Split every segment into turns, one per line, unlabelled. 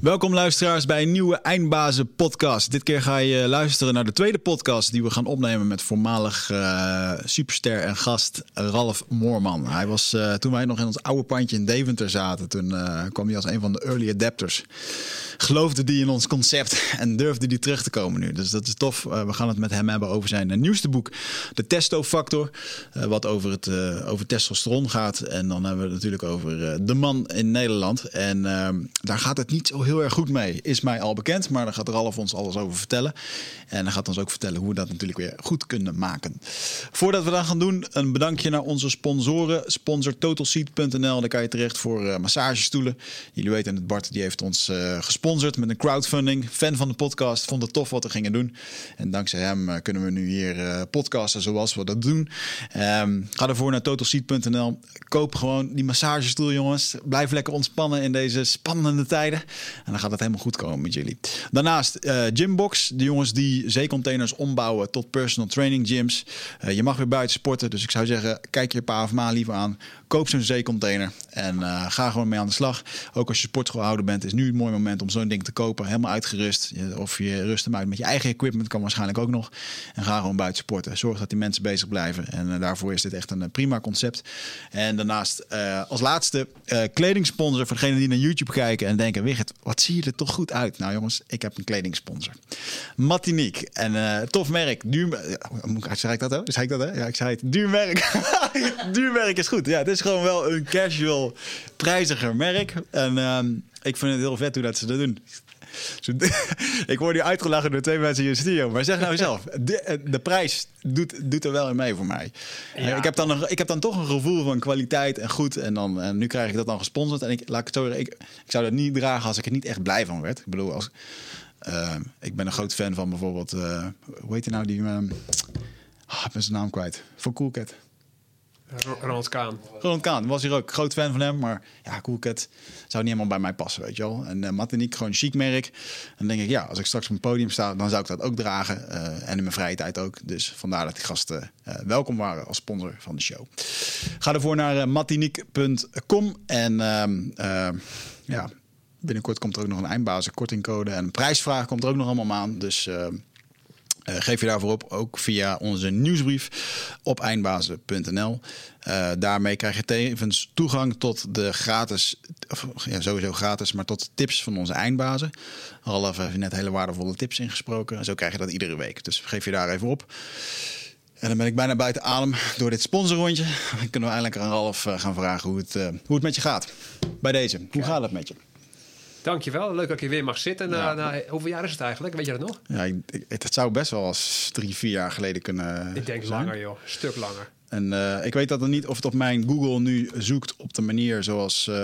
Welkom luisteraars bij een nieuwe Eindbazen podcast. Dit keer ga je luisteren naar de tweede podcast die we gaan opnemen met voormalig uh, superster en gast Ralf Moorman. Hij was uh, toen wij nog in ons oude pandje in Deventer zaten, toen uh, kwam hij als een van de early adapters. Geloofde die in ons concept en durfde die terug te komen nu. Dus dat is tof. we gaan het met hem hebben over zijn nieuwste boek, De Testo Factor, wat over, het, over testosteron gaat. En dan hebben we het natuurlijk over de man in Nederland. En daar gaat het niet zo heel erg goed mee, is mij al bekend. Maar daar gaat Ralf ons alles over vertellen. En hij gaat ons ook vertellen hoe we dat natuurlijk weer goed kunnen maken. Voordat we dat gaan doen, een bedankje naar onze sponsoren. Sponsor TotalSeat.nl, daar kan je terecht voor uh, massagestoelen. Jullie weten het, Bart die heeft ons uh, gesponsord met een crowdfunding. Fan van de podcast, vond het tof wat we gingen doen. En dankzij hem uh, kunnen we nu hier podcasten zoals we dat doen. Um, ga ervoor naar TotalSeat.nl. Koop gewoon die massagestoel, jongens. Blijf lekker ontspannen in deze spannende tijden. En dan gaat het helemaal goed komen met jullie. Daarnaast uh, Gymbox. De jongens die zeecontainers ombouwen tot personal training gyms. Uh, je mag weer buiten sporten. Dus ik zou zeggen, kijk je pa of ma liever aan. Koop zo'n zeecontainer en uh, ga gewoon mee aan de slag. Ook als je sportschoolhouder bent, is nu een mooi moment om zo'n ding te kopen. Helemaal uitgerust. Of je rust hem uit met je eigen equipment, kan waarschijnlijk ook nog. En ga gewoon buiten sporten. Zorg dat die mensen bezig blijven. En daarvoor is dit echt een prima concept. En daarnaast als laatste kledingsponsor voor degenen die naar YouTube kijken en denken: Wigert, wat zie je er toch goed uit? Nou jongens, ik heb een kledingsponsor. Matinique. En tof merk. Duur, uh, zei ik dat ook? Zei ik dat hè? Ja, ik zei het. Duur merk. Is goed. Ja, het is gewoon wel een casual, prijziger merk. En uh, ik vind het heel vet hoe dat ze dat doen. ik word hier uitgelachen door twee mensen in je studio. Maar zeg nou zelf, de, de prijs doet, doet er wel in mee voor mij. Ja. Ik, heb dan een, ik heb dan toch een gevoel van kwaliteit en goed. En, dan, en nu krijg ik dat dan gesponsord. En ik, laat ik, het zo, ik, ik zou dat niet dragen als ik er niet echt blij van werd. Ik bedoel, als, uh, ik ben een groot fan van bijvoorbeeld... Uh, hoe heet hij nou? Die, uh, oh, ik ben zijn naam kwijt. Van Coolcat.
Ronald Kaan.
Ronald Kaan was hier ook groot fan van hem. Maar ja, Coolcat zou niet helemaal bij mij passen, weet je wel. En uh, Martinique, gewoon chic merk. En dan denk ik, ja, als ik straks op een podium sta, dan zou ik dat ook dragen. Uh, en in mijn vrije tijd ook. Dus vandaar dat die gasten uh, welkom waren als sponsor van de show. Ga ervoor naar uh. En ja, binnenkort komt er ook nog een eindbazen kortingcode. En een prijsvraag komt er ook nog allemaal aan. Dus... Uh, geef je daarvoor op, ook via onze nieuwsbrief op eindbazen.nl. Uh, daarmee krijg je tevens toegang tot de gratis, of, ja, sowieso gratis, maar tot tips van onze eindbazen. Ralf heeft net hele waardevolle tips ingesproken. En zo krijg je dat iedere week. Dus geef je daar even op. En dan ben ik bijna buiten adem door dit sponsorrondje. Dan kunnen we eindelijk aan Ralf uh, gaan vragen hoe het, hoe het met je gaat. Bij deze, hoe gaat het met je?
Dankjewel, leuk dat ik hier weer mag zitten. Na, na, hoeveel jaar is het eigenlijk? Weet je dat nog?
Ja, het, het zou best wel als drie, vier jaar geleden kunnen
Ik denk
zijn.
langer joh, een stuk langer.
En uh, ik weet dat er niet of het op mijn Google nu zoekt op de manier zoals, uh,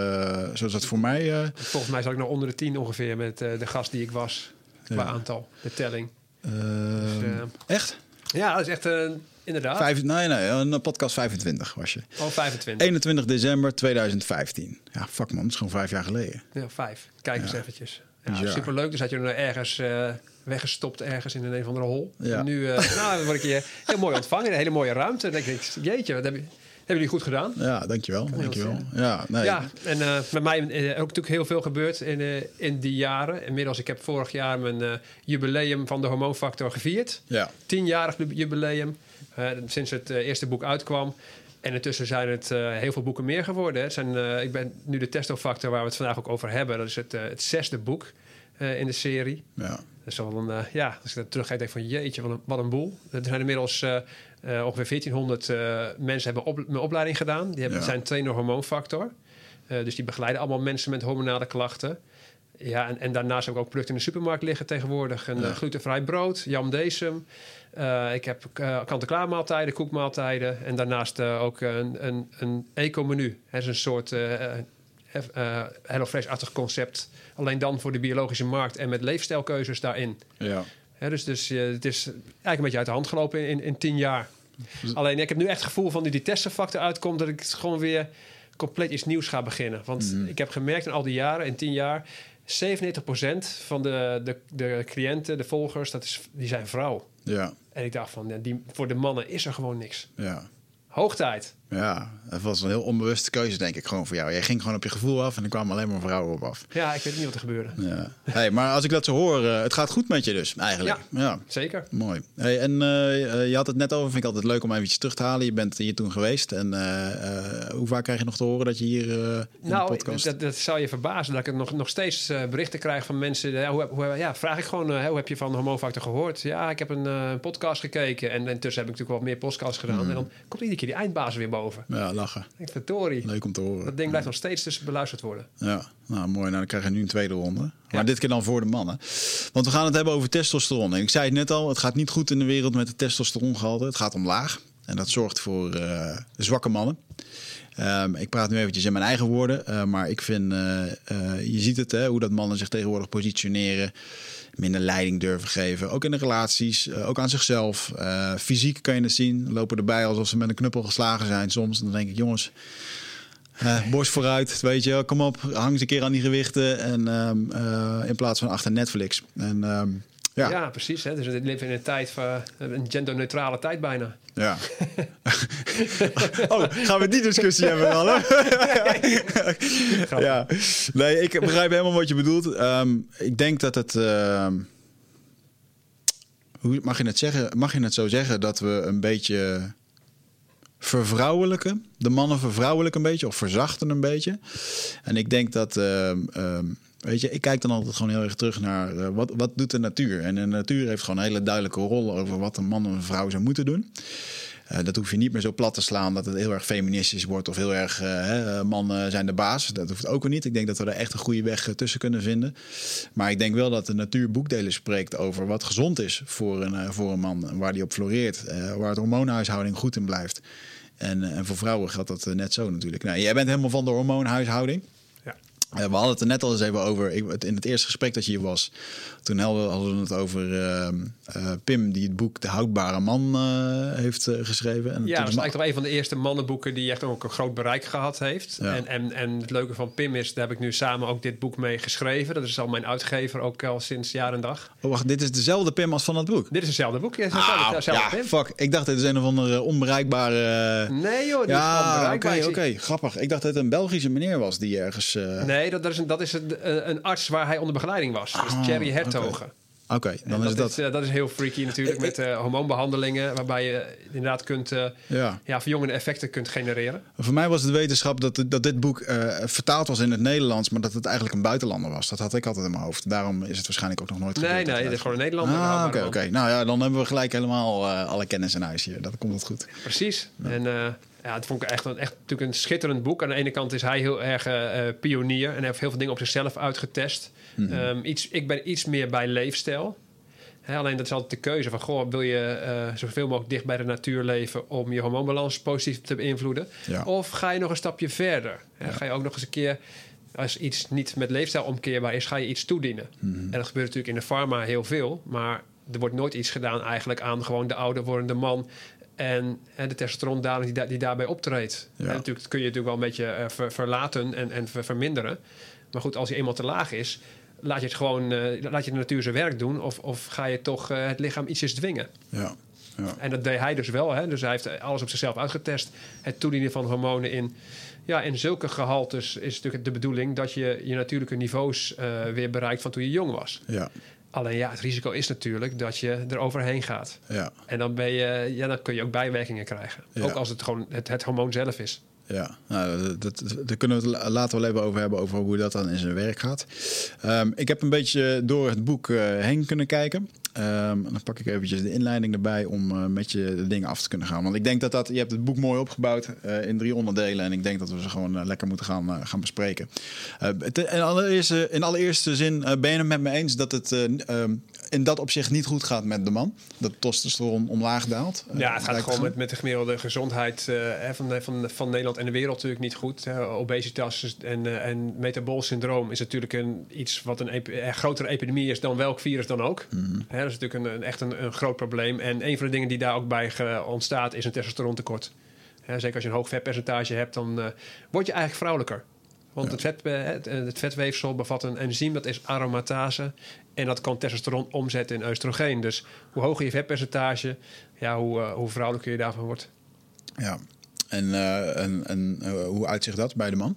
zoals het voor mij. Uh...
Volgens mij zat ik nog onder de tien ongeveer met de gast die ik was. Qua aantal, de telling.
Dus, echt?
Ja, dat is echt een. Inderdaad.
Vijf, nee, nee, een podcast 25 was je.
Oh, 25.
21 december 2015. Ja, fuck man, dat is gewoon vijf jaar geleden.
Ja, vijf. Kijk eens ja. eventjes. Ja, superleuk. Dus had je er ergens uh, weggestopt, ergens in een, of andere hol. Ja. En nu uh, nou, word ik je heel mooi ontvangen. Een hele mooie ruimte. Dan denk ik, jeetje, wat heb je... Hebben jullie goed gedaan?
Ja, dankjewel. dankjewel. Ja, nee.
ja en uh, met mij uh, ook natuurlijk heel veel gebeurd in, uh, in die jaren. Inmiddels, ik heb vorig jaar mijn jubileum van de hormoonfactor gevierd.
Ja.
Tienjarig jubileum. sinds het eerste boek uitkwam. En intussen zijn het heel veel boeken meer geworden. Het zijn, ik ben nu de testofactor waar we het vandaag ook over hebben. Dat is het, het zesde boek in de serie.
Ja.
Dat is wel een, ja, als ik dat terug ga, denk ik van jeetje, wat een, wat een boel. Er zijn inmiddels ongeveer 1400 mensen hebben op, mijn opleiding gedaan. Die hebben, ja. zijn trainer hormoonfactor. dus die begeleiden allemaal mensen met hormonale klachten. Ja, en, en daarnaast heb ik ook producten in de supermarkt liggen tegenwoordig. Een ja. glutenvrij brood, jam decem. Uh, ik heb uh, kant-en-klaar maaltijden, koekmaaltijden. En daarnaast uh, ook een, een, een eco-menu. Het is een soort HelloFresh-achtig concept. Alleen dan voor de biologische markt en met leefstijlkeuzes daarin.
Ja.
dus dus het is eigenlijk een beetje uit de hand gelopen in, in, in tien jaar. Alleen ik heb nu echt het gevoel van die, die testenfactor uitkomt... dat ik het gewoon weer compleet iets nieuws ga beginnen. Want mm. ik heb gemerkt in al die jaren, in tien jaar... 97% van de, de, de cliënten, de volgers, dat is, die zijn vrouw.
Ja.
En ik dacht van, die, voor de mannen is er gewoon niks.
Ja.
Hoog tijd.
Ja, het was een heel onbewuste keuze, denk ik, gewoon voor jou. Jij ging gewoon op je gevoel af en er kwamen alleen maar vrouwen op af.
Ja, ik weet niet wat er gebeurde.
Ja. Hey, maar als ik dat zo hoor, uh, het gaat goed met je dus, eigenlijk.
Ja, ja. zeker.
Mooi. Hey, en uh, je had het net over, vind ik altijd leuk om eventjes terug te halen. Je bent hier toen geweest. En uh, hoe vaak krijg je nog te horen dat je hier in
nou,
de podcast...
Dat, dat zou je verbazen, dat ik nog, nog steeds berichten krijg van mensen. Ja, hoe, hoe, ja, vraag ik gewoon, hoe heb je van Homofactor gehoord? Ja, ik heb een podcast gekeken. En intussen heb ik natuurlijk wel meer podcasts gedaan. Mm. En dan komt iedere keer die eindbaas weer boven.
Ja, lachen.
Ik Tori.
Leuk om te horen.
Dat ding blijft nog steeds dus beluisterd worden.
Ja, nou mooi. Nou, dan krijg je nu een tweede ronde. Maar dit keer dan voor de mannen. Want we gaan het hebben over testosteron. En ik zei het net al, het gaat niet goed in de wereld met het testosterongehalte. Het gaat omlaag. En dat zorgt voor uh, zwakke mannen. Um, ik praat nu eventjes in mijn eigen woorden. Uh, maar ik vind, uh, je ziet het, hè, hoe dat mannen zich tegenwoordig positioneren minder leiding durven geven. Ook in de relaties, uh, ook aan zichzelf. Uh, fysiek kan je het zien. Lopen erbij alsof ze met een knuppel geslagen zijn soms. Dan denk ik, jongens, uh, borst vooruit, weet je, kom op, hang eens een keer aan die gewichten. En um, in plaats van achter Netflix. En um, ja.
ja, precies. Hè? Dus we leven in een tijd van een genderneutrale tijd bijna.
Ja. oh, gaan we die discussie hebben dan? ja. Nee, ik begrijp helemaal wat je bedoelt. Um, ik denk dat het. Uh, hoe mag je het zeggen? Mag je het zo zeggen dat we een beetje vervrouwelijken? De mannen vervrouwelijken een beetje of verzachten een beetje. En ik denk dat. Uh, Weet je, ik kijk dan altijd gewoon heel erg terug naar uh, wat, wat doet de natuur. En de natuur heeft gewoon een hele duidelijke rol over wat een man en een vrouw zou moeten doen. Uh, dat hoef je niet meer zo plat te slaan dat het heel erg feministisch wordt of heel erg uh, mannen zijn de baas. Dat hoeft ook weer niet. Ik denk dat we er echt een goede weg tussen kunnen vinden. Maar ik denk wel dat de natuur boekdelen spreekt over wat gezond is voor een, voor een man. Waar die op floreert. waar het hormoonhuishouding goed in blijft. En, en voor vrouwen geldt dat net zo natuurlijk. Nou, jij bent helemaal van de hormoonhuishouding. Eh, we hadden het er net al eens even over. in het eerste gesprek dat je hier was, toen hadden we het over uh, uh, Pim, die het boek De Houdbare Man uh, heeft geschreven.
En ja, dat is eigenlijk toch een van de eerste mannenboeken die echt ook een groot bereik gehad heeft. Ja. En, en, en het leuke van Pim is, daar heb ik nu samen ook dit boek mee geschreven. Dat is al mijn uitgever, ook al sinds jaar en dag.
Oh, wacht, dit is dezelfde Pim als van het boek?
Dit is hetzelfde boek, ja.
Ah, ja, Pim. fuck. Ik dacht, dit is een of andere onbereikbare...
Nee joh, dit
ja,
is onbereikbaar.
Oké, okay, grappig. Ik dacht dat het een Belgische meneer was die ergens...
Nee, dat, dat is, een, dat is een, eh, een, arts waar hij onder begeleiding was. Ah, dus Thierry Hertogen.
Oké, dan is dat...
Is, uh, dat is heel freaky natuurlijk met uh, hormoonbehandelingen... waarbij je inderdaad kunt, uh, ja. Ja, verjongende effecten kunt genereren.
Voor mij was het wetenschap dat, dat dit boek vertaald was in het Nederlands... maar dat het eigenlijk een buitenlander was. Dat had ik altijd in mijn hoofd. Daarom is het waarschijnlijk ook nog nooit
Nee, nee, het is gewoon een Nederlander.
Ah, oké, oké. Nou ja, dan hebben we gelijk helemaal alle kennis in huis hier. Dat komt het goed.
Precies. Ja. En ja, het vond ik echt, echt natuurlijk een schitterend boek. Aan de ene kant is hij heel erg uh, pionier en heeft heel veel dingen op zichzelf uitgetest. Mm -hmm. um, iets, ik ben iets meer bij leefstijl. Alleen dat is altijd de keuze van, goh, wil je uh, zoveel mogelijk dicht bij de natuur leven om je hormoonbalans positief te beïnvloeden? Ja. Of ga je nog een stapje verder? Ja. Ga je ook nog eens een keer, als iets niet met leefstijl omkeerbaar is, ga je iets toedienen? Mm -hmm. En dat gebeurt natuurlijk in de pharma heel veel, maar er wordt nooit iets gedaan eigenlijk aan gewoon de ouder wordende man en, en de testosterondaling die, die daarbij optreedt. Ja. En natuurlijk kun je natuurlijk wel een beetje uh, ver, verlaten en, en ver, verminderen. Maar goed, als hij eenmaal te laag is, laat je het gewoon, uh, laat je de natuur zijn werk doen, of, of ga je toch uh, het lichaam ietsjes dwingen.
Ja. Ja.
En dat deed hij dus wel. Hè? Dus hij heeft alles op zichzelf uitgetest. Het toedienen van hormonen in. Ja, in zulke gehaltes is natuurlijk de bedoeling dat je je natuurlijke niveaus uh, weer bereikt van toen je jong was.
Ja.
Alleen ja, het risico is natuurlijk dat je er overheen gaat.
Ja.
En dan, ben je, ja, dan kun je ook bijwerkingen krijgen. Ja. Ook als het gewoon het, het hormoon zelf is.
Ja, nou, dat, dat, kunnen we het later wel even over hebben, over hoe dat dan in zijn werk gaat. Um, ik heb een beetje door het boek uh, heen kunnen kijken. Um, dan pak ik eventjes de inleiding erbij om uh, met je de dingen af te kunnen gaan. Want ik denk dat dat, je hebt het boek mooi opgebouwd uh, in drie onderdelen. En ik denk dat we ze gewoon uh, lekker moeten gaan, gaan bespreken. in, allereerste, in allereerste zin ben je het met me eens dat het um, in dat opzicht niet goed gaat met de man. Dat testosteron omlaag daalt.
Ja, het gaat gewoon met, met de gemiddelde gezondheid van, van, van Nederland en de wereld natuurlijk niet goed. obesitas en, en metabool syndroom is natuurlijk een, iets wat een, ep grotere epidemie is dan welk virus dan ook. Mm -hmm. Dat is natuurlijk een, een echt een, een, groot probleem. En een van de dingen die daar ook bij ontstaat is een testosterontekort. zeker als je een hoog vetpercentage hebt, dan uh, word je eigenlijk vrouwelijker. Want ja. het, vet, het, het, vetweefsel bevat een enzym, dat is aromatase. En dat kan testosteron omzetten in oestrogeen. Dus hoe hoger je vetpercentage, ja, hoe, uh, hoe vrouwelijker je daarvan wordt.
Ja, En, eh, en, en eh, hoe uitzicht dat bij de man?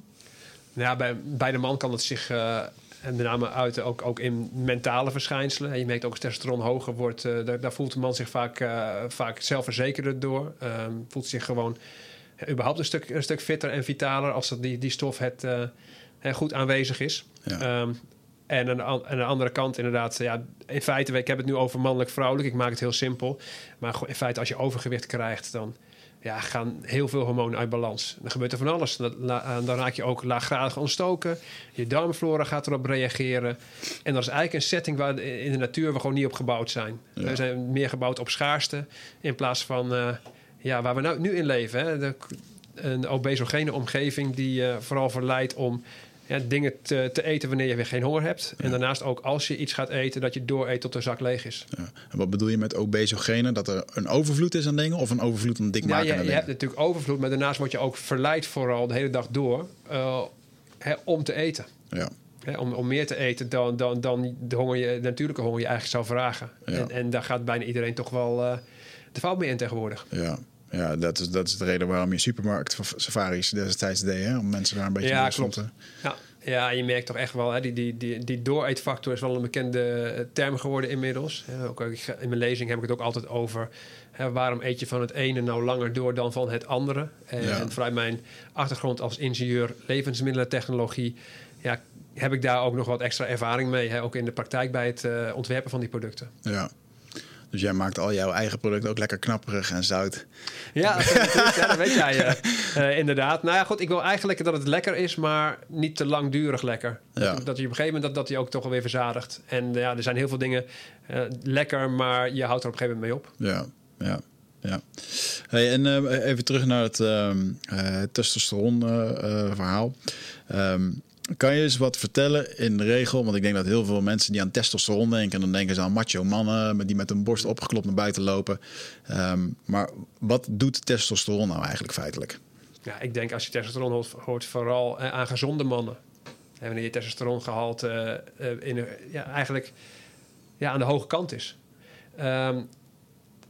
Ja, bij, bij de man kan het zich eh, en met name uit ook, ook in mentale verschijnselen. En je merkt ook als testosteron hoger wordt, eh, daar, daar voelt de man zich vaak, eh, vaak zelfverzekerder door. Ehm, voelt zich gewoon ja, überhaupt een stuk, een stuk fitter en vitaler als dat die, die stof het, eh, goed aanwezig is.
Ja.
Ehm, en aan, aan de andere kant inderdaad, ja, in feite, ik heb het nu over mannelijk-vrouwelijk. Ik maak het heel simpel. Maar in feite, als je overgewicht krijgt, dan ja, gaan heel veel hormonen uit balans. Dan gebeurt er van alles. Dan, la- dan raak je ook laaggradig ontstoken. Je darmflora gaat erop reageren. En dat is eigenlijk een setting waar in de natuur we gewoon niet op gebouwd zijn.
Ja.
We zijn meer gebouwd op schaarste in plaats van eh, ja, waar we nou, nu in leven. Hè? De, een obesogene omgeving die eh, vooral verleidt om ja, dingen te, te eten wanneer je weer geen honger hebt. En daarnaast ook als je iets gaat eten, dat je dooreet tot de zak leeg is.
Ja. En wat bedoel je met obesogene? Dat er een overvloed is aan dingen of een overvloed aan dik
Ja,
maken
je,
aan
je hebt natuurlijk overvloed, maar daarnaast word je ook verleid vooral de hele dag door eh, hè, om te eten.
Ja.
Hè, om, om meer te eten dan, dan, dan de, honger je, de natuurlijke honger je eigenlijk zou vragen.
Ja.
En, en daar gaat bijna iedereen toch wel eh, de fout mee in tegenwoordig.
Ja, ja dat, is, dat is de reden waarom je supermarkt safaris destijds deed. Hè? Om mensen daar een beetje
Ja, klopt.
te-
Ja, ja, je merkt toch echt wel, hè, die, die, die, die dooreetfactor is wel een bekende eh, term geworden inmiddels. Ook, ga- in mijn lezing heb ik het ook altijd over hè, waarom eet je van het ene nou langer door dan van het andere. En,
Ja.
en vanuit mijn achtergrond als ingenieur levensmiddelentechnologie ja, heb ik daar ook nog wat extra ervaring mee. Hè, ook in de praktijk bij het eh, ontwerpen van die producten.
Ja. Dus jij maakt al jouw eigen producten ook lekker knapperig en zout.
Ja, dat, weet ik, ja, dat weet jij eh, eh, inderdaad. Nou ja, goed, ik wil eigenlijk dat het lekker is, maar niet te langdurig lekker.
Ja.
Dat, dat je op een gegeven moment dat, dat die ook toch alweer verzadigt. En eh, ja, er zijn heel veel dingen lekker, maar je houdt er op een gegeven moment mee op.
Ja, ja, ja. Hey, en even terug naar het ehm eh, testosteron verhaal. Ehm, kan je eens wat vertellen in de regel? Want ik denk dat heel veel mensen die aan testosteron denken... dan denken ze aan macho mannen die met hun borst opgeklopt naar buiten lopen. Ehm, maar wat doet testosteron nou eigenlijk feitelijk?
Ja, ik denk als je testosteron hoort, hoort vooral eh, aan gezonde mannen. En wanneer je testosterongehalte eh, eh, in, een- ja, eigenlijk ja, aan de hoge kant is. Ehm,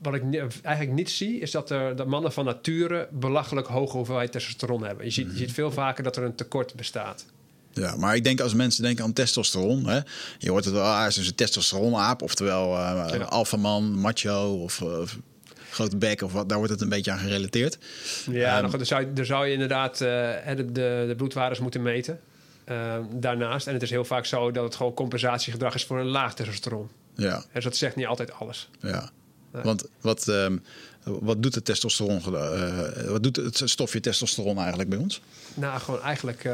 wat ik eigenlijk niet zie, is dat, er, dat mannen van nature belachelijk hoge hoeveelheid testosteron hebben. Je ziet, je ziet veel vaker dat er een tekort bestaat.
Ja, maar ik denk als mensen denken aan testosteron, hè, je hoort het wel, ah, is dus een testosteronaap, oftewel uh,
Ja.
alfaman, macho of, of grote bek of wat, daar wordt het een beetje aan gerelateerd.
Ja,
Ehm,
nog, dan, zou, je- dan zou je inderdaad eh, de, de, de bloedwaardes moeten meten. Ehm, daarnaast, en het is heel vaak zo dat het gewoon compensatiegedrag is voor een laag testosteron.
Ja,
Dus dat zegt niet altijd alles.
ja.
Nee.
Want wat, ehm, wat doet het testosteron, eh, wat doet het stofje testosteron eigenlijk bij ons?
Nou, gewoon eigenlijk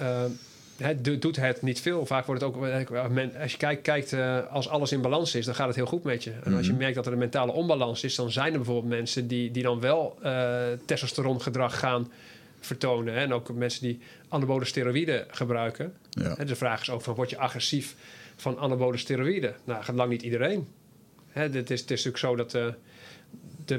eh, eh, het do- doet het niet veel. Vaak wordt het ook, eh, men- als je kijkt, kijkt eh, als alles in balans is, dan gaat het heel goed met je. En als je merkt dat er een mentale onbalans is, dan zijn er bijvoorbeeld mensen die, die dan wel eh testosterongedrag gaan vertonen. Hè? En ook mensen die anabole steroïden gebruiken.
Ja.
Hè, De vraag is ook van, word je agressief van anabole steroïden? Nou, gaat lang niet iedereen. Hè, het, is, het is natuurlijk zo dat eh,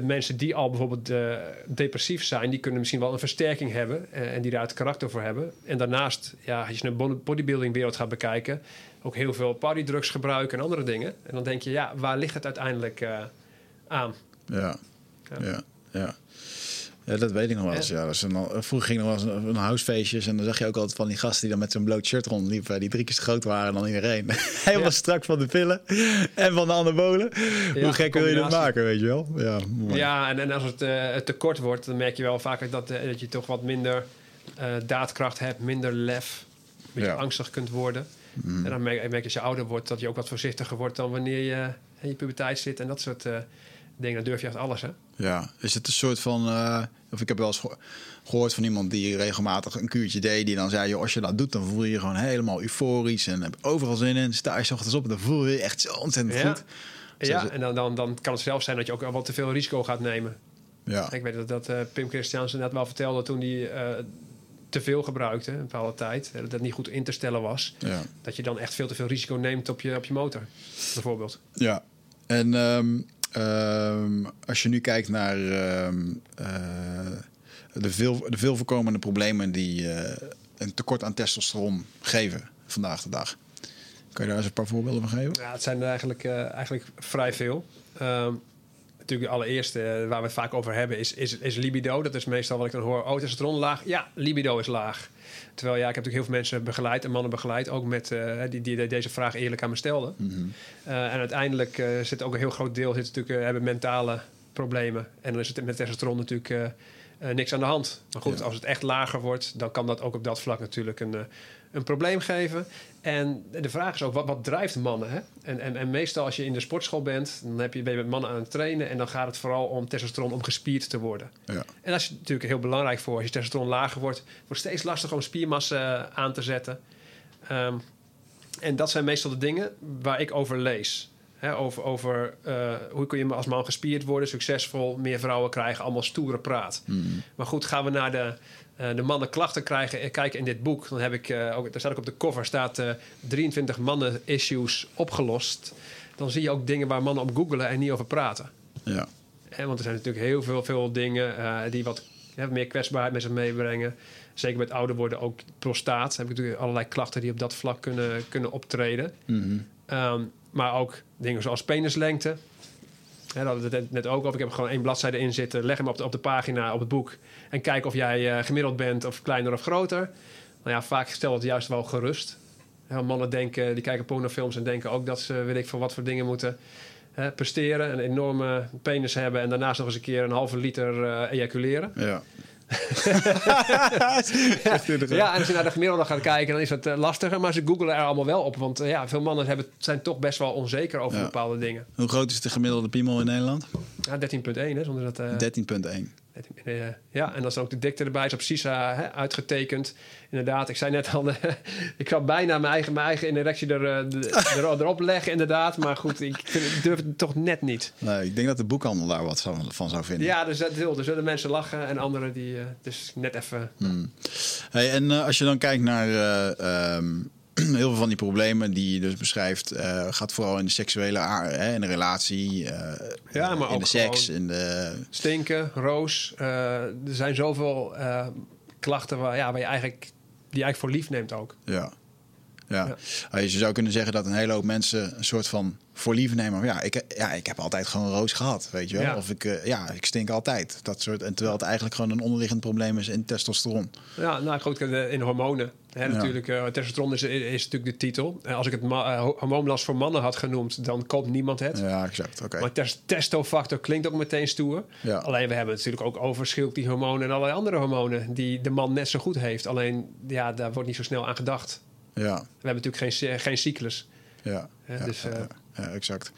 de mensen die al bijvoorbeeld eh, depressief zijn... die kunnen misschien wel een versterking hebben... eh, en die daar het karakter voor hebben. En daarnaast, ja, als je een bod- bodybuilding wereld gaat bekijken... ook heel veel partydrugs gebruiken en andere dingen. En dan denk je, ja, waar ligt het uiteindelijk eh, aan?
Ja,
Ja.
ja, ja. Ja, dat weet ik nog wel eens. Ja, een, vroeger ging er wel eens een, een housefeestjes en dan zag je ook altijd van die gasten die dan met zo'n bloot shirt rondliepen, die drie keer zo groot waren dan iedereen. Helemaal
Ja.
strak van de pillen en van de anabolen. Hoe gek wil je dat maken, weet je wel? Ja, mooi.
Ja, en, en als het eh, het tekort wordt, dan merk je wel vaak dat, eh, dat je toch wat minder eh, daadkracht hebt, minder lef, een beetje
Ja.
angstig kunt worden. En dan merk, merk je als je ouder wordt dat je ook wat voorzichtiger wordt dan wanneer je in je puberteit zit en dat soort dingen. Dan durf je echt alles, hè?
Ja, is het een soort van. eh, of ik heb wel eens geho- gehoord van iemand die regelmatig een kuurtje deed. Die dan zei: joh, Als je dat doet, dan voel je je gewoon helemaal euforisch. En heb overal zin in. Sta je ochtends op en dan voel je je echt zo ontzettend
Ja.
goed.
Ja, en dan, dan, dan kan het zelfs zijn dat je ook wat te veel risico gaat nemen.
Ja,
Ik weet dat, dat eh, Pim Christiansen net wel vertelde toen hij eh, te veel gebruikte, een bepaalde tijd, dat het niet goed in te stellen was.
ja.
Dat je dan echt veel te veel risico neemt op je, op je motor, bijvoorbeeld.
Ja, en ehm, ehm, als je nu kijkt naar ehm, eh, de, veel, de veel voorkomende problemen die eh, een tekort aan testosteron geven vandaag de dag. Kan je daar eens een paar voorbeelden van geven?
Ja, het zijn er eigenlijk, eh, eigenlijk vrij veel. Ehm, natuurlijk de allereerste waar we het vaak over hebben is, is, is libido. Dat is meestal wat ik dan hoor. Oh, testosteron laag. Ja, libido is laag. Terwijl ja, ik heb natuurlijk heel veel mensen begeleid en mannen begeleid. Ook met, eh, die, die deze vraag eerlijk aan me stelden. Eh, en uiteindelijk eh, zit ook een heel groot deel... Zit natuurlijk, hebben mentale problemen. En dan is het met testosteron natuurlijk niks aan de hand. Maar goed,
Ja.
als het echt lager wordt... dan kan dat ook op dat vlak natuurlijk een, een probleem geven. En de vraag is ook, wat, wat drijft mannen? Hè? En, en, en meestal als je in de sportschool bent... dan heb je, ben je met mannen aan het trainen... en dan gaat het vooral om testosteron om gespierd te worden.
Ja.
En dat is natuurlijk heel belangrijk voor. Als je testosteron lager wordt, wordt het steeds lastiger om spiermassa eh, aan te zetten. Ehm, en dat zijn meestal de dingen waar ik over lees. Hè, over over eh, hoe kun je als man gespierd worden, succesvol, meer vrouwen krijgen, allemaal stoere praat. Maar goed, gaan we naar de, eh, de mannen klachten krijgen, eh, kijken in dit boek. Dan heb ik, eh, ook, daar staat ook op de cover, staat eh 23 mannen issues opgelost. Dan zie je ook dingen waar mannen op googelen en niet over praten.
Ja.
Want er zijn natuurlijk heel veel, veel dingen die wat hè, meer kwetsbaarheid met zich meebrengen. Zeker met ouder worden ook prostaat. heb ik natuurlijk allerlei klachten die op dat vlak kunnen, kunnen optreden. Ehm, maar ook dingen zoals penislengte. Daar hadden het net ook over. Ik heb gewoon één bladzijde in zitten. Leg hem op de, op de pagina, op het boek. En kijk of jij eh, gemiddeld bent of kleiner of groter. Nou ja, vaak stelt het juist wel gerust. Mannen denken, die kijken pornofilms en denken ook dat ze, weet ik veel wat voor dingen moeten presteren. Een enorme penis hebben en daarnaast nog eens een keer een halve liter eh, ejaculeren.
Ja.
Ja, en als je naar de gemiddelde gaat kijken, dan is dat eh, lastiger. Maar ze googelen er allemaal wel op. Want eh, ja, veel mannen hebben, zijn toch best wel onzeker over
Ja.
bepaalde dingen.
Hoe groot is de gemiddelde piemel in Nederland?
Ja, 13.1, hè, zonder dat... eh,
13,1.
13, eh, ja, en dan is ook de dikte erbij. Is op CISA hè, uitgetekend. Inderdaad, ik zei net al... ik zou bijna mijn eigen, mijn eigen erectie er, eh, er, erop leggen, inderdaad. Maar goed, ik, durf het toch net niet.
Nee, ik denk dat de boekhandel daar wat van, van zou vinden.
Ja, er zullen, er zullen mensen lachen en anderen die... eh, dus net even...
Hey, en als je dan kijkt naar eh, ehm, heel veel van die problemen die je dus beschrijft, eh, gaat vooral in de seksuele aard, hè, in de relatie, eh,
Ja, maar
in
ook
de seks, in de.
Stinken, roos. eh, er zijn zoveel klachten waar, ja, waar je eigenlijk, die je eigenlijk voor lief neemt ook.
Ja. Ja.
Ja.
Ah, Je zou kunnen zeggen dat een hele hoop mensen een soort van voor lief nemen. Maar ja, ik, ja, ik heb altijd gewoon roos gehad, weet je wel.
Ja.
Of ik, eh, ja, ik stink altijd. Dat soort, en terwijl het eigenlijk gewoon een onderliggend probleem is in testosteron.
Ja, nou goed, in hormonen. Hè,
Ja.
Natuurlijk, eh, testosteron is, is natuurlijk de titel. En als ik het eh, hormoonlast voor mannen had genoemd, dan koopt niemand het.
Ja, exact. Oké.
Maar tes- testofactor klinkt ook meteen stoer.
Ja.
Alleen we hebben het natuurlijk ook over schildklierhormonen en allerlei andere hormonen die de man net zo goed heeft. Alleen ja, daar wordt niet zo snel aan gedacht.
Ja,
We hebben natuurlijk geen, geen cyclus.
ja.
Ja, dus,
ja,
eh,
ja, exact.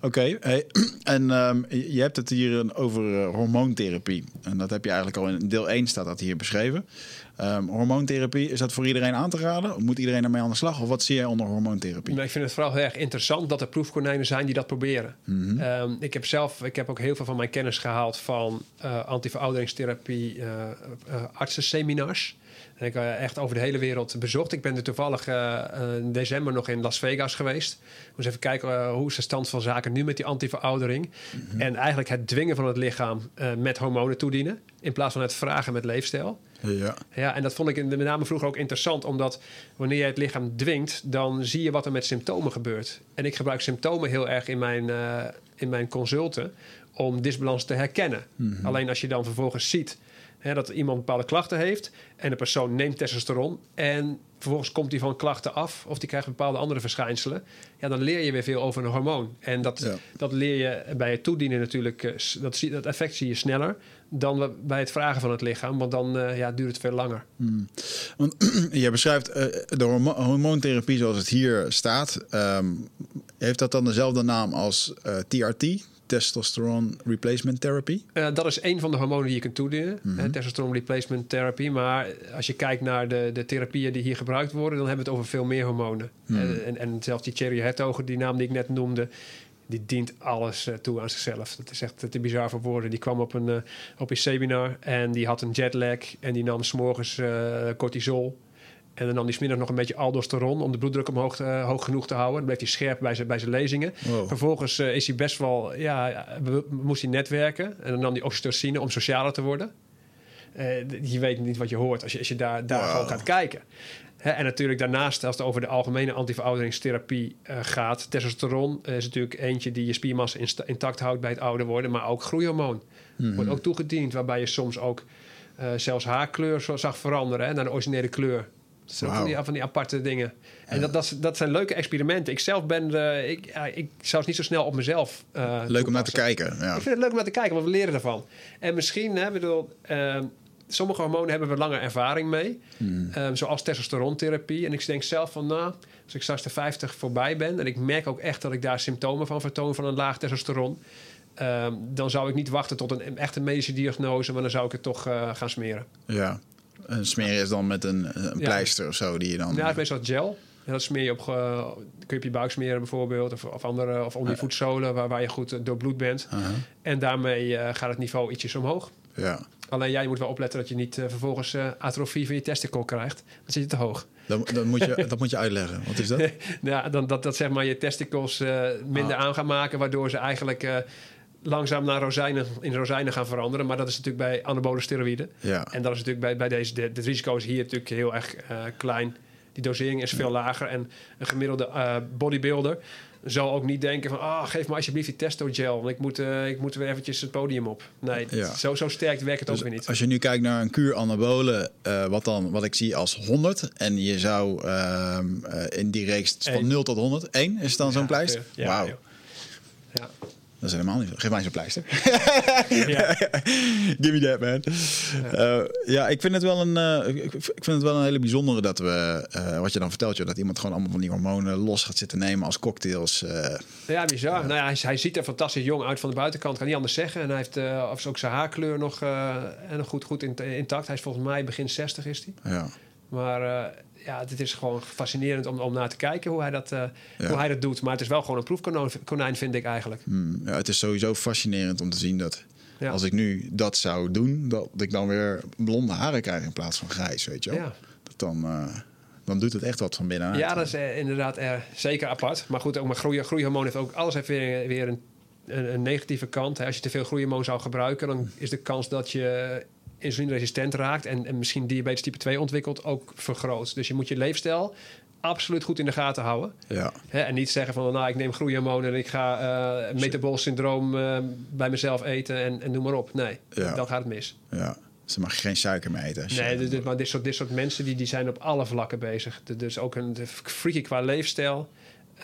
Oké, hey, en ehm, je hebt het hier over eh, hormoontherapie. En dat heb je eigenlijk al in deel 1 staat dat hier beschreven. Ehm, hormoontherapie, is dat voor iedereen aan te raden? Moet iedereen daarmee aan de slag? Of wat zie jij onder hormoontherapie?
Maar ik vind het vooral heel erg interessant dat er proefkonijnen zijn die dat proberen.
Mhm.
Ehm, ik heb zelf, ik heb ook heel veel van mijn kennis gehaald van eh antiverouderingstherapie, eh eh, artsenseminars. En ik heb eh, echt over de hele wereld bezocht. Ik ben er toevallig eh, eh, in december nog in Las Vegas geweest. Eens even kijken hoe is de stand van zaken nu met die antiveroudering. En eigenlijk het dwingen van het lichaam met hormonen toedienen. In plaats van het vragen met leefstijl.
Ja,
Ja, en dat vond ik in- met name vroeger ook interessant, omdat wanneer je het lichaam dwingt, dan zie je wat er met symptomen gebeurt. En ik gebruik symptomen heel erg in mijn, in mijn consulten om disbalans te herkennen. Alleen als je dan vervolgens ziet dat iemand bepaalde klachten heeft en de persoon neemt testosteron en vervolgens komt die van klachten af of die krijgt bepaalde andere verschijnselen, ja, dan leer je weer veel over een hormoon. En dat,
Ja.
dat leer je bij het toedienen natuurlijk, eh, dat, zie, dat effect zie je sneller dan bij het vragen van het lichaam, want dan eh, ja, duurt het veel langer.
Want jij beschrijft eh, de hormo- hormoontherapie zoals het hier staat. ehm, heeft dat dan dezelfde naam als TRT? Testosterone Replacement Therapy?
Eh, dat is een van de hormonen die je kunt toedienen. Hè, testosteron replacement therapy. Maar als je kijkt naar de, de therapieën die hier gebruikt worden... dan hebben we het over veel meer hormonen.
Mhm.
En, en zelfs die Cherry Hertogen, die naam die ik net noemde... die dient alles eh, toe aan zichzelf. Dat is echt te bizar voor woorden. Die kwam op een, eh, op een seminar en die had een jetlag... en die nam s'morgens eh cortisol... En dan nam hij smiddag nog een beetje aldosteron om de bloeddruk omhoog eh, hoog genoeg te houden. Dan bleef hij scherp bij zijn, bij zijn lezingen.
Wow.
Vervolgens eh, is hij best wel, ja, moest hij netwerken. En dan nam hij oxytocine om socialer te worden. je weet niet wat je hoort als je, als je daar, daar
Wow.
gewoon gaat kijken. Hè, en natuurlijk daarnaast, als het over de algemene antiverouderingstherapie eh, gaat... testosteron eh, is natuurlijk eentje die je spiermassa intact houdt bij het ouder worden... maar ook groeihormoon wordt ook toegediend... waarbij je soms ook eh, zelfs haarkleur zo zag veranderen hè, naar de originele kleur. Van, die,
Wauw.
van die aparte dingen. En dat, dat, zijn leuke experimenten. Ik zelf ben... eh, ik, ja, ik zou het niet zo snel op mezelf eh,
Leuk om naar te kijken. Ja.
Ik vind het leuk om naar te kijken, want we leren ervan. En misschien, hè, bedoel, ehm, sommige hormonen hebben we langer ervaring mee. Ehm, zoals testosterontherapie. En ik denk zelf van, nou, als ik straks de 50 voorbij ben... en ik merk ook echt dat ik daar symptomen van vertoon van een laag testosteron... ehm, dan zou ik niet wachten tot een echte medische diagnose... maar dan zou ik het toch eh, gaan smeren.
ja. En smeren is dan met een, een
Ja.
pleister of zo die je dan...
Ja, meestal gel. En dat smeer je op, ge- kun je op je buik smeren bijvoorbeeld. Of, of, andere, of onder je voetzolen waar, waar je goed eh, doorbloed bent.
Uh-huh.
En daarmee eh, gaat het niveau ietsjes omhoog.
Ja.
Alleen jij moet wel opletten dat je niet eh, vervolgens eh, atrofie van je testicle krijgt. Dan zit je te hoog.
Dan, dan moet je, dat moet je uitleggen. Wat is dat?
ja, dan, dat, dat zeg maar je testicles eh, minder
Ah.
aan gaan maken, waardoor ze eigenlijk eh, langzaam naar rozijnen, in rozijnen gaan veranderen. Maar dat is natuurlijk bij anabole steroïden.
Ja.
En dat is natuurlijk bij, bij deze, de, het risico is hier natuurlijk heel erg eh, klein. Die dosering is veel lager. En een gemiddelde eh, bodybuilder zal ook niet denken van... ah, geef me alsjeblieft die testogel, want ik moet, eh, ik moet weer eventjes het podium op. Nee,
Ja.
zo, zo sterk werkt het
Dus
ook weer niet.
als je nu kijkt naar een kuur anabolen, eh, wat, dan, wat ik zie als 100... en je zou ehm, eh, in die reeks van
Eén.
0 tot 100... 1 is dan zo'n pleister?
Ja.
Dat is helemaal niet... Geef mij zo'n pleister.
Ja.
Give me that, man. Ja. ja, ik vind het wel een, eh, ik, vind het wel een hele bijzondere dat we, eh, wat je dan vertelt, joh, dat iemand gewoon allemaal van die hormonen los gaat zitten nemen als cocktails. eh.
Ja, bizar. Nou ja, hij, hij ziet er fantastisch jong uit van de buitenkant. Kan niet anders zeggen. En hij heeft ook zijn haarkleur nog, en nog goed, goed intact. Hij is volgens mij begin 60 is hij.
ja.
Maar ja, het is gewoon fascinerend om, om naar te kijken hoe hij, dat, uh, ja. hoe hij dat doet. Maar het is wel gewoon een proefkonijn, vind ik eigenlijk.
Hmm, ja, het is sowieso fascinerend om te zien dat ja. als ik nu dat zou doen, dat ik dan weer blonde haren krijg in plaats van grijs, weet je wel.
Ja.
Dat dan, uh, dan doet het echt wat van binnenuit.
Ja, dat is uh, inderdaad uh, zeker apart. Maar goed, ook maar groei, groeihormoon heeft ook alles heeft weer, weer een, een, een, negatieve kant. Als je te veel groeihormoon zou gebruiken, dan is de kans dat je insulineresistent raakt en, en misschien diabetes type 2 ontwikkelt ook vergroot. Dus je moet je leefstijl absoluut goed in de gaten houden.
Ja.
Hè, en niet zeggen van, nou, ik neem groeihormonen en ik ga uh, metabol syndroom uh, bij mezelf eten en, en noem maar op. Nee, ja. dan gaat het mis.
Ja. Ze mag geen suiker meer eten.
Nee, dit, dit, maar dit soort, dit soort mensen die, die zijn op alle vlakken bezig. Dus ook een freaky qua leefstijl.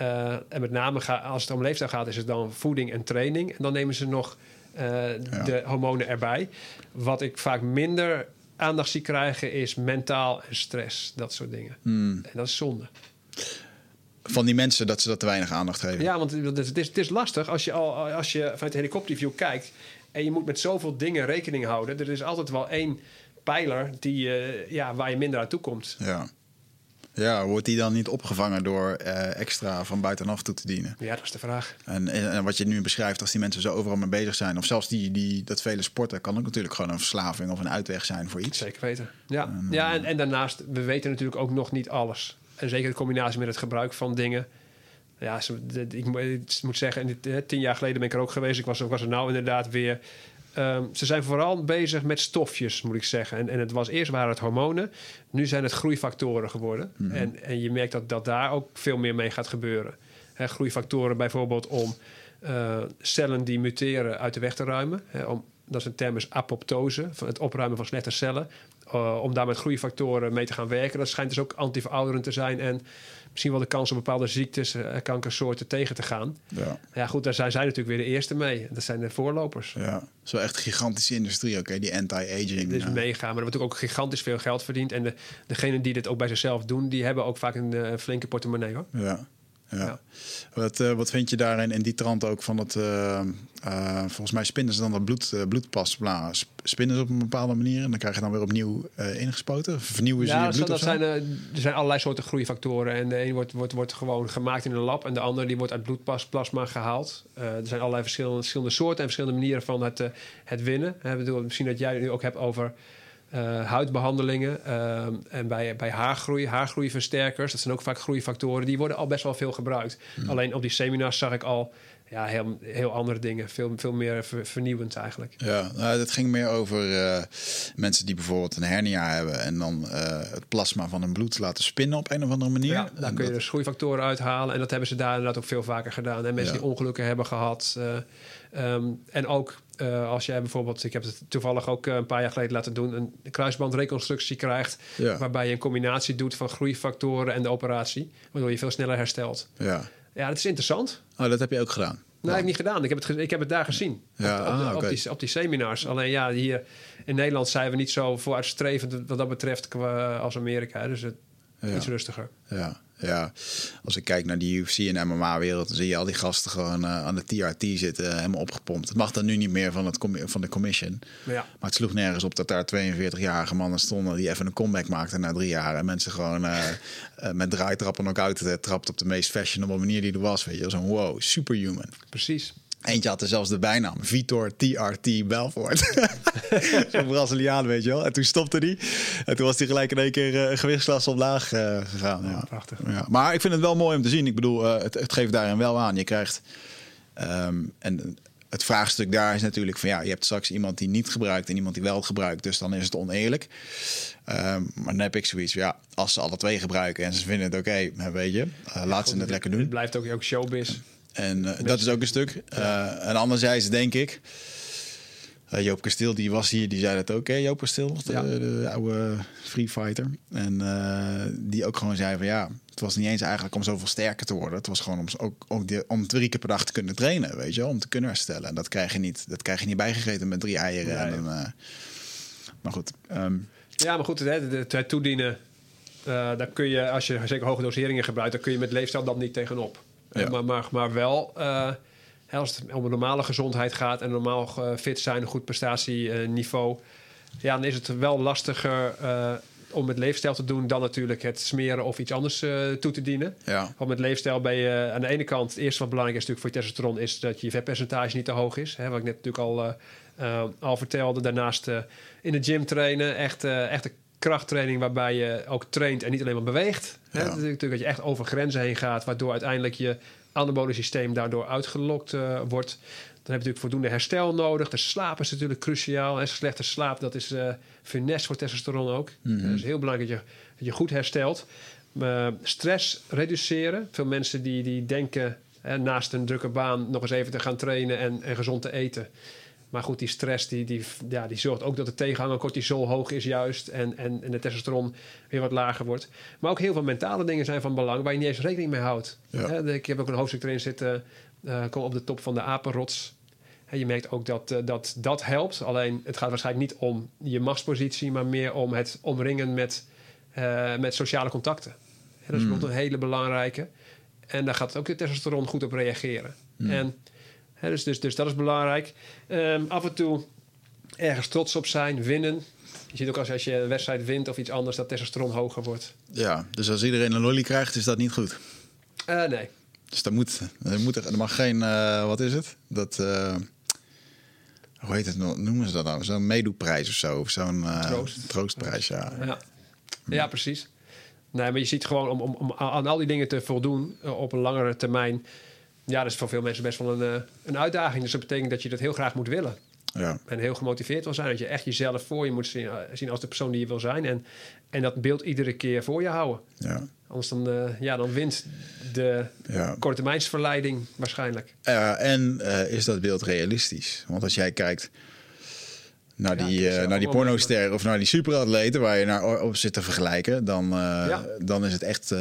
Uh, en met name ga, als het om leefstijl gaat, is het dan voeding en training. En dan nemen ze nog ja. de hormonen erbij. Wat ik vaak minder aandacht zie krijgen is mentaal en stress. Dat soort dingen.
Hmm.
En dat is zonde.
Van die mensen dat ze dat te weinig aandacht geven.
Ja, want het is, het is, lastig als je, al, als je vanuit de helikopterview kijkt... en je moet met zoveel dingen rekening houden. Er is altijd wel één pijler die, uh, ja, waar je minder aan toe komt.
Ja. Ja, wordt die dan niet opgevangen door uh, extra van buitenaf toe te dienen?
Ja, dat is de vraag.
En, en, wat je nu beschrijft, als die mensen zo overal mee bezig zijn, of zelfs die, die dat vele sporten, kan ook natuurlijk gewoon een verslaving of een uitweg zijn voor iets.
Zeker weten. Ja, en, ja en, en daarnaast, we weten natuurlijk ook nog niet alles. En zeker in combinatie met het gebruik van dingen. Ja, ik moet zeggen, tien jaar geleden ben ik er ook geweest. Ik was, ik was er nou inderdaad weer. Um, ze zijn vooral bezig met stofjes, moet ik zeggen. En, en het was eerst waren het hormonen, nu zijn het groeifactoren geworden.
Mhm.
Mm -hmm. en, en je merkt dat, dat daar ook veel meer mee gaat gebeuren. He, groeifactoren bijvoorbeeld om uh, cellen die muteren uit de weg te ruimen. He, om, dat is een term is apoptose, van het opruimen van slechte cellen. Uh, om daar met groeifactoren mee te gaan werken. Dat schijnt dus ook antiverouderend te zijn en misschien wel de kans om bepaalde ziektes, uh, kankersoorten tegen te gaan.
Ja,
ja goed, daar zijn zij natuurlijk weer de eerste mee. Dat zijn de voorlopers.
Ja, zo echt een gigantische industrie, oké, okay, die anti-aging.
Dit is mega, maar er wordt ook gigantisch veel geld verdiend. En de, degenen die dit ook bij zichzelf doen, die hebben ook vaak een uh, flinke portemonnee hoor.
Ja. Ja. Wat, uh, wat vind je daarin in die trant ook van dat... Uh, uh, volgens mij spinnen ze dan dat bloed, bloedplasma. Spinnen ze op een bepaalde manier en dan krijg je dan weer opnieuw ingespoten? Vernieuwen ze
ja,
je bloed
dat zijn, er zijn allerlei soorten groeifactoren. En de een wordt, wordt, wordt gewoon gemaakt in een lab... en de ander die wordt uit bloedplasma gehaald. er zijn allerlei verschillende, verschillende soorten en verschillende manieren van het, het winnen. Ik bedoel, misschien dat jij het nu ook hebt over... Uh, huidbehandelingen uh, en bij, bij haargroei, haargroeiversterkers, dat zijn ook vaak groeifactoren, die worden al best wel veel gebruikt. Mm. Alleen op die seminars zag ik al ja, heel, heel andere dingen. Veel, veel meer ver- vernieuwend eigenlijk.
Ja, nou, het ging meer over eh, mensen die bijvoorbeeld een hernia hebben en dan eh, het plasma van hun bloed laten spinnen op een of andere manier.
Ja, daar
En
kun je
dat-
dus groeifactoren uithalen. En dat hebben ze daar inderdaad ook veel vaker gedaan. En mensen
Ja.
die ongelukken hebben gehad. eh, ehm, en ook eh, als jij bijvoorbeeld, ik heb het toevallig ook eh, een paar jaar geleden laten doen, een kruisbandreconstructie krijgt.
Ja.
Waarbij je een combinatie doet van groeifactoren en de operatie. Waardoor je veel sneller herstelt.
ja.
Ja, dat is interessant.
Oh, dat heb je ook gedaan.
Nou, heb ik niet gedaan. Ik heb het, ik heb het daar gezien.
Ja,
op,
ah,
op die, op die seminars. Alleen ja, hier in Nederland zijn we niet zo vooruitstrevend wat dat betreft als Amerika. Dus het,
Ja.
iets rustiger.
Ja, ja. Als ik kijk naar die UFC en MMA-wereld, dan zie je al die gasten gewoon eh, aan de TRT zitten, eh, helemaal opgepompt. Het mag dan nu niet meer van, het van de commission.
Maar ja,
Maar het sloeg nergens op dat daar 42-jarige mannen stonden die even een comeback maakten na drie jaar. En mensen gewoon eh, met draaitrappen ook uit trapt op de meest fashionable manier die er was. Weet je, zo'n wow, superhuman.
precies.
Eentje had er zelfs de bijnaam Vitor TRT Belfort. Zo'n Braziliaan, weet je wel. En toen stopte hij. En toen was hij gelijk in één keer een gewichtsklasse omlaag eh, gegaan. Ja.
prachtig.
Ja. Maar ik vind het wel mooi om te zien. Ik bedoel, eh, het, het geeft daarin wel aan. Je krijgt... ehm, en het vraagstuk daar is natuurlijk van... ja, je hebt straks iemand die niet gebruikt en iemand die wel gebruikt. Dus dan is het oneerlijk. Ehm, maar dan heb ik zoiets ja, als ze alle twee gebruiken... en ze vinden het oké, hè, weet je, eh, laat ze het lekker doen.
Het blijft ook, ook showbiz.
En eh, dat is ook een stuk. Eh, en anderzijds denk ik... eh, Joop Kasteel, die was hier, die zei dat ook. Hè? Joop Kasteel, de,
Ja.
de oude free fighter. En die ook gewoon zei van ja... Het was niet eens eigenlijk om zoveel sterker te worden. Het was gewoon om, ook, de, om drie keer per dag te kunnen trainen, weet je wel. Om te kunnen herstellen. En dat krijg je niet, dat krijg je niet bijgegeten met drie eieren.
Nee.
En dan, eh, maar goed, ehm,
Ja, maar goed, het, het, het toedienen, daar kun je, als je zeker hoge doseringen gebruikt, dan kun je met leefstijl dan niet tegenop.
Ja.
Eh, maar, maar, maar wel, eh, als het om een normale gezondheid gaat en normaal eh, fit zijn, een goed prestatieniveau, ja, dan is het wel lastiger om met leefstijl te doen dan natuurlijk het smeren of iets anders toe te dienen.
ja.
Want met leefstijl ben je aan de ene kant... het eerste wat belangrijk is natuurlijk voor je testosteron... is dat je vetpercentage niet te hoog is. Hè, wat ik net natuurlijk al, al vertelde. Daarnaast in de gym trainen. Echt, eh, echte krachttraining waarbij je ook traint en niet alleen maar beweegt. Hè.
Ja.
Natuurlijk dat je echt over grenzen heen gaat... waardoor uiteindelijk je anabole systeem daardoor uitgelokt eh, wordt. Dan heb je natuurlijk voldoende herstel nodig. De slaap is natuurlijk cruciaal. En slechte slaap, dat is funest voor testosteron ook. Het is heel belangrijk dat je, dat je goed herstelt. Stress reduceren. Veel mensen die, die denken hè, naast een drukke baan nog eens even te gaan trainen en, en gezond te eten. Maar goed, die stress die, die, ja, die zorgt ook dat de tegenhanger cortisol hoog is juist. En, en, en de testosteron weer wat lager wordt. Maar ook heel veel mentale dingen zijn van belang waar je niet eens rekening mee houdt.
Ja.
Ik heb ook een hoofdstuk erin zitten. eh kom op de top van de apenrots. Hè, je merkt ook dat, eh, dat dat helpt. Alleen het gaat waarschijnlijk niet om je machtspositie, maar meer om het omringen met, eh, met sociale contacten. Hè, dat is bijvoorbeeld een hele belangrijke. En daar gaat ook de testosteron goed op reageren. En, dus, dus, dus dat is belangrijk. Ehm, af en toe ergens trots op zijn, winnen. Je ziet ook als, als je een wedstrijd wint of iets anders, dat testosteron hoger wordt.
ja, dus als iedereen een lolly krijgt, is dat niet goed.
Eh, nee,
Dus er, moet, er, moet, er mag geen, eh, wat is het? Dat, eh, hoe heet het, nou? noemen ze dat nou? Zo'n meedoeprijs of zo. Of zo'n
Troost.
troostprijs, ja.
Ja, ja precies. Nee, maar je ziet gewoon om, om, om aan al die dingen te voldoen op een langere termijn. Ja, dat is voor veel mensen best wel een, eh, een uitdaging. Dus dat betekent dat je dat heel graag moet willen.
ja.
En heel gemotiveerd wil zijn. Dat je echt jezelf voor je moet zien, eh, zien als de persoon die je wil zijn. En, en dat beeld iedere keer voor je houden.
ja.
Anders dan, eh, ja, dan wint de
ja.
kortetermijnsverleiding waarschijnlijk.
Ja, en is dat beeld realistisch? Want als jij kijkt naar
Ja,
die,
allemaal
naar die pornosterren of naar die superatleten waar je naar op zit te vergelijken, dan, dan is het echt,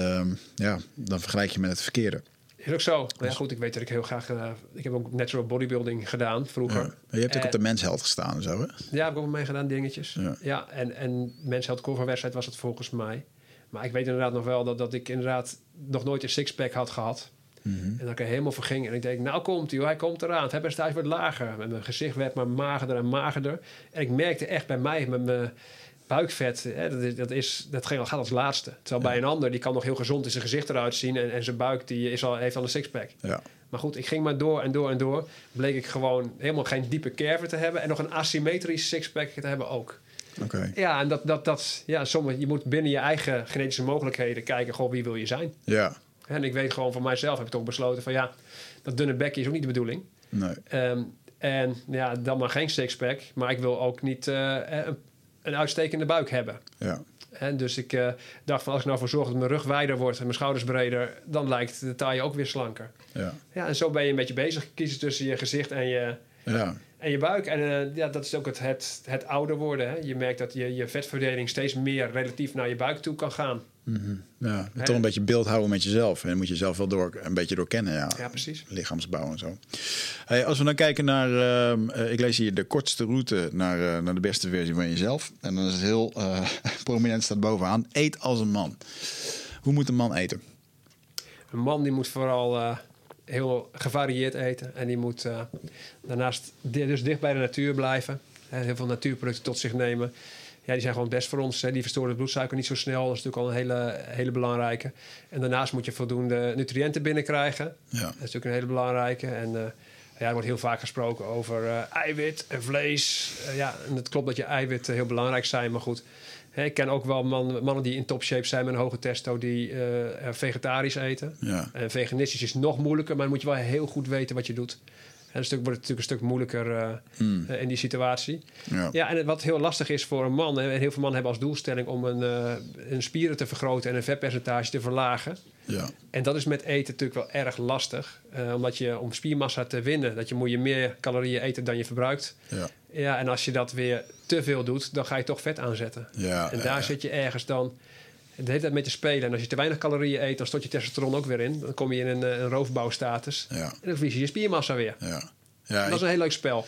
ja, dan vergelijk je met het verkeerde.
Is ook zo. Maar ja, goed, ik weet dat ik heel graag... eh, ik heb ook natural bodybuilding gedaan vroeger.
Ja. Je hebt ook op de mensheld gestaan en zo, hè?
Ja, heb ik ook mee gedaan, dingetjes.
Ja.
Ja, en, en Mensheld coverwedstrijd was het volgens mij. Maar ik weet inderdaad nog wel dat, dat ik inderdaad nog nooit een sixpack had gehad.
Mhm.
En dat ik er helemaal voor ging. En ik denk, nou komt hij, hij komt eraan. Het percentage wordt lager. En mijn gezicht werd maar magerder en magerder. En ik merkte echt bij mij, met mijn buikvet, hè, dat, is, dat, is, dat gaat als laatste. Terwijl bij een ander, die kan nog heel gezond in zijn gezicht eruit zien. En, en zijn buik die is al, heeft al een sixpack.
Ja.
Maar goed, ik ging maar door en door en door. Bleek ik gewoon helemaal geen diepe curve te hebben. En nog een asymmetrisch sixpack te hebben ook. Ja, en dat, dat, dat ja, sommige, je moet binnen je eigen genetische mogelijkheden kijken, goh, wie wil je zijn?
Ja.
En ik weet gewoon van mijzelf, heb ik toch besloten van ja, dat dunne bekje is ook niet de bedoeling.
Nee.
Ehm, en ja, dan maar geen sixpack. Maar ik wil ook niet uh, een, een, uitstekende buik hebben.
Ja.
En dus ik uh, dacht van als ik nou voor zorg dat mijn rug wijder wordt en mijn schouders breder, dan lijkt de taille ook weer slanker.
Ja.
ja, en zo ben je een beetje bezig. Kiezen tussen je gezicht en je,
ja.
En je buik. En uh, ja, dat is ook het, het, het ouder worden. Hè. Je merkt dat je, je vetverdeling steeds meer relatief naar je buik toe kan gaan.
Mm -hmm. Ja, He, toch een beetje beeld houden met jezelf. En dan moet je zelf wel door, een beetje doorkennen. Ja,
ja precies.
Lichaamsbouw en zo. Hey, als we dan kijken naar, uh, ik lees hier de kortste route naar, uh, naar de beste versie van jezelf. En dan is het heel prominent staat bovenaan. Eet als een man. Hoe moet een man eten?
Een man die moet vooral heel gevarieerd eten. En die moet daarnaast dus dicht bij de natuur blijven. Heel veel natuurproducten tot zich nemen ja, die zijn gewoon best voor ons. Hè. Die verstoren het bloedsuiker niet zo snel. Dat is natuurlijk al een hele, hele belangrijke. En daarnaast moet je voldoende nutriënten binnenkrijgen.
Ja.
Dat is natuurlijk een hele belangrijke. En uh, ja, er wordt heel vaak gesproken over uh, eiwit en vlees. Uh, ja, en het klopt dat je eiwitten heel belangrijk zijn. Maar goed, ik ken ook wel man, mannen die in topshape zijn met een hoge testo... die vegetarisch eten.
Ja.
En veganistisch is nog moeilijker. Maar dan moet je wel heel goed weten wat je doet. En een stuk wordt het natuurlijk een stuk moeilijker uh,
mm.
uh, in die situatie.
Ja.
ja, en wat heel lastig is voor een man, en heel veel mannen hebben als doelstelling om een, uh, een spieren te vergroten en een vetpercentage te verlagen.
Ja.
En dat is met eten natuurlijk wel erg lastig. omdat je om spiermassa te winnen, dat je moet je meer calorieën eten dan je verbruikt.
Ja.
Ja, en als je dat weer te veel doet, dan ga je toch vet aanzetten.
Ja,
en daar
ja,
zit je ergens dan de hele tijd mee te spelen. En als je te weinig calorieën eet, dan stort je testosteron ook weer in. Dan kom je in een, een roofbouwstatus.
Ja.
En dan verlies je je spiermassa weer.
Ja. Ja,
dat is een heel leuk spel.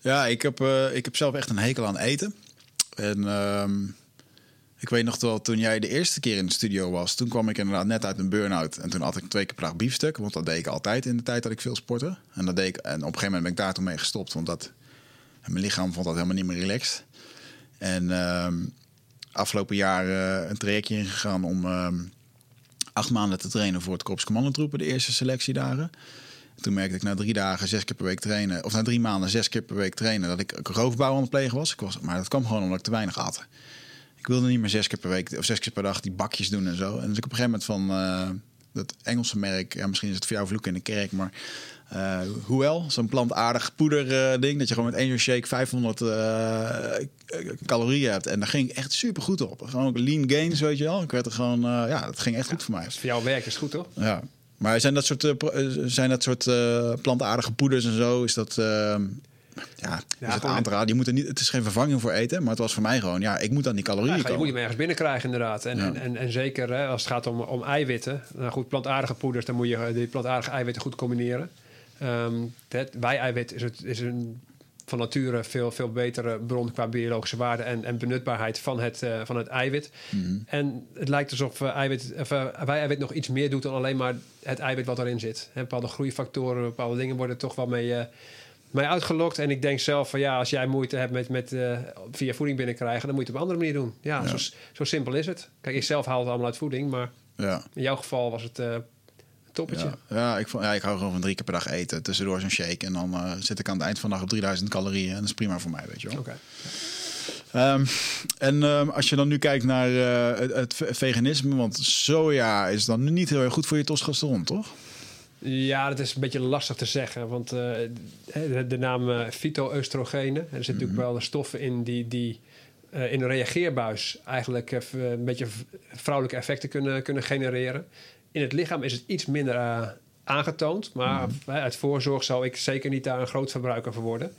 Ja, ik heb, uh, ik heb zelf echt een hekel aan eten. En uh, ik weet nog wel, toen jij de eerste keer in de studio was... toen kwam ik inderdaad net uit een burn-out. En toen had ik twee keer per dag biefstuk. Want dat deed ik altijd in de tijd dat ik veel sportte. En, dat deed ik, en op een gegeven moment ben ik daar toen mee gestopt. Want dat, mijn lichaam vond dat helemaal niet meer relaxed. En uh, afgelopen jaar uh, een trajectje ingegaan om ehm, acht maanden te trainen... voor het Korps Commandotroepen, de eerste selectiedagen... Toen merkte ik na drie dagen zes keer per week trainen, of na drie maanden zes keer per week trainen, dat ik roofbouw aan het plegen was. Ik was maar dat kwam gewoon omdat ik te weinig at. Ik wilde niet meer zes keer per week of zes keer per dag die bakjes doen en zo. En dus ik op een gegeven moment van uh, dat Engelse merk, ja, misschien is het voor jou vloek in de kerk, maar uh, Hoewel, zo'n plantaardig poeder uh, ding, dat je gewoon met één shake 500 calorieën hebt. En daar ging ik echt super goed op. Gewoon ook lean gains, weet je wel. Ik werd er gewoon, ja, dat ging echt goed voor mij.
Voor jou werk is het goed, toch?
Ja. Maar zijn dat soort, zijn dat soort plantaardige poeders en zo? Is dat, uh, ja, is het aan te raden? Je moet er niet, het is geen vervanging voor eten, maar het was voor mij gewoon, ja, ik moet aan die calorieën
ja,
komen.
Je moet hem ergens binnenkrijgen inderdaad. En,
Ja.
en, en, en zeker hè, als het gaat om, om eiwitten. Nou goed, plantaardige poeders, dan moet je die plantaardige eiwitten goed combineren. Um, het wij-eiwit is, het, is een van nature veel, veel betere bron qua biologische waarde en, en benutbaarheid van het, uh, van het eiwit.
Mhm.
En het lijkt alsof uh, eiwit, of, uh, wij-eiwit nog iets meer doet dan alleen maar het eiwit wat erin zit. He, bepaalde groeifactoren, bepaalde dingen worden toch wel mee, mee uitgelokt. En ik denk zelf van ja, als jij moeite hebt met, met via voeding binnenkrijgen, dan moet je het op een andere manier doen. Ja,
Ja.
Zo, zo simpel is het. Kijk, ik zelf haal het allemaal uit voeding, maar
Ja.
in jouw geval was het toppetje.
Ja, ja, ik, vond, ja, ik hou gewoon van drie keer per dag eten. Tussendoor zo'n shake. En dan eh, zit ik aan het eind van de dag op 3000 calorieën. En dat is prima voor mij, weet je wel.
Oké.
Ehm, en ehm, als je dan nu kijkt naar eh, het, het ve- veganisme. Want soja is dan niet heel erg goed voor je testosteron, toch?
Ja, dat is een beetje lastig te zeggen. Want eh, de, de naam fytoestrogenen. Er zitten natuurlijk wel stoffen in die, die in een reageerbuis eigenlijk een beetje vrouwelijke effecten kunnen, kunnen genereren. In het lichaam is het iets minder eh, aangetoond. Maar eh, uit voorzorg zou ik zeker niet daar een groot verbruiker van worden.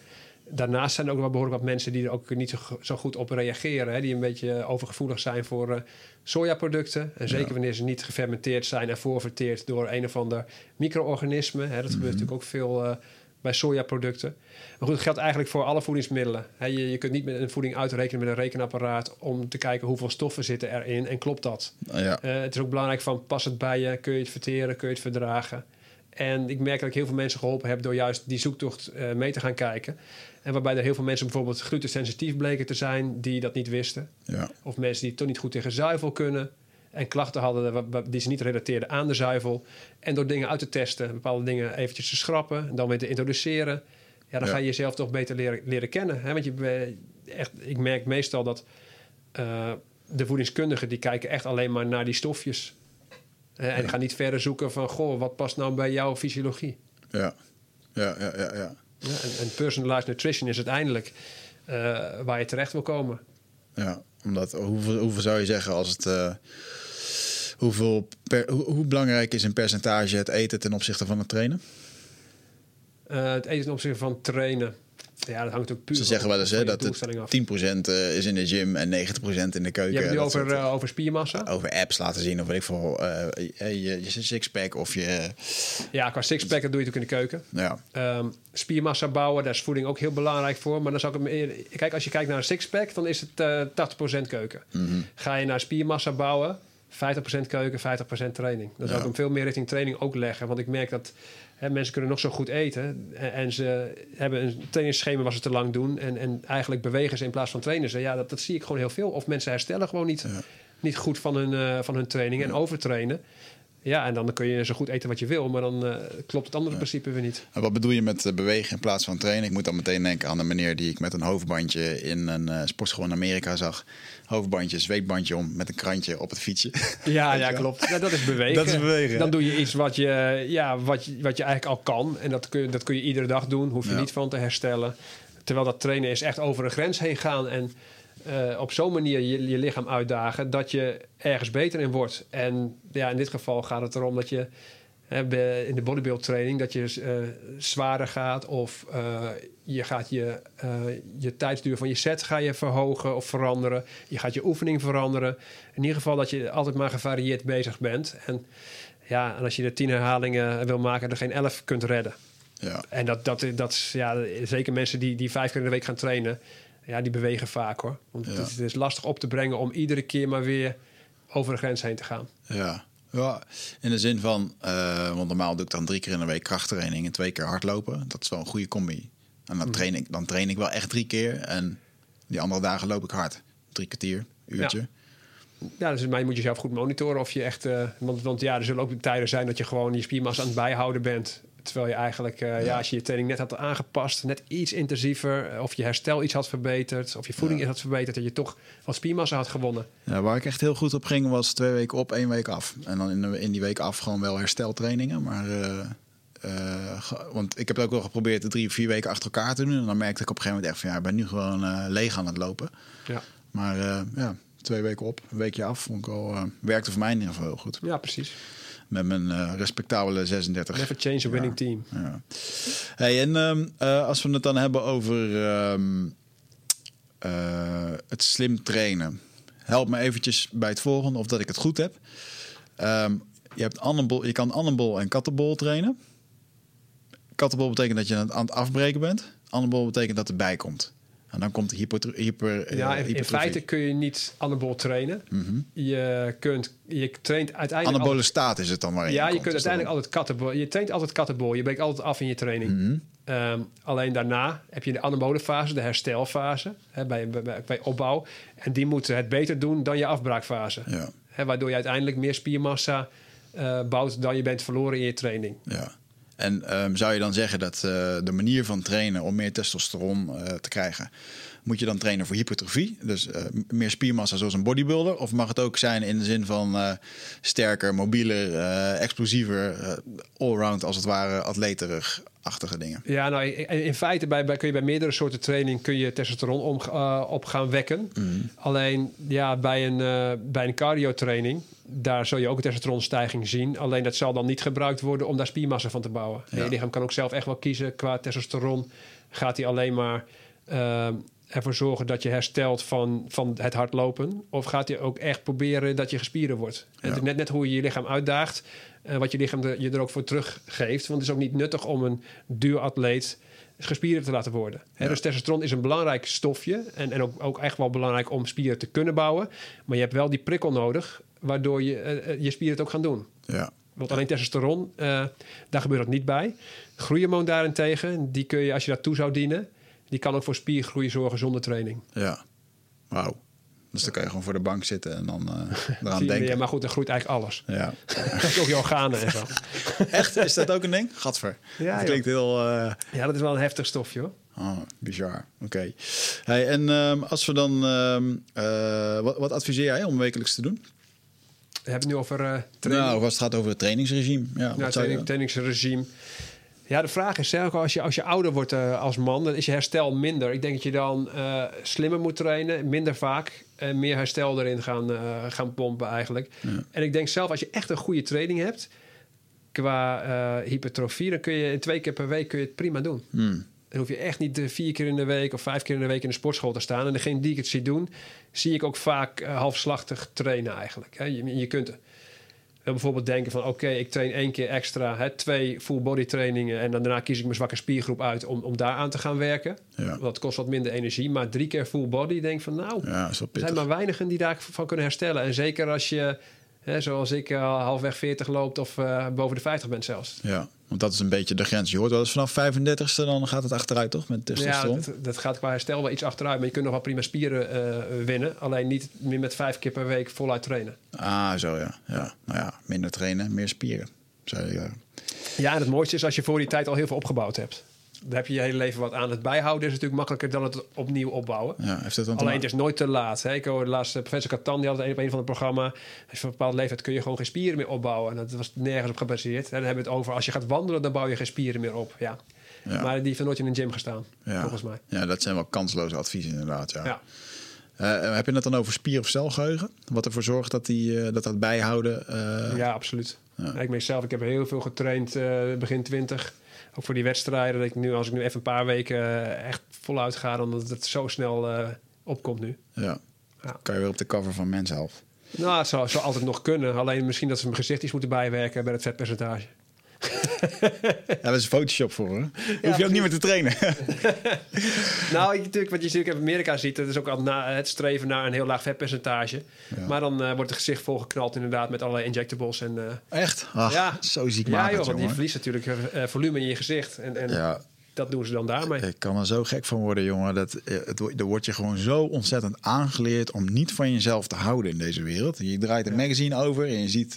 Daarnaast zijn er ook wel behoorlijk wat mensen die er ook niet zo, zo goed op reageren. Hè, die een beetje overgevoelig zijn voor eh, sojaproducten. En zeker
Ja.
wanneer ze niet gefermenteerd zijn en voorverteerd door een of ander micro-organisme. Dat gebeurt natuurlijk ook veel eh, bij sojaproducten. Maar goed, het geldt eigenlijk voor alle voedingsmiddelen. Je, je kunt niet met een voeding uitrekenen met een rekenapparaat om te kijken hoeveel stoffen zitten erin en klopt dat.
Nou ja.
Eh, het is ook belangrijk van pas het bij je, kun je het verteren, kun je het verdragen. En ik merk dat ik heel veel mensen geholpen heb door juist die zoektocht eh, mee te gaan kijken. En waarbij er heel veel mensen bijvoorbeeld glutensensitief bleken te zijn die dat niet wisten.
ja.
Of mensen die toch niet goed tegen zuivel kunnen. En klachten hadden die ze niet relateerden aan de zuivel. En door dingen uit te testen, bepaalde dingen eventjes te schrappen en dan weer te introduceren. Ja, dan
Ja.
ga je jezelf toch beter leren, leren kennen. Hè? Want je, echt, ik merk meestal dat eh, de voedingskundigen die kijken echt alleen maar naar die stofjes. En ga niet verder zoeken van, goh, wat past nou bij jouw fysiologie?
Ja, ja, ja, ja. ja.
Ja, en, en personalized nutrition is uiteindelijk eh, waar je terecht wil komen.
Ja, omdat hoeveel, hoeveel zou je zeggen als het. eh, hoeveel hoe, belangrijk is in percentage het eten ten opzichte van het trainen?
Eh, het eten ten opzichte van trainen. Ja, dat hangt ook puur
Ze zeggen wel eens hè,
je
dat
doelstelling af.
het 10% is in de gym en 90% in de keuken.
Je hebt het nu over,
soort-
eh, over spiermassa.
over apps laten zien of weet ik veel. eh, je, je, je sixpack of je.
Ja, qua sixpack dat doe je natuurlijk in de keuken.
Ja,
Ehm, spiermassa bouwen, daar is voeding ook heel belangrijk voor. Maar dan zou ik hem eer- Kijk, als je kijkt naar een sixpack, dan is het eh 80% keuken.
Mhm.
Ga je naar spiermassa bouwen, 50% keuken, 50% training. Dan zou ik hem veel meer richting training ook leggen. Want ik merk dat hè, mensen kunnen nog zo goed eten. En, en ze hebben een trainingsschema waar ze te lang doen. En, en eigenlijk bewegen ze in plaats van trainen ze. Ja, dat, dat zie ik gewoon heel veel. Of mensen herstellen gewoon niet, niet goed van hun, eh, van hun training en overtrainen. Ja, en dan kun je zo goed eten wat je wil, maar dan eh, klopt het andere principe weer niet.
En wat bedoel je met eh, bewegen in plaats van trainen? Ik moet dan meteen denken aan de meneer die ik met een hoofdbandje in een eh, sportschool in Amerika zag. Hoofdbandje, zweetbandje om met een krantje op het fietsje.
Ja, ja klopt. Ja, dat is bewegen.
Dat is bewegen,
Dan doe je iets wat je, ja, wat je, wat je eigenlijk al kan. En dat kun, je, dat kun je iedere dag doen. Hoef je
Ja.
niet van te herstellen. Terwijl dat trainen is echt over een grens heen gaan. En eh, op zo'n manier je, je lichaam uitdagen dat je ergens beter in wordt. En ja, in dit geval gaat het erom dat je in de bodybuild training dat je eh, zwaarder gaat of eh, je gaat je, je tijdsduur van je set ga je verhogen of veranderen. Je gaat je oefening veranderen. In ieder geval dat je altijd maar gevarieerd bezig bent. En ja, en als je de tien herhalingen wil maken, er geen elf kunt redden.
Ja,
En dat, dat, dat ja, zeker mensen die, die vijf keer in de week gaan trainen, ja, die bewegen vaak hoor. Want
Ja.
het, is, het is lastig op te brengen om iedere keer maar weer over de grens heen te gaan.
ja. ja, in de zin van, eh, want normaal doe ik dan drie keer in de week krachttraining en twee keer hardlopen. Dat is wel een goede combi. En dan, train ik, dan train ik wel echt drie keer en die andere dagen loop ik hard. Drie kwartier, uurtje.
Ja, dus maar je moet jezelf goed monitoren of je echt. eh, want, want ja, er zullen ook tijden zijn dat je gewoon je spiermassa aan het bijhouden bent. Terwijl je eigenlijk, eh, ja. als je je training net had aangepast, net iets intensiever, eh, of je herstel iets had verbeterd, of je voeding iets had verbeterd, dat je toch wat spiermassa had gewonnen.
Ja, waar ik echt heel goed op ging was twee weken op, één week af. En dan in, de, in die week af gewoon wel hersteltrainingen. Maar, eh, want ik heb het ook wel geprobeerd de drie of vier weken achter elkaar te doen. En dan merkte ik op een gegeven moment echt van ja, ik ben nu gewoon leeg aan het lopen.
Ja,
Maar ja, twee weken op, een weekje af. Vond ik eh, werkte voor mij in ieder geval heel goed.
ja precies.
Met mijn eh, respectabele 36.
Never change a winning team.
Ja. Hey, en ehm, eh, als we het dan hebben over ehm, eh, het slim trainen. Help me eventjes bij het volgende of dat ik het goed heb. Ehm, je, hebt annenbol, je kan annenbol en kattenbol trainen. Kattenbol betekent dat je aan het afbreken bent. Annenbol betekent dat erbij komt. En dan komt de hyper, hyper, eh,
Ja, in, feite kun je niet anabol trainen. Je, kunt, je traint uiteindelijk.
Anabole staat is het dan maar.
ja, je kunt uiteindelijk altijd kattenbol. Je traint altijd kattenbol. Je breekt altijd af in je training.
Mhm.
Ehm, alleen daarna heb je de anabole fase, de herstelfase, hè, bij, bij, bij opbouw. En die moeten het beter doen dan je afbraakfase.
Ja,
Hè, waardoor je uiteindelijk meer spiermassa eh, bouwt dan je bent verloren in je training.
ja. En ehm, zou je dan zeggen dat eh, de manier van trainen om meer testosteron eh, te krijgen, moet je dan trainen voor hypertrofie? Dus eh, meer spiermassa zoals een bodybuilder? Of mag het ook zijn in de zin van eh, sterker, mobieler, eh, explosiever, allround als het ware, atleterig-achtige dingen?
Ja, nou, in, in feite bij, bij, kun je bij meerdere soorten training kun je testosteron om, op gaan wekken. Alleen ja, bij een, bij een cardio training, daar zul je ook een testosteronstijging zien. Alleen dat zal dan niet gebruikt worden om daar spiermassa van te bouwen. En. Je lichaam kan ook zelf echt wel kiezen qua testosteron. Gaat hij alleen maar ervoor zorgen dat je herstelt van, van het hardlopen? Of gaat hij ook echt proberen dat je gespieren wordt? Het is net, net hoe je je lichaam uitdaagt, eh, wat je lichaam je er ook voor teruggeeft. Want het is ook niet nuttig om een duuratleet gespierd te laten worden. Dus testosteron is een belangrijk stofje en, en ook, ook echt wel belangrijk om spieren te kunnen bouwen. Maar je hebt wel die prikkel nodig, waardoor je, eh, eh, je spieren het ook gaan doen.
Ja,
Want alleen testosteron, daar gebeurt dat niet bij. Groeihormoon daarentegen, die kun je als je dat toe zou dienen, die kan ook voor spiergroei zorgen zonder training.
ja. Wauw. Dus dan kan je gewoon voor de bank zitten en dan
Zie
eraan denken.
ja, maar goed, dan groeit eigenlijk alles.
Ja.
ook je organen en zo.
Echt? Is dat ook een ding? Gadver.
Ja,
dat klinkt heel... eh,
Ja, dat is wel een heftig stofje hoor.
Oh, bizar. Oké. Hey, en ehm, als we dan... ehm, eh, wat, wat adviseer jij om wekelijks te doen?
We hebben het nu over uh, training.
Nou, als het gaat over het trainingsregime. Ja,
training, trainingsregime. Ja, de vraag is, zelf, als je, als je ouder wordt uh, als man, dan is je herstel minder. Ik denk dat je dan uh, slimmer moet trainen, minder vaak en meer herstel erin gaan, uh, gaan pompen eigenlijk. Ja. En ik denk zelf, als je echt een goede training hebt qua hypertrofie, dan kun je in twee keer per week kun je het prima doen.
Hmm.
Dan hoef je echt niet vier keer in de week of vijf keer in de week in de sportschool te staan. En degene die ik het zie doen, zie ik ook vaak halfslachtig trainen eigenlijk. Hè. Je, je kunt bijvoorbeeld denken van oké, ik train één keer extra, hè, twee full body trainingen en dan daarna kies ik mijn zwakke spiergroep uit om, om daar aan te gaan werken.
Ja.
Dat kost wat minder energie, maar drie keer full body denk van nou,
ja,
er zijn maar weinigen die daarvan kunnen herstellen. En zeker als je, hè, zoals ik, uh, halfweg 40 loopt of uh, boven de 50 bent zelfs.
Ja. Want dat is een beetje de grens. Je hoort wel eens vanaf 35ste, dan gaat het achteruit, toch? Met testosteron.
Ja, dat, dat, gaat qua herstel wel iets achteruit. Maar je kunt nog wel prima spieren uh, winnen. Alleen niet meer met vijf keer per week voluit trainen.
Ah, zo ja. ja. Nou ja, minder trainen, meer spieren. Zou je,
ja, en het mooiste is als je voor die tijd al heel veel opgebouwd hebt. Daar heb je je hele leven wat aan. Het bijhouden is natuurlijk makkelijker dan het opnieuw opbouwen.
Ja, heeft het dan
Alleen het is nooit te laat. Hè? Ik hoorde de laatste professor Catan, die had het een op een van het programma. Als je van een bepaalde leeftijd kun je gewoon geen spieren meer opbouwen. En dat was nergens op gebaseerd. En dan hebben we het over als je gaat wandelen, dan bouw je geen spieren meer op. Ja.
Ja.
Maar die heeft nooit in een gym gestaan,
ja.
volgens mij.
Ja, dat zijn wel kansloze adviezen inderdaad. Ja.
Ja.
Uh, heb je het dan over spier- of celgeheugen? Wat ervoor zorgt dat die, uh, dat, dat bijhouden? Uh...
Ja, absoluut. Ja. Ik mezelf, ik heb heel veel getraind begin 20 ook voor die wedstrijden. Dat ik nu, als ik nu even een paar weken echt voluit ga, dan dat het zo snel uh, opkomt nu.
Ja. ja. Kan je weer op de cover van Men's Health?
Nou, het zou, zou altijd nog kunnen. Alleen misschien dat ze mijn gezicht iets moeten bijwerken bij het vetpercentage.
ja, dat is Photoshop voor, hè? Hoef je ook niet meer te trainen.
nou, ik, natuurlijk, wat je natuurlijk in Amerika ziet, dat is ook al na, het streven naar een heel laag vetpercentage. Ja. Maar dan uh, wordt het gezicht volgeknald inderdaad met allerlei injectables. En, uh,
Echt? Ach, ja. zo ziek
Ja,
joh,
want je verliest natuurlijk uh, volume in je gezicht. En, en
ja.
Dat doen ze dan daarmee.
Ik kan er zo gek van worden, jongen. Dat, het, er wordt je gewoon zo ontzettend aangeleerd om niet van jezelf te houden in deze wereld. Je draait een magazine over en je ziet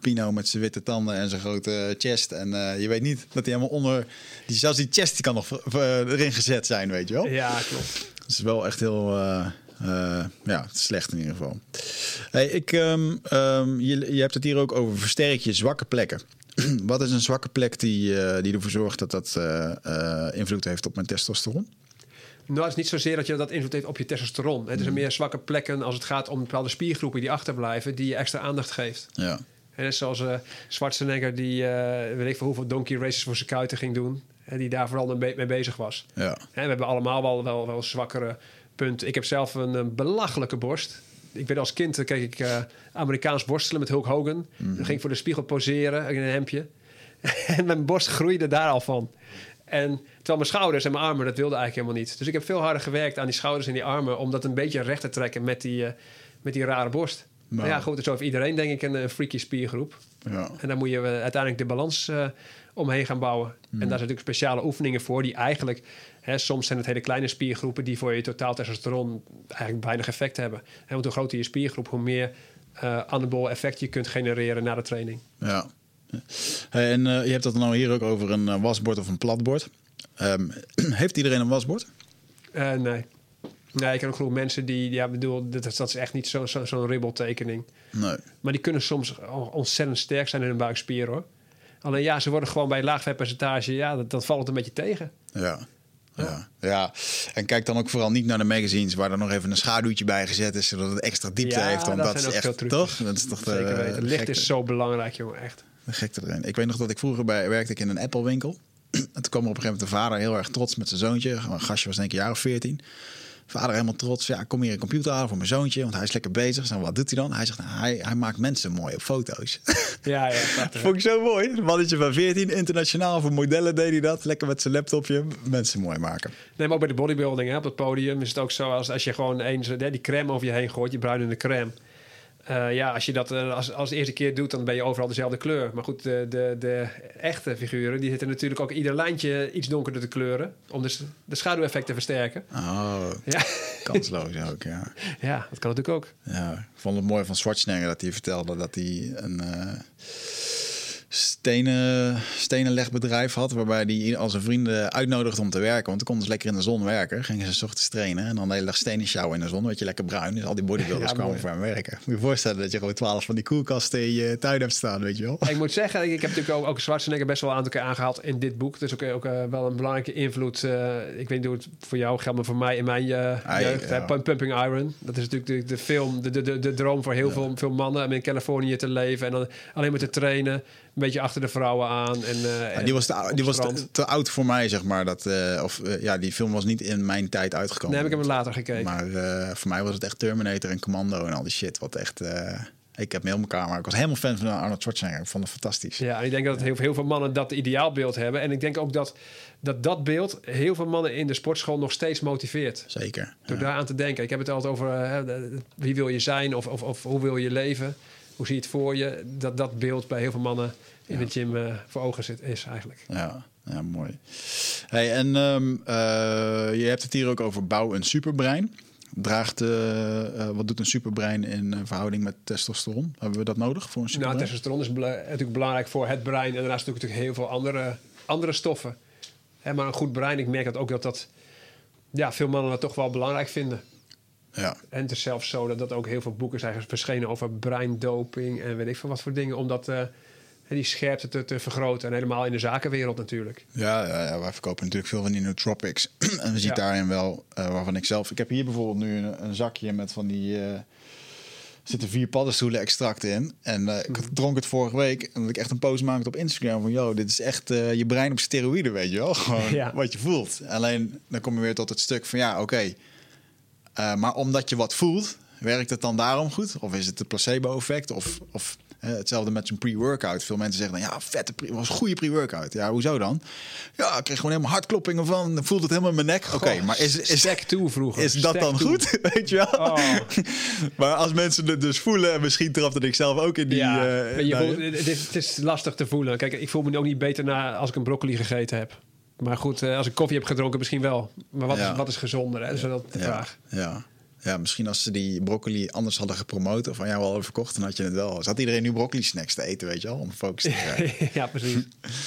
Pino met zijn witte tanden en zijn grote chest. En uh, je weet niet dat hij helemaal onder... Die, zelfs die chest die kan nog erin gezet zijn, weet je wel?
Ja, klopt.
Het is wel echt heel... Uh, uh, ja, slecht in ieder geval. Hey, ik, um, um, je, je hebt het hier ook over versterk je zwakke plekken. Wat is een zwakke plek die, uh, die ervoor zorgt dat dat uh, invloed heeft op mijn testosteron?
Nou, het is niet zozeer dat je dat invloed heeft op je testosteron. Het is meer zwakke plekken als het gaat om bepaalde spiergroepen die achterblijven, die je extra aandacht geeft.
Ja.
En zoals uh, Schwarzenegger, die uh, weet ik veel hoeveel donkey races voor zijn kuiten ging doen. En die daar vooral mee bezig was.
Ja.
En we hebben allemaal wel, wel, wel zwakkere punten. Ik heb zelf een, een belachelijke borst. Ik weet als kind keek ik uh, Amerikaans worstelen met Hulk Hogan. Mm -hmm. Dan ging ik voor de spiegel poseren in een hemdje. en mijn borst groeide daar al van. En terwijl mijn schouders en mijn armen, dat wilde eigenlijk helemaal niet. Dus ik heb veel harder gewerkt aan die schouders en die armen... om dat een beetje recht te trekken met die, met die rare borst. Nou. Ja, goed, dus over iedereen denk ik een, een freaky spiergroep.
Ja.
En dan moet je uh, uiteindelijk de balans uh, omheen gaan bouwen. Mm. En daar zijn natuurlijk speciale oefeningen voor die eigenlijk... Hè, soms zijn het hele kleine spiergroepen die voor je totaal testosteron eigenlijk weinig effect hebben. En want hoe groter je spiergroep, hoe meer uh, anabol effect je kunt genereren na de training.
Ja. Hey, en je hebt het nou hier ook over een wasbord of een platbord. Um, heeft iedereen een wasbord?
nee. Nee, ik heb ook genoeg mensen die, ja, bedoel, dat, dat is echt niet zo'n zo, zo ribbeltekening.
Nee.
Maar die kunnen soms ontzettend sterk zijn in hun buikspier hoor. Alleen ja, ze worden gewoon bij laag vetpercentage, ja, dat, dat valt het een beetje tegen.
Ja. Ja. ja, en kijk dan ook vooral niet naar de magazines waar er nog even een schaduwtje bij gezet is, zodat het extra diepte
ja,
heeft. Want
dat,
dat
is
echt toch? Dat is toch
Zeker weten. Het licht is zo belangrijk, jongen, echt.
De gekte erin. Ik weet nog dat ik vroeger bij werkte ik in een Apple winkel. En toen kwam er op een gegeven moment de vader heel erg trots met zijn zoontje. Een gastje was denk ik een jaar of veertien. Vader helemaal trots. Ja, kom hier een computer halen voor mijn zoontje, want hij is lekker bezig. Zeg, wat doet hij dan? Hij zegt, nou, hij, hij maakt mensen mooi op foto's.
Ja, ja.
Dat vond ik zo mooi. Een mannetje van 14, internationaal voor modellen deed hij dat. Lekker met zijn laptopje mensen mooi maken.
Nee, maar ook bij de bodybuilding, hè, op het podium is het ook zo als, als je gewoon eens die crème over je heen gooit, je bruinende crème. Uh, ja, als je dat uh, als, als de eerste keer doet, dan ben je overal dezelfde kleur. Maar goed, de, de, de echte figuren, die zitten natuurlijk ook ieder lijntje iets donkerder te kleuren. Om dus de schaduweffect te versterken.
Oh,
ja.
kansloos ook, ja.
Ja, dat kan natuurlijk ook.
Ja, ik vond het mooi van Schwarzenegger dat hij vertelde dat hij een... Uh, stenen, stenenlegbedrijf had. Waarbij hij al zijn vrienden uitnodigde om te werken. Want dan konden ze lekker in de zon werken. Gingen ze 's ochtends trainen. En dan de hele dag stenen sjouwen in de zon. Weet je, lekker bruin. Dus al die bodybuilders
Ja,
kwamen voor hem werken. Moet je voorstellen dat je gewoon twaalf van die koelkasten in je tuin hebt staan, weet je wel.
Ik moet zeggen, ik heb natuurlijk ook, ook Schwarzenegger best wel een aantal keer aangehaald in dit boek. Dus ook, ook eh, wel een belangrijke invloed. eh, ik weet niet hoe het voor jou geldt, maar voor mij in mijn eh,
Ah,
jeugd.
ja.
Pumping Iron. Dat is natuurlijk de, de film, de, de, de, de droom voor heel veel, veel mannen om in Californië te leven. En dan alleen maar te trainen. Een beetje achter de vrouwen aan. En, eh,
Ja, die was, te, die was te, te oud voor mij, zeg maar. Dat, eh, of, eh, ja, die film was niet in mijn tijd uitgekomen.
Nee, heb ik hem later gekeken.
Maar voor mij was het echt Terminator en Commando en al die shit. Wat echt... ik heb me heel elkaar, maar ik was helemaal fan van Arnold Schwarzenegger. Ik vond het fantastisch.
Ja, en ik denk dat heel, heel veel mannen dat ideaalbeeld hebben. En ik denk ook dat dat, dat beeld heel veel mannen in de sportschool nog steeds motiveert.
Zeker.
Door
Ja.
daar aan te denken. Ik heb het altijd over wie wil je zijn of, of, of hoe wil je leven. Hoe zie je het voor je? Dat dat beeld bij heel veel mannen in
Ja.
de gym eh, voor ogen zit, is eigenlijk.
Ja, ja mooi. Hey, en ehm, eh, je hebt het hier ook over bouw een superbrein. Draagt, eh, eh, wat doet een superbrein in verhouding met testosteron? Hebben we dat nodig voor een
Nou,
superbrein?
testosteron is bela- natuurlijk belangrijk voor het brein. En daarnaast natuurlijk heel veel andere, andere stoffen. Hè, maar een goed brein, ik merk dat ook dat dat... Ja, veel mannen dat toch wel belangrijk vinden.
Ja,
En het is zelfs zo dat, dat ook heel veel boeken zijn verschenen over breindoping en weet ik veel wat voor dingen. Om dat, eh, die scherpte te, te vergroten. En helemaal in de zakenwereld natuurlijk.
ja, ja, ja, wij verkopen natuurlijk veel van die nootropics. en we zien
Ja.
daarin wel, eh, waarvan ik zelf... Ik heb hier bijvoorbeeld nu een, een zakje met van die... eh, zitten vier paddenstoelen extracten in. En ik
Mhm.
dronk het vorige week. En dat ik echt een post maakte op Instagram van... Yo, dit is echt je brein op steroïden, weet je wel? Gewoon
Ja.
wat je voelt. Alleen dan kom je weer tot het stuk van... Ja, oké. Eh, maar omdat je wat voelt, werkt het dan daarom goed? Of is het het placebo-effect? Of, of hetzelfde met zo'n pre-workout. Veel mensen zeggen dan... Ja, vette pre was een goede pre-workout. Ja, hoezo dan? Ja, ik kreeg gewoon helemaal hartkloppingen van. Dan voelt het helemaal in mijn nek. Oké,
Goh,
maar is, is,
Stek toe vroeger.
is dat dan
toe.
goed? Weet je wel?
Oh.
maar als mensen het dus voelen, en misschien trapte ik zelf ook in die.
ja,
eh,
je
nou,
voelt- het, is, het is lastig te voelen. Kijk, ik voel me ook niet beter na als ik een broccoli gegeten heb. Maar goed, eh, als ik koffie heb gedronken, misschien wel. Maar wat,
Ja.
is, wat is gezonder? Hè? Dat is de
ja,
vraag.
Ja. ja, misschien als ze die broccoli anders hadden gepromoot of aan jou al verkocht, dan had je het wel. Zat iedereen nu broccoli snacks te eten, weet je wel, om focus te krijgen.
ja, precies.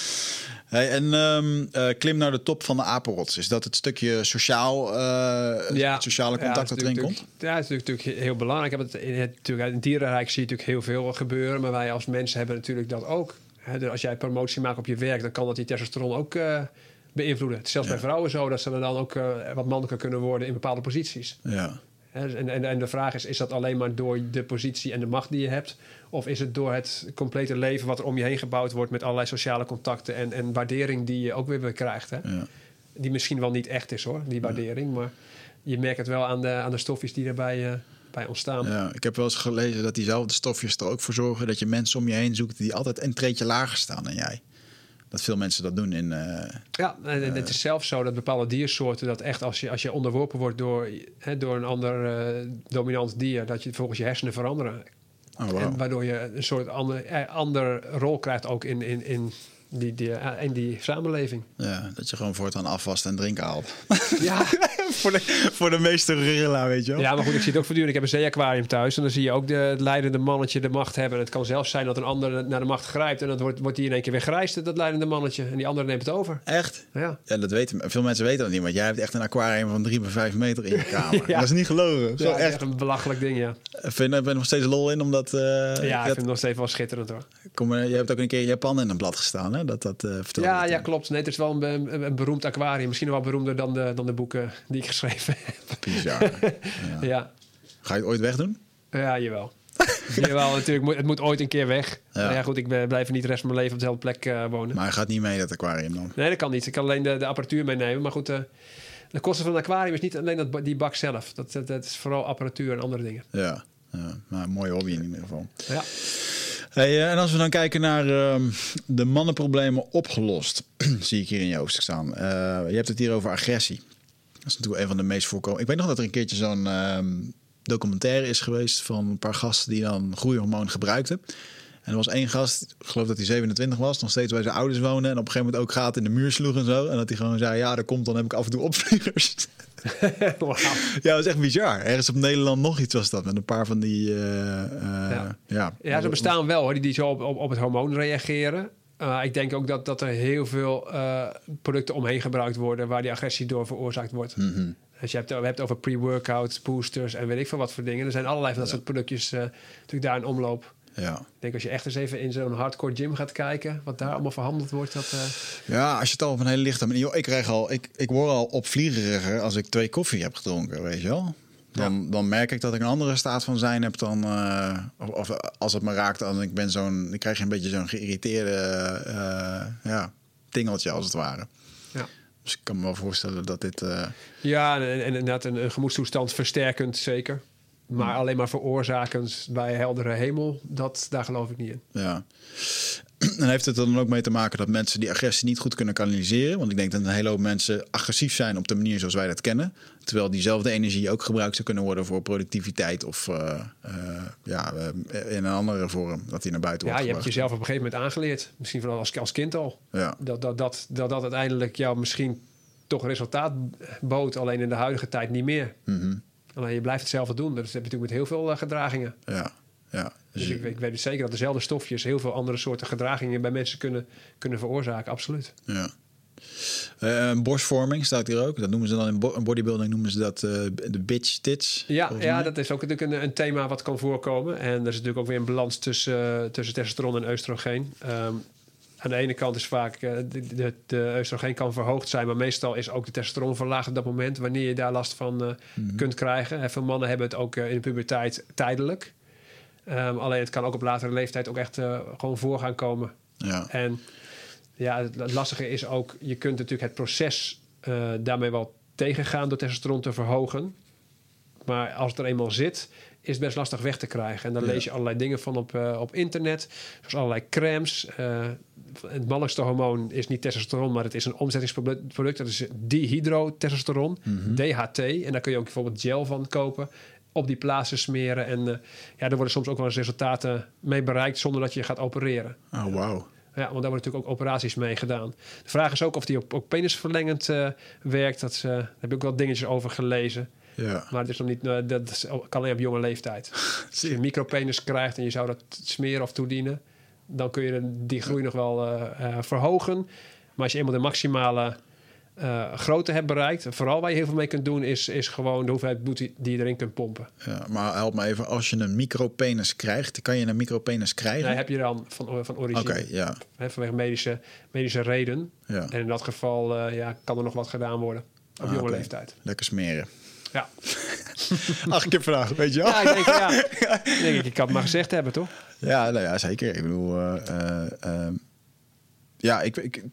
hey, en ehm, eh, klim naar de top van de apenrots. Is dat het stukje sociaal, eh, het sociale contact
ja,
dat erin komt?
Ja, het is natuurlijk, heel belangrijk. Ik heb het, in het, natuurlijk, in het dierenrijk zie je natuurlijk heel veel gebeuren. Maar wij als mensen hebben natuurlijk dat ook. Dus als jij promotie maakt op je werk, dan kan dat die testosteron ook beïnvloeden. Het is zelfs
Ja.
bij vrouwen zo dat ze dan ook eh, wat mannelijker kunnen worden in bepaalde posities.
Ja.
Hè, En, en, en de vraag is, is dat alleen maar door de positie en de macht die je hebt? Of is het door het complete leven wat er om je heen gebouwd wordt... met allerlei sociale contacten en, en waardering die je ook weer weer krijgt? Hè?
ja.
Die misschien wel niet echt is hoor, die waardering. Maar je merkt het wel aan de, aan de stofjes die erbij eh, bij ontstaan.
Ja, ik heb wel eens gelezen dat diezelfde stofjes er ook voor zorgen dat je mensen om je heen zoekt die altijd een treetje lager staan dan jij. Dat veel mensen dat doen in. eh,
Ja, en, en het is zelfs zo dat bepaalde diersoorten... dat echt als je, als je onderworpen wordt door, hè, door een ander eh, dominant dier... dat je volgens je hersenen veranderen.
oh, wow.
En waardoor je een soort ander, eh, ander rol krijgt ook in, in, in, die, die, in die samenleving.
Ja, dat je gewoon voortaan afwast en drinken haalt.
Ja,
voor, de, voor de meeste gorilla, weet je wel.
ja, maar goed, ik zie het ook voortdurend. Ik heb een zeeaquarium thuis en dan zie je ook de, het leidende mannetje de macht hebben. En het kan zelfs zijn dat een ander naar de macht grijpt... en dan wordt, wordt die in één keer weer grijst, dat leidende mannetje. En die andere neemt het over.
Echt?
Ja.
Ja, dat weten veel mensen weten dat niet, want jij hebt echt een aquarium van 3 bij 5 meter in je kamer.
Ja.
Dat is niet gelogen. Zo
Ja, echt.
echt.
een belachelijk ding, ja.
Vind je er nog steeds lol in omdat. eh,
ja, ik
dat-
vind het nog steeds wel schitterend hoor.
kom, eh, je hebt ook een keer in Japan in een blad gestaan, hè? Dat dat uh, vertelde
Ja, ja, klopt. Nee, het is wel een, een, een beroemd aquarium. Misschien wel beroemder dan de, dan de boeken die ik geschreven heb.
Bizar. ja.
Ja,
Ga je het ooit wegdoen?
ja jawel. jawel, natuurlijk. moet- Het moet ooit een keer weg.
Ja.
Ja goed, ik blijf niet de rest van mijn leven op dezelfde plek eh, wonen.
Maar hij gaat niet mee, dat aquarium dan.
Nee, dat kan niet. Ik kan alleen de, de apparatuur meenemen. Maar goed, eh, de kosten van een aquarium is niet alleen dat, die bak zelf. Dat, dat, dat is vooral apparatuur en andere dingen.
Ja, ja. maar een mooie hobby in ieder geval.
Ja.
Hey, eh, en als we dan kijken naar ehm, de mannenproblemen opgelost, zie ik hier in je hoofdstuk staan. Eh, je hebt het hier over agressie. Dat is natuurlijk een van de meest voorkomende. Ik weet nog dat er een keertje zo'n ehm, documentaire is geweest van een paar gasten die dan groeihormoon gebruikten. En er was één gast, ik geloof dat hij 27 was, nog steeds bij zijn ouders woonde. En op een gegeven moment ook gaten in de muur sloeg en zo. En dat hij gewoon zei, ja, dat komt, dan heb ik af en toe opvliegers. Ja, dat is echt bizar. Ergens op Nederland nog iets was dat, met een paar van die... eh, eh,
Ja.
ja.
Ja, ze bestaan wel hoor, die, die zo op, op, op het hormoon reageren. Uh, ik denk ook dat, dat er heel veel uh, producten omheen gebruikt worden waar die agressie door veroorzaakt wordt.
Mm -hmm.
Als je hebt, hebt over pre-workout, boosters en weet ik veel wat voor dingen. Er zijn allerlei van dat ja. soort productjes uh, natuurlijk daar in omloop.
Ja.
Ik denk als je echt eens even in zo'n hardcore gym gaat kijken, wat daar allemaal verhandeld wordt. Dat, uh...
Ja, als je het al op een hele lichte manier. Ik, krijg al, ik, ik word al opvliegeriger als ik twee koffie heb gedronken, weet je wel. Dan, ja. dan merk ik dat ik een andere staat van zijn heb dan. Uh, of, of, als het me raakt, dan ik ben zo'n. Dan krijg een beetje zo'n geïrriteerde uh, ja, tingeltje als het ware.
Ja.
Dus ik kan me wel voorstellen dat dit.
Ja, en, en inderdaad een, een gemoedstoestand versterkend, zeker. Maar alleen maar veroorzakend bij heldere hemel, dat, daar geloof ik niet in.
Ja. En heeft het er dan ook mee te maken dat mensen die agressie niet goed kunnen kanaliseren? Want ik denk dat een hele hoop mensen agressief zijn op de manier zoals wij dat kennen. Terwijl diezelfde energie ook gebruikt zou kunnen worden voor productiviteit of uh, uh, ja, uh, in een andere vorm. Dat die naar buiten
ja,
wordt.
Ja, je hebt jezelf op een gegeven moment aangeleerd. Misschien vooral als, als kind al.
Ja.
Dat, dat, dat, dat dat uiteindelijk jou misschien toch resultaat bood. Alleen in de huidige tijd niet meer.
Mm -hmm.
Alleen je blijft hetzelfde doen. Dat heb je natuurlijk met heel veel gedragingen.
Ja. Ja,
dus ik, ik, weet zeker dat dezelfde stofjes heel veel andere soorten gedragingen bij mensen kunnen, kunnen veroorzaken, absoluut.
Ja. Uh, borstvorming staat hier ook. Dat noemen ze dan in bo bodybuilding noemen ze dat uh, de bitch tits.
Ja, ja dat is ook natuurlijk een, een, thema wat kan voorkomen. En er is natuurlijk ook weer een balans tussen, uh, tussen testosteron en oestrogeen. Um, aan de ene kant is vaak de, de, de oestrogeen kan verhoogd zijn, maar meestal is ook de testosteron verlaagd op dat moment wanneer je daar last van mm -hmm. kunt krijgen. En veel mannen hebben het ook in de puberteit tijdelijk. Um, alleen het kan ook op latere leeftijd ook echt uh, gewoon voor gaan komen.
Ja.
En ja, het, het, lastige is ook, je kunt natuurlijk het proces uh, daarmee wel tegengaan door testosteron te verhogen. Maar als het er eenmaal zit, is best lastig weg te krijgen. En dan lees je allerlei dingen van op, uh, op internet. Zoals allerlei crèmes. het mannelijkste hormoon is niet testosteron, maar het is een omzettingsproduct. Dat is dihydrotestosteron, mm -hmm. DHT. En daar kun je ook bijvoorbeeld gel van kopen op die plaatsen smeren. En uh, ja, er worden soms ook wel eens resultaten mee bereikt zonder dat je gaat opereren.
Oh, wauw.
Ja, want daar worden natuurlijk ook operaties mee gedaan. De vraag is ook of die ook, ook penisverlengend werkt. Dat, daar heb ik ook wel dingetjes over gelezen.
Ja.
Maar het is nog niet, uh, dat is, kan alleen op jonge leeftijd. Als je een micropenis krijgt en je zou dat smeren of toedienen, dan kun je die groei nog wel verhogen. Maar als je eenmaal de maximale grootte hebt bereikt. Vooral waar je heel veel mee kunt doen, is, is gewoon de hoeveelheid bloed die, die je erin kunt pompen.
Ja, maar help me even, als je een micropenis krijgt, kan je een micropenis krijgen?
Nee, heb je dan van, van origine.
Oké, okay, ja.
He, vanwege medische, medische reden.
Ja.
En in dat geval ja, kan er nog wat gedaan worden op ah, jonge okay. leeftijd.
Lekker smeren.
Ja.
Acht keer vraag, weet je wel?
Ja, ik denk, ja. ik denk, ik kan het maar gezegd hebben, toch?
Ja, nou ja zeker. Ik bedoel, uh, uh, ja, ik, ik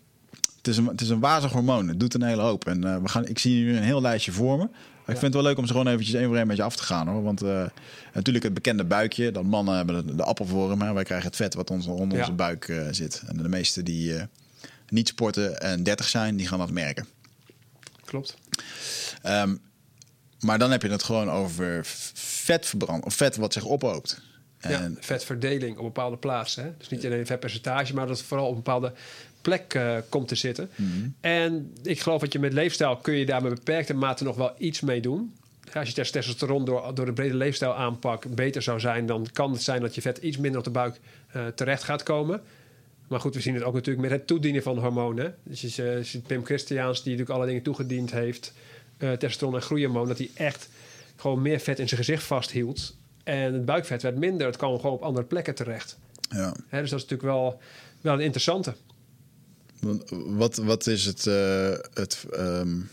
het is, een, het is een wazig hormoon. Het doet een hele hoop. En uh, we gaan, ik zie nu een heel lijstje voor me. Ja. ik vind het wel leuk om ze gewoon eventjes één voor één met je af te gaan. hoor. Want uh, natuurlijk het bekende buikje. Dan mannen hebben de, de appelvorm. Hè. Wij krijgen het vet wat ons, rond ja. onze buik uh, zit. En de meesten die niet sporten en 30 zijn, die gaan dat merken.
Klopt.
Um, maar dan heb je het gewoon over vetverbrand. Of vet wat zich ophoopt.
En... Ja, vetverdeling op bepaalde plaatsen. Hè? Dus niet alleen vetpercentage, maar dat het vooral op een bepaalde plek uh, komt te zitten.
Mm -hmm.
En ik geloof dat je met leefstijl kun je daar met beperkte mate nog wel iets mee doen. Als je testosteron door, door de brede leefstijl aanpak beter zou zijn, dan kan het zijn dat je vet iets minder op de buik uh, terecht gaat komen. Maar goed, we zien het ook natuurlijk met het toedienen van hormonen. Dus je uh, ziet Pim Christiaans, die natuurlijk alle dingen toegediend heeft, uh, testosteron en groeihormoon, dat hij echt gewoon meer vet in zijn gezicht vasthield. En het buikvet werd minder. Het kwam gewoon op andere plekken terecht.
Ja.
Hè, dus dat is natuurlijk wel, wel een interessante.
Wat, wat is het, uh, het um,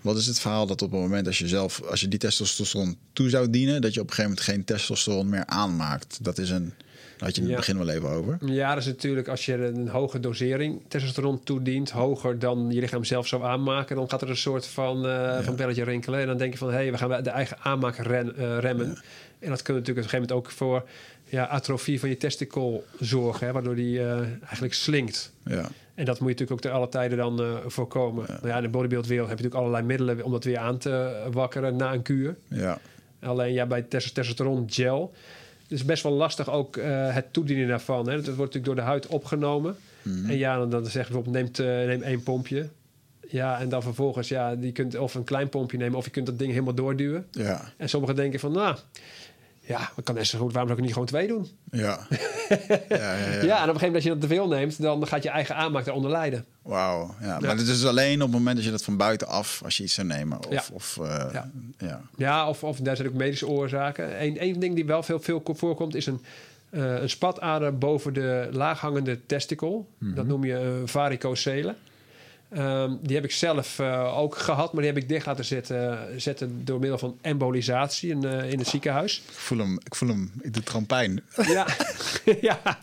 wat is het verhaal dat op het moment als je zelf, als je die testosteron toe zou dienen, dat je op een gegeven moment geen testosteron meer aanmaakt? Dat is een, had je in het ja. begin wel even over.
Ja, dat is natuurlijk als je een hoge dosering testosteron toedient, hoger dan je lichaam zelf zou aanmaken, dan gaat er een soort van, uh, ja. van belletje rinkelen. En dan denk je van hé, hey, we gaan de eigen aanmaak ren, uh, remmen. Ja. En dat kunnen natuurlijk op een gegeven moment ook voor ja, atrofie van je testikel zorgen, hè, waardoor die uh, eigenlijk slinkt.
Ja.
En dat moet je natuurlijk ook te alle tijden dan uh, voorkomen. Ja. Nou ja, in de bodybuildwereld heb je natuurlijk allerlei middelen om dat weer aan te wakkeren na een kuur.
Ja.
Alleen ja, bij testosteron gel is best wel lastig ook uh, het toedienen daarvan. Hè. Dat wordt natuurlijk door de huid opgenomen.
Mhm.
Mm. En ja, dan, dan zeg je bijvoorbeeld neemt, uh, neem één pompje. Ja, en dan vervolgens, ja, die kunt of een klein pompje nemen of je kunt dat ding helemaal doorduwen.
Ja.
En sommigen denken van, nou, Ja, dan kan zo goed. Waarom zou ik niet gewoon twee doen?
Ja. ja, ja, ja.
Ja, en op een gegeven moment als je dat te veel neemt, dan gaat je eigen aanmaak daaronder lijden.
Wauw. Ja, maar het is alleen op het moment dat je dat van buitenaf, als je iets zou nemen. Of,
Ja.
of eh,
Ja.
ja.
Ja, of, of daar zijn ook medische oorzaken. Eén één ding die wel veel, veel voorkomt is een, eh, een spatader boven de laaghangende testicle. Dat noem je een varicocele. Ehm, die heb ik zelf eh, ook gehad, maar die heb ik dicht laten zetten, zetten door middel van embolisatie in, eh, in het ziekenhuis.
Ik voel hem, ik voel hem, ik doe het gewoon pijn.
Ja, ja.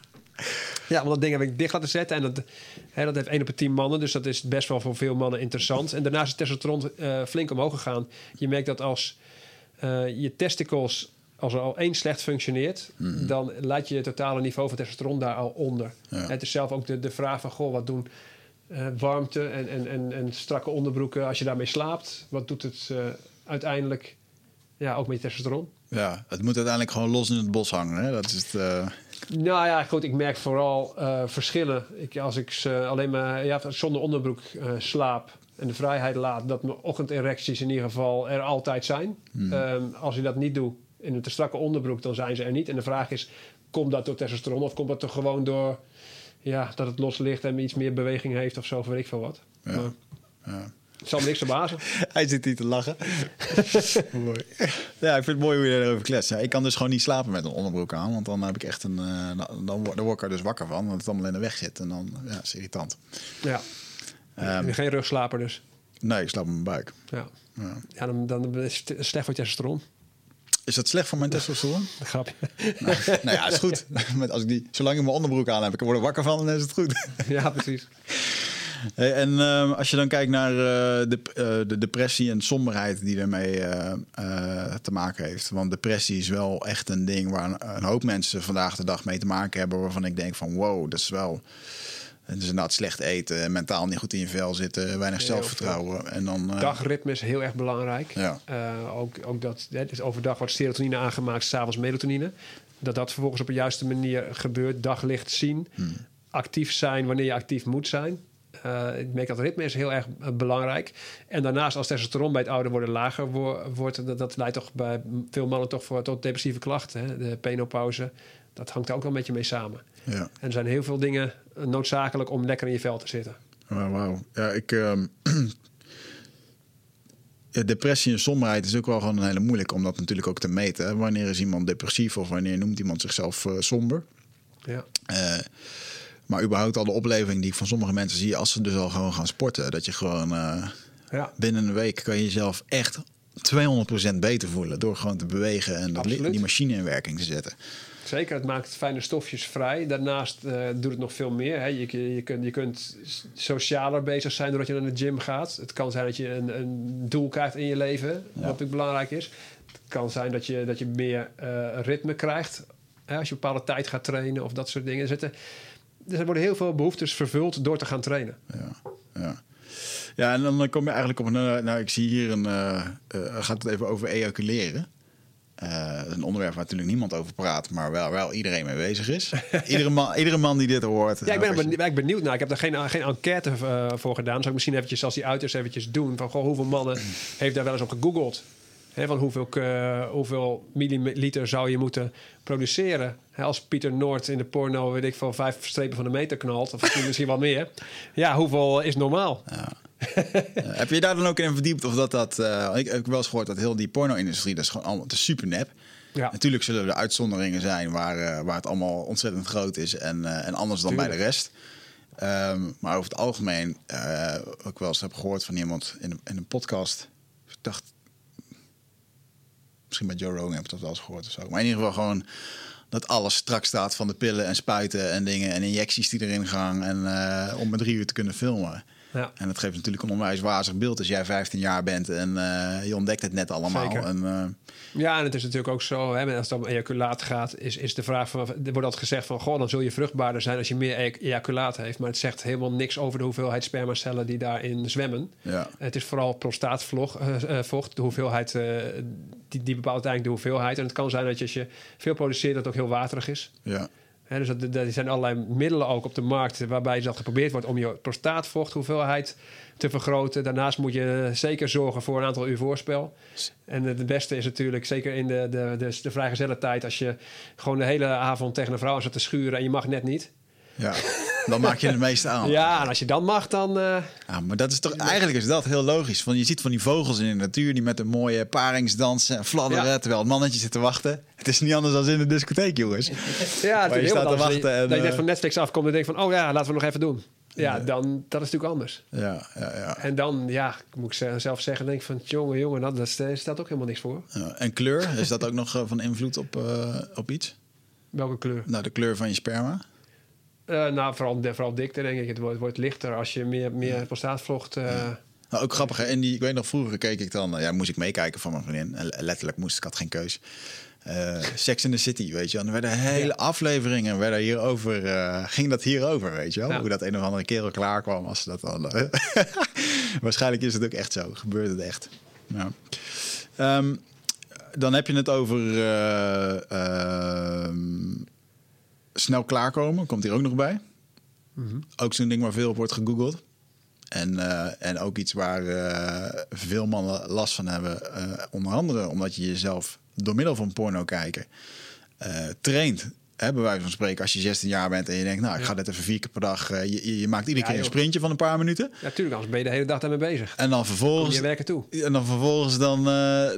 Ja, want dat ding heb ik dicht laten zetten. En dat, hè, dat heeft 1 op de 10 mannen. Dus dat is best wel voor veel mannen interessant. En daarnaast is het testosteron eh, flink omhoog gegaan. Je merkt dat als eh, je testicles... als er al één slecht functioneert... dan laat je het totale niveau van testosteron daar al onder.
Ja.
Het is zelf ook de, de vraag van... goh, wat doen eh, warmte en, en, en, en strakke onderbroeken... als je daarmee slaapt? Wat doet het eh, uiteindelijk ja, ook met je testosteron?
Ja, het moet uiteindelijk gewoon los in het bos hangen. Hè? Dat is het. eh,
Nou ja, goed, ik merk vooral verschillen. Ik, als ik ze alleen maar ja, zonder onderbroek slaap en de vrijheid laat, dat mijn ochtenderecties in ieder geval er altijd zijn. Ehm, als ik dat niet doe in een te strakke onderbroek, dan zijn ze er niet. En de vraag is, komt dat door testosteron of komt dat er gewoon door ja, dat het los ligt en iets meer beweging heeft of zo, weet ik veel wat.
Ja.
Maar
ja.
het zal me niks verbazen.
Hij zit hier te lachen. mooi. Ja, ik vind het mooi hoe je erover kletst. Ja, ik kan dus gewoon niet slapen met een onderbroek aan. Want dan heb ik echt een. eh, dan, dan word ik er dus wakker van. Want het allemaal in de weg zit. En dan ja, is irritant.
Ja.
Ehm,
Geen rugslaper dus.
nee, ik slaap op mijn buik.
Ja,
Ja.
ja dan, dan is het slecht voor testosteron.
Is dat slecht voor mijn testosteron?
Grapje.
nou, nou ja, is goed. Met, als ik die, zolang ik mijn onderbroek aan heb, ik word er wakker van, dan is het goed.
ja, precies.
Hey, en ehm, als je dan kijkt naar eh, de, eh, de depressie en somberheid die ermee eh, te maken heeft. Want depressie is wel echt een ding waar een, een hoop mensen vandaag de dag mee te maken hebben. Waarvan ik denk van wow, dat is wel... Is inderdaad slecht eten, mentaal niet goed in je vel zitten, weinig
Heel
zelfvertrouwen. En dan, eh,
Dagritme is heel erg belangrijk.
Ja.
Eh, ook, ook dat hè, dus overdag wordt serotonine aangemaakt, s'avonds melatonine. Dat dat vervolgens op de juiste manier gebeurt. Daglicht zien.
Hmm.
Actief zijn wanneer je actief moet zijn. Eh, ik merk dat ritme is heel erg belangrijk. En daarnaast, als testosteron bij het ouder worden lager wo- wordt, dat, dat leidt toch bij veel mannen toch voor, tot depressieve klachten. Hè? De penopauze, dat hangt daar ook wel een beetje mee samen.
ja.
En er zijn heel veel dingen eh, noodzakelijk om lekker in je vel te zitten.
Wauw, wauw. Ja, ik. ehm, depressie en somberheid is ook wel gewoon een hele moeilijk om dat natuurlijk ook te meten. hè. Wanneer is iemand depressief of wanneer noemt iemand zichzelf eh, somber?
Ja.
Eh, maar überhaupt al de opleving die ik van sommige mensen zie als ze dus al gewoon gaan sporten. Dat je gewoon
Ja.
binnen een week kan je jezelf echt 200% beter voelen. Door gewoon te bewegen en dat die machine in werking te zetten.
Zeker, het maakt fijne stofjes vrij. Daarnaast eh, doet het nog veel meer. Hè. Je, je, kunt, je kunt socialer bezig zijn doordat je naar de gym gaat. Het kan zijn dat je een, een doel krijgt in je leven, wat natuurlijk belangrijk is. Het kan zijn dat je, dat je meer eh, ritme krijgt hè, als je een bepaalde tijd gaat trainen of dat soort dingen. Er, zitten, er worden heel veel behoeftes vervuld door te gaan trainen.
Ja, ja. ja, en dan kom je eigenlijk op een. eh, Nou, ik zie hier een. eh, eh, gaat het even over ejaculeren. Eh, een onderwerp waar natuurlijk niemand over praat, maar wel, wel iedereen mee bezig is. iedere, man, iedere man die dit hoort.
Ja, ik ben
je-
benieuwd, ik ben benieuwd naar. Ik heb daar geen, geen enquête eh, voor gedaan. Zou ik misschien eventjes, als die uit is, eventjes doen. Van, goh, hoeveel mannen heeft daar wel eens op gegoogeld? Van hoeveel, eh, hoeveel milliliter zou je moeten produceren? Als Pieter Noord in de porno, weet ik veel, vijf strepen van de meter knalt. Of misschien- wat meer. Ja, hoeveel is normaal?
Eh, heb je daar dan ook in verdiept of dat dat... eh, ik ik heb wel eens gehoord dat heel die porno-industrie, dat is gewoon allemaal het is super nep.
Ja,
Natuurlijk zullen er uitzonderingen zijn waar, eh, waar het allemaal ontzettend groot is en, eh, en anders dan bij de rest. Ehm, maar over het algemeen, eh ook wel eens heb gehoord van iemand in een, in een podcast. Ik dacht, misschien bij Joe Rogan heb ik dat wel eens gehoord of zo. Maar in ieder geval gewoon dat alles strak staat van de pillen en spuiten en dingen en injecties die erin gaan. En eh, om met drie uur te kunnen filmen.
Ja.
En dat geeft natuurlijk een onwijs wazig beeld als jij 15 jaar bent en eh, je ontdekt het net allemaal.
Zeker.
En, eh,
Ja, en het is natuurlijk ook zo, hè, als het om ejaculaat gaat, is, is de vraag van, er wordt altijd gezegd van, goh, dan zul je vruchtbaarder zijn als je meer e- ejaculaat heeft. Maar het zegt helemaal niks over de hoeveelheid spermacellen die daarin zwemmen.
ja.
Het is vooral prostaatvocht, eh, vocht, de hoeveelheid, die, die bepaalt uiteindelijk de hoeveelheid. En het kan zijn dat je, als je veel produceert, dat het ook heel waterig is.
Ja.
Dus dat, er zijn allerlei middelen ook op de markt waarbij dat geprobeerd wordt om je prostaatvochthoeveelheid te vergroten. Daarnaast moet je zeker zorgen voor een aantal uur voorspel. En het beste is natuurlijk, zeker in de, de, de, de vrijgezelle tijd, als je gewoon de hele avond tegen een vrouw zit te schuren en je mag net niet.
Ja, dan maak je het meeste aan.
Ja, en als je dan mag, dan... Uh...
Ja, maar dat is toch, eigenlijk is dat heel logisch. Want je ziet van die vogels in de natuur die met een mooie paringsdansen en fladderen... terwijl het mannetje zit te wachten. Het is niet anders dan in de discotheek, jongens.
Ja, het is je staat te wachten. En, dat je net eh, van Netflix afkomt en denkt van... oh ja, laten we nog even doen. Ja, dan, dat is natuurlijk anders.
Ja, ja, ja.
En dan, ja, moet ik zelf zeggen, denk ik van... jongen, jongen, dat, dat stelt ook helemaal niks voor.
Ja, en kleur, is dat ook nog eh, van invloed op, op iets?
Welke kleur?
Nou, de kleur van je sperma.
Uh, nou, vooral, vooral dikte, denk ik. Het wordt, wordt lichter als je meer, meer prostaatvlocht... Uh...
Nou, ook grappig. En die, ik weet nog, vroeger keek ik dan... Ja, moest ik meekijken van mijn vriendin. En letterlijk moest ik, had geen keus. Uh, Sex in the City, weet je wel. En er werden hele ja. afleveringen werden hierover, uh, ging dat hierover, weet je wel. Ja. Hoe dat een of andere kerel klaar kwam als dat dan... Waarschijnlijk is het ook echt zo. Gebeurt het echt. Ja. Um, dan heb je het over... Uh, snel klaarkomen, komt hier ook nog bij. Mm -hmm. Ook zo'n ding waar veel op wordt gegoogeld. En, uh, en ook iets waar uh, veel mannen last van hebben. Uh, onder andere omdat je jezelf door middel van porno kijken traint. Hè, bij wijze van spreken, als je 16 jaar bent en je denkt, nou, ik ga dit even vier keer per dag. je, je maakt iedere ja, keer een sprintje van een paar minuten.
Ja, natuurlijk, anders ben je de hele dag daarmee bezig.
En dan vervolgens.
Kom je werken toe.
En dan vervolgens dan,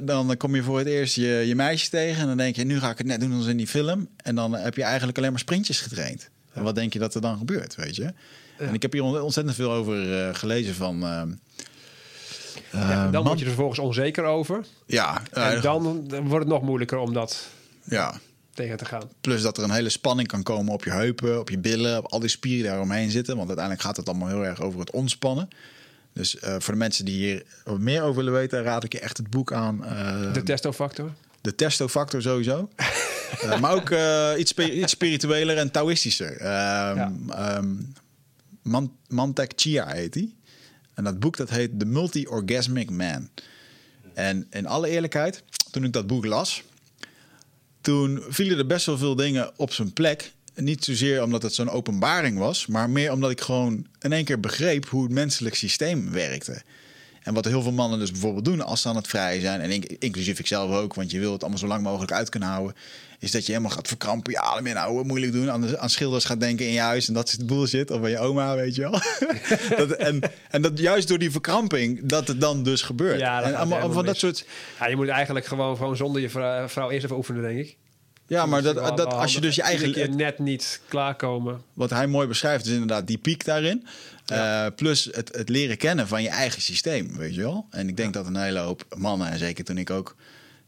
dan kom je voor het eerst je, je meisje tegen. En dan denk je, nu ga ik het net doen als in die film. En dan heb je eigenlijk alleen maar sprintjes getraind. En wat denk je dat er dan gebeurt, weet je? Ja. En ik heb hier ontzettend veel over uh, gelezen van.
Ja, dan word je er vervolgens onzeker over.
Ja.
En dan wordt het nog moeilijker om dat
ja.
Tegen te gaan.
Plus dat er een hele spanning kan komen op je heupen, op je billen, op al die spieren die daaromheen zitten. Want uiteindelijk gaat het allemaal heel erg over het ontspannen. Dus uh, voor de mensen die hier wat meer over willen weten, raad ik je echt het boek aan.
de testofactor.
De testofactor sowieso. uh, maar ook uh, iets, iets spiritueler en Taoïstischer. Um, ja. um, Man Mantek Chia heet hij. En dat boek dat heet The Multi-Orgasmic Man. En in alle eerlijkheid, toen ik dat boek las... toen vielen er best wel veel dingen op zijn plek. Niet zozeer omdat het zo'n openbaring was... maar meer omdat ik gewoon in één keer begreep... hoe het menselijk systeem werkte. En wat heel veel mannen dus bijvoorbeeld doen als ze aan het vrij zijn... en inclusief ik zelf ook, want je wil het allemaal zo lang mogelijk uit kunnen houden is dat je helemaal gaat verkrampen, je adem inhouden, moeilijk doen, aan, aan schilders gaat denken in je huis en dat is de bullshit, of bij je oma, weet je wel. dat, en, en dat juist door die verkramping, dat het dan dus gebeurt.
Ja,
en allemaal van dat soort...
Ja, je moet eigenlijk gewoon, gewoon zonder je vrouw, vrouw eerst even oefenen, denk ik.
Ja, maar dat, dat, als je dus je eigen...
Net niet klaarkomen.
Wat hij mooi beschrijft is inderdaad die piek daarin. Ja. Uh, plus het, het leren kennen van je eigen systeem, weet je wel. En ik denk ja. dat een hele hoop mannen, en zeker toen ik ook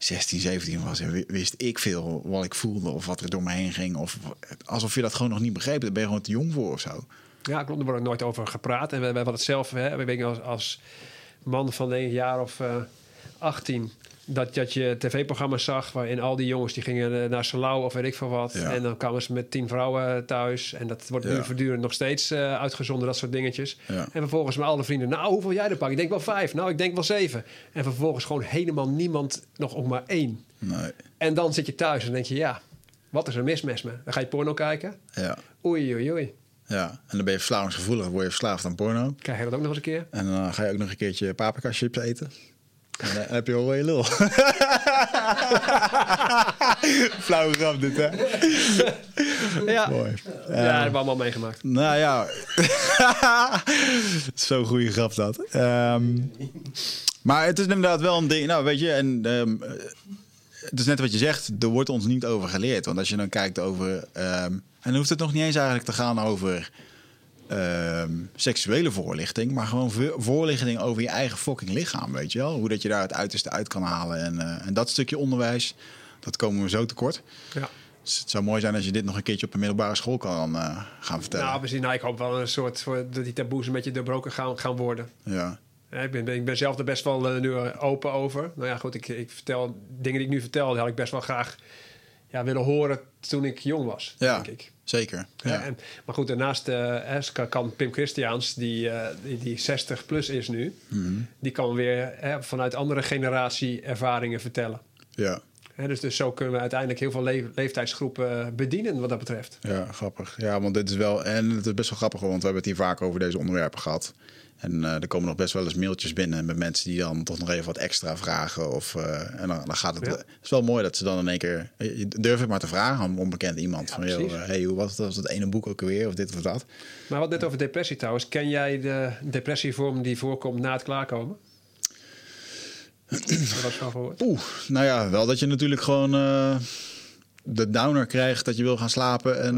16, 17 was, wist ik veel wat ik voelde of wat er door me heen ging. Of alsof je dat gewoon nog niet begreep. Daar ben je gewoon te jong voor of zo.
Ja, klopt. Er wordt nooit over gepraat. En we, we hadden het zelf, hè, we weten als, als man van een jaar of uh, 18 dat, dat je tv-programma's zag waarin al die jongens die gingen naar Salau of weet ik veel wat. Ja. En dan kwamen ze met tien vrouwen thuis. En dat wordt ja. nu voortdurend nog steeds uh, uitgezonden, dat soort dingetjes. Ja. En vervolgens met alle vrienden, nou hoeveel jij er pak? Ik denk wel vijf, nou ik denk wel zeven. En vervolgens gewoon helemaal niemand, nog ook maar één.
Nee.
En dan zit je thuis en denk je, ja, wat is er mis met me? Dan ga je porno kijken.
Ja.
Oei, oei, oei.
Ja, en dan ben je verslavingsgevoelig, word je verslaafd aan porno.
Krijg je dat ook nog eens een keer?
En dan ga je ook nog een keertje paprika chips eten. En dan heb je al je lul. Flauwe grap dit, hè?
Ja. Mooi. Ja, dat hebben we allemaal meegemaakt.
Nou ja. Zo'n goede grap dat. Um, maar het is inderdaad wel een ding. Nou, weet je, en... Um, het is net wat je zegt, er wordt ons niet over geleerd. Want als je dan kijkt over... Um, en dan hoeft het nog niet eens eigenlijk te gaan over uh, seksuele voorlichting, maar gewoon voorlichting over je eigen fucking lichaam, weet je wel? Hoe dat je daar het uiterste uit kan halen. En, uh, en dat stukje onderwijs, dat komen we zo tekort.
Ja.
Dus het zou mooi zijn als je dit nog een keertje op een middelbare school kan uh, gaan vertellen.
Nou, precies. Nou, ik hoop wel een soort voor dat die taboes een beetje doorbroken gaan, gaan worden.
Ja.
ja ik, ben, ik ben zelf er best wel uh, nu open over. Nou ja, goed, ik, ik vertel dingen die ik nu vertel, die had ik best wel graag ja, willen horen toen ik jong was,
ja.
denk ik.
Zeker. Ja.
en, maar goed, daarnaast uh, kan Pim Christiaans, die, uh, die, die, 60 plus is nu,
mm -hmm.
die kan weer vanuit andere generatie ervaringen vertellen.
Ja.
dus, dus zo kunnen we uiteindelijk heel veel leeftijdsgroepen bedienen wat dat betreft.
Ja, grappig. Ja, want dit is wel... En het is best wel grappig, want we hebben het hier vaak over deze onderwerpen gehad. En uh, er komen nog best wel eens mailtjes binnen met mensen die dan toch nog even wat extra vragen. Of, uh, en dan, dan, gaat het. Het is wel mooi dat ze dan in één keer. Durf ik maar te vragen aan een onbekend iemand. Ja, van joh, hey, hoe was, was dat ene boek ook weer? Of dit of dat.
Maar wat net over depressie trouwens. Ken jij de depressievorm die voorkomt na het klaarkomen?
Oeh, nou ja, wel dat je natuurlijk gewoon uh, de downer krijgt dat je wil gaan slapen. En,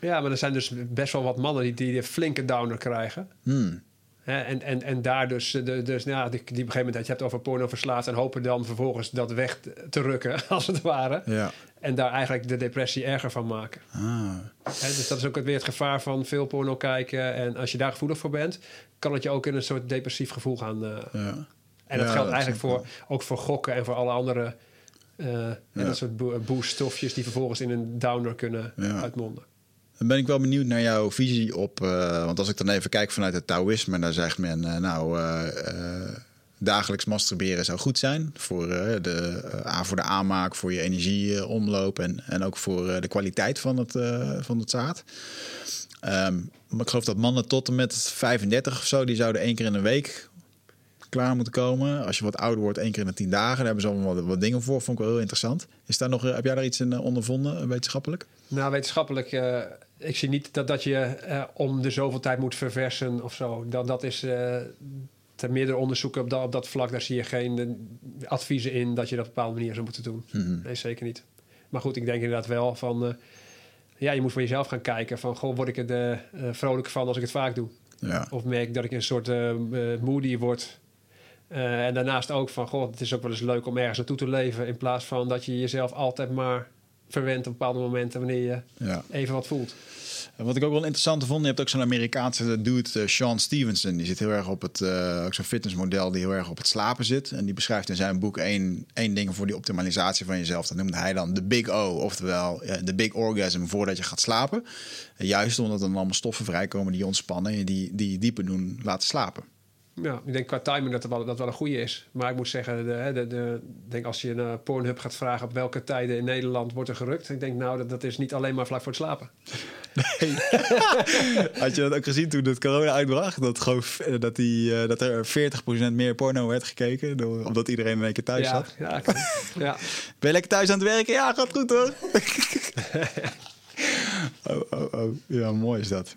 ja, maar er zijn dus best wel wat mannen die, die flinke downer krijgen.
Hmm
en, en, en daar dus, de, dus nou, die, die op een gegeven moment dat je hebt over porno verslaafd en hopen dan vervolgens dat weg te rukken, als het ware.
Ja.
En daar eigenlijk de depressie erger van maken.
Ah.
dus dat is ook weer het gevaar van veel porno kijken. En als je daar gevoelig voor bent, kan het je ook in een soort depressief gevoel gaan. Uh,
ja.
En dat geldt eigenlijk voor, ook voor gokken en voor alle andere uh, dat soort booststofjes die vervolgens in een downer kunnen uitmonden.
Dan ben ik wel benieuwd naar jouw visie op. Uh, want als ik dan even kijk vanuit het Taoïsme, dan zegt men, uh, nou, uh, dagelijks masturberen zou goed zijn. Voor, de, voor de aanmaak, voor je energieomloop en, en ook voor de kwaliteit van het, van het zaad. Um, maar ik geloof dat mannen tot en met 35 of zo, die zouden één keer in een week klaar moeten komen. Als je wat ouder wordt, één keer in de tien dagen. Daar hebben ze allemaal wat, wat dingen voor. Vond ik wel heel interessant. Is daar nog, heb jij daar iets in ondervonden, wetenschappelijk?
Nou, wetenschappelijk ik zie niet dat, dat je uh, om de zoveel tijd moet verversen of zo. Dat, dat is uh, ter meerdere onderzoeken op dat, op dat vlak. Daar zie je geen uh, adviezen in dat je dat op een bepaalde manier zou moeten doen.
Mm -hmm.
Nee, zeker niet. Maar goed, ik denk inderdaad wel van... ja, je moet voor jezelf gaan kijken van... Goh, word ik er vrolijk van als ik het vaak doe?
Ja.
Of merk ik dat ik een soort moody word... en daarnaast ook van, goh, het is ook wel eens leuk om ergens naartoe te leven... in plaats van dat je jezelf altijd maar verwendt op bepaalde momenten wanneer je
ja.
even wat voelt.
Wat ik ook wel interessant vond, je hebt ook zo'n Amerikaanse dude, uh, Sean Stevenson. Die zit heel erg op het, uh, ook zo'n fitnessmodel die heel erg op het slapen zit. En die beschrijft in zijn boek één, één ding voor die optimalisatie van jezelf. Dat noemde hij dan de Big O, oftewel uh, de Big Orgasm voordat je gaat slapen. En juist omdat er dan allemaal stoffen vrijkomen die je ontspannen en die, die dieper doen laten slapen.
Ja, ik denk qua timing dat het wel, dat wel een goede is. Maar ik moet zeggen, de, de, de, denk als je een uh, Pornhub gaat vragen op welke tijden in Nederland wordt er gerukt. Ik denk nou, dat, dat is niet alleen maar vlak voor het slapen.
Nee. Had je dat ook gezien toen het corona uitbracht? Dat, gewoon, eh, dat, die, uh, dat er 40% meer porno werd gekeken, door, omdat iedereen in één keer thuis
ja,
zat?
Ja, ja.
Ben je lekker thuis aan het werken? Ja, gaat goed hoor. oh, oh, oh. Ja, mooi is dat.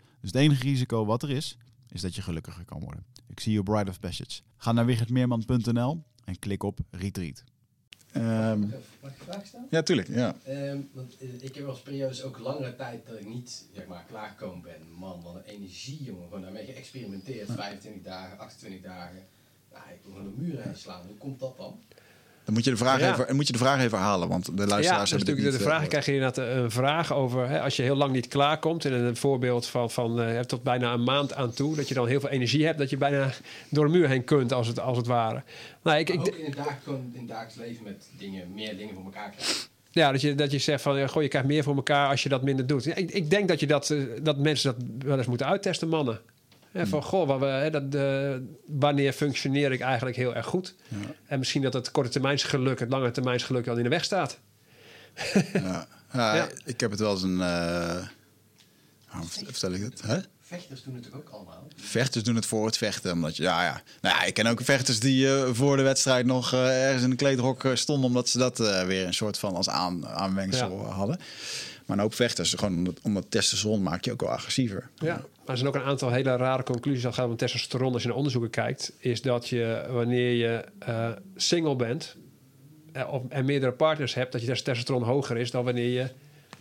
Dus het enige risico wat er is, is dat je gelukkiger kan worden. Ik zie je Bride of Passage. Ga naar wichertmeerman.nl en klik op Retreat.
Um, Mag ik een vraag stellen?
Ja, tuurlijk. Ja.
Um, want ik heb als periodes ook langere tijd dat ik niet zeg maar, klaargekomen ben. Man, wat een energie, jongen. Gewoon daarmee geëxperimenteerd. 25 dagen, 28 dagen. Nou, ik wil gewoon de muur heen slaan. Hoe komt dat dan?
Dan moet je de vraag, ja. even, moet je de vraag even halen, want de luisteraars
ja, dus
hebben
natuurlijk
niet,
de vraag krijg je inderdaad een vraag over hè, als je heel lang niet klaarkomt. En een voorbeeld van, van uh, tot bijna een maand aan toe, dat je dan heel veel energie hebt, dat je bijna door de muur heen kunt, als het, als het ware.
Nou, ik, ik, ook in het, dag, in het dagelijks leven met dingen, meer dingen voor elkaar krijgen.
Ja, dat je, dat je zegt van, goh, je krijgt meer voor elkaar als je dat minder doet. Ja, ik, ik denk dat, je dat, eh, dat mensen dat wel eens moeten uittesten, mannen. Hè, van, goh, wat we, hè, dat, eh, wanneer functioneer ik eigenlijk heel erg goed? En misschien dat het korte termijns geluk, het lange termijns geluk al in de weg staat.
Ja. Ja,
Ja.
Ik heb het wel eens een... eh, hoe vertel ik het? Hè?
Vechters doen het ook allemaal.
Vechters doen het voor het vechten. Omdat je, ja, ja. Nou ja, ik ken ook vechters die eh, voor de wedstrijd nog eh, ergens in een kleedrok eh, stonden. Omdat ze dat eh, weer een soort van als aan, aanwengsel
Ja.
hadden. Maar een hoop vechters, gewoon omdat, omdat testosteron maakt je ook wel agressiever.
Ja, er zijn ook een aantal hele rare conclusies als het gaat om testosteron. Als je naar onderzoeken kijkt, is dat je wanneer je eh, single bent eh, of, en meerdere partners hebt, dat je testosteron hoger is dan wanneer je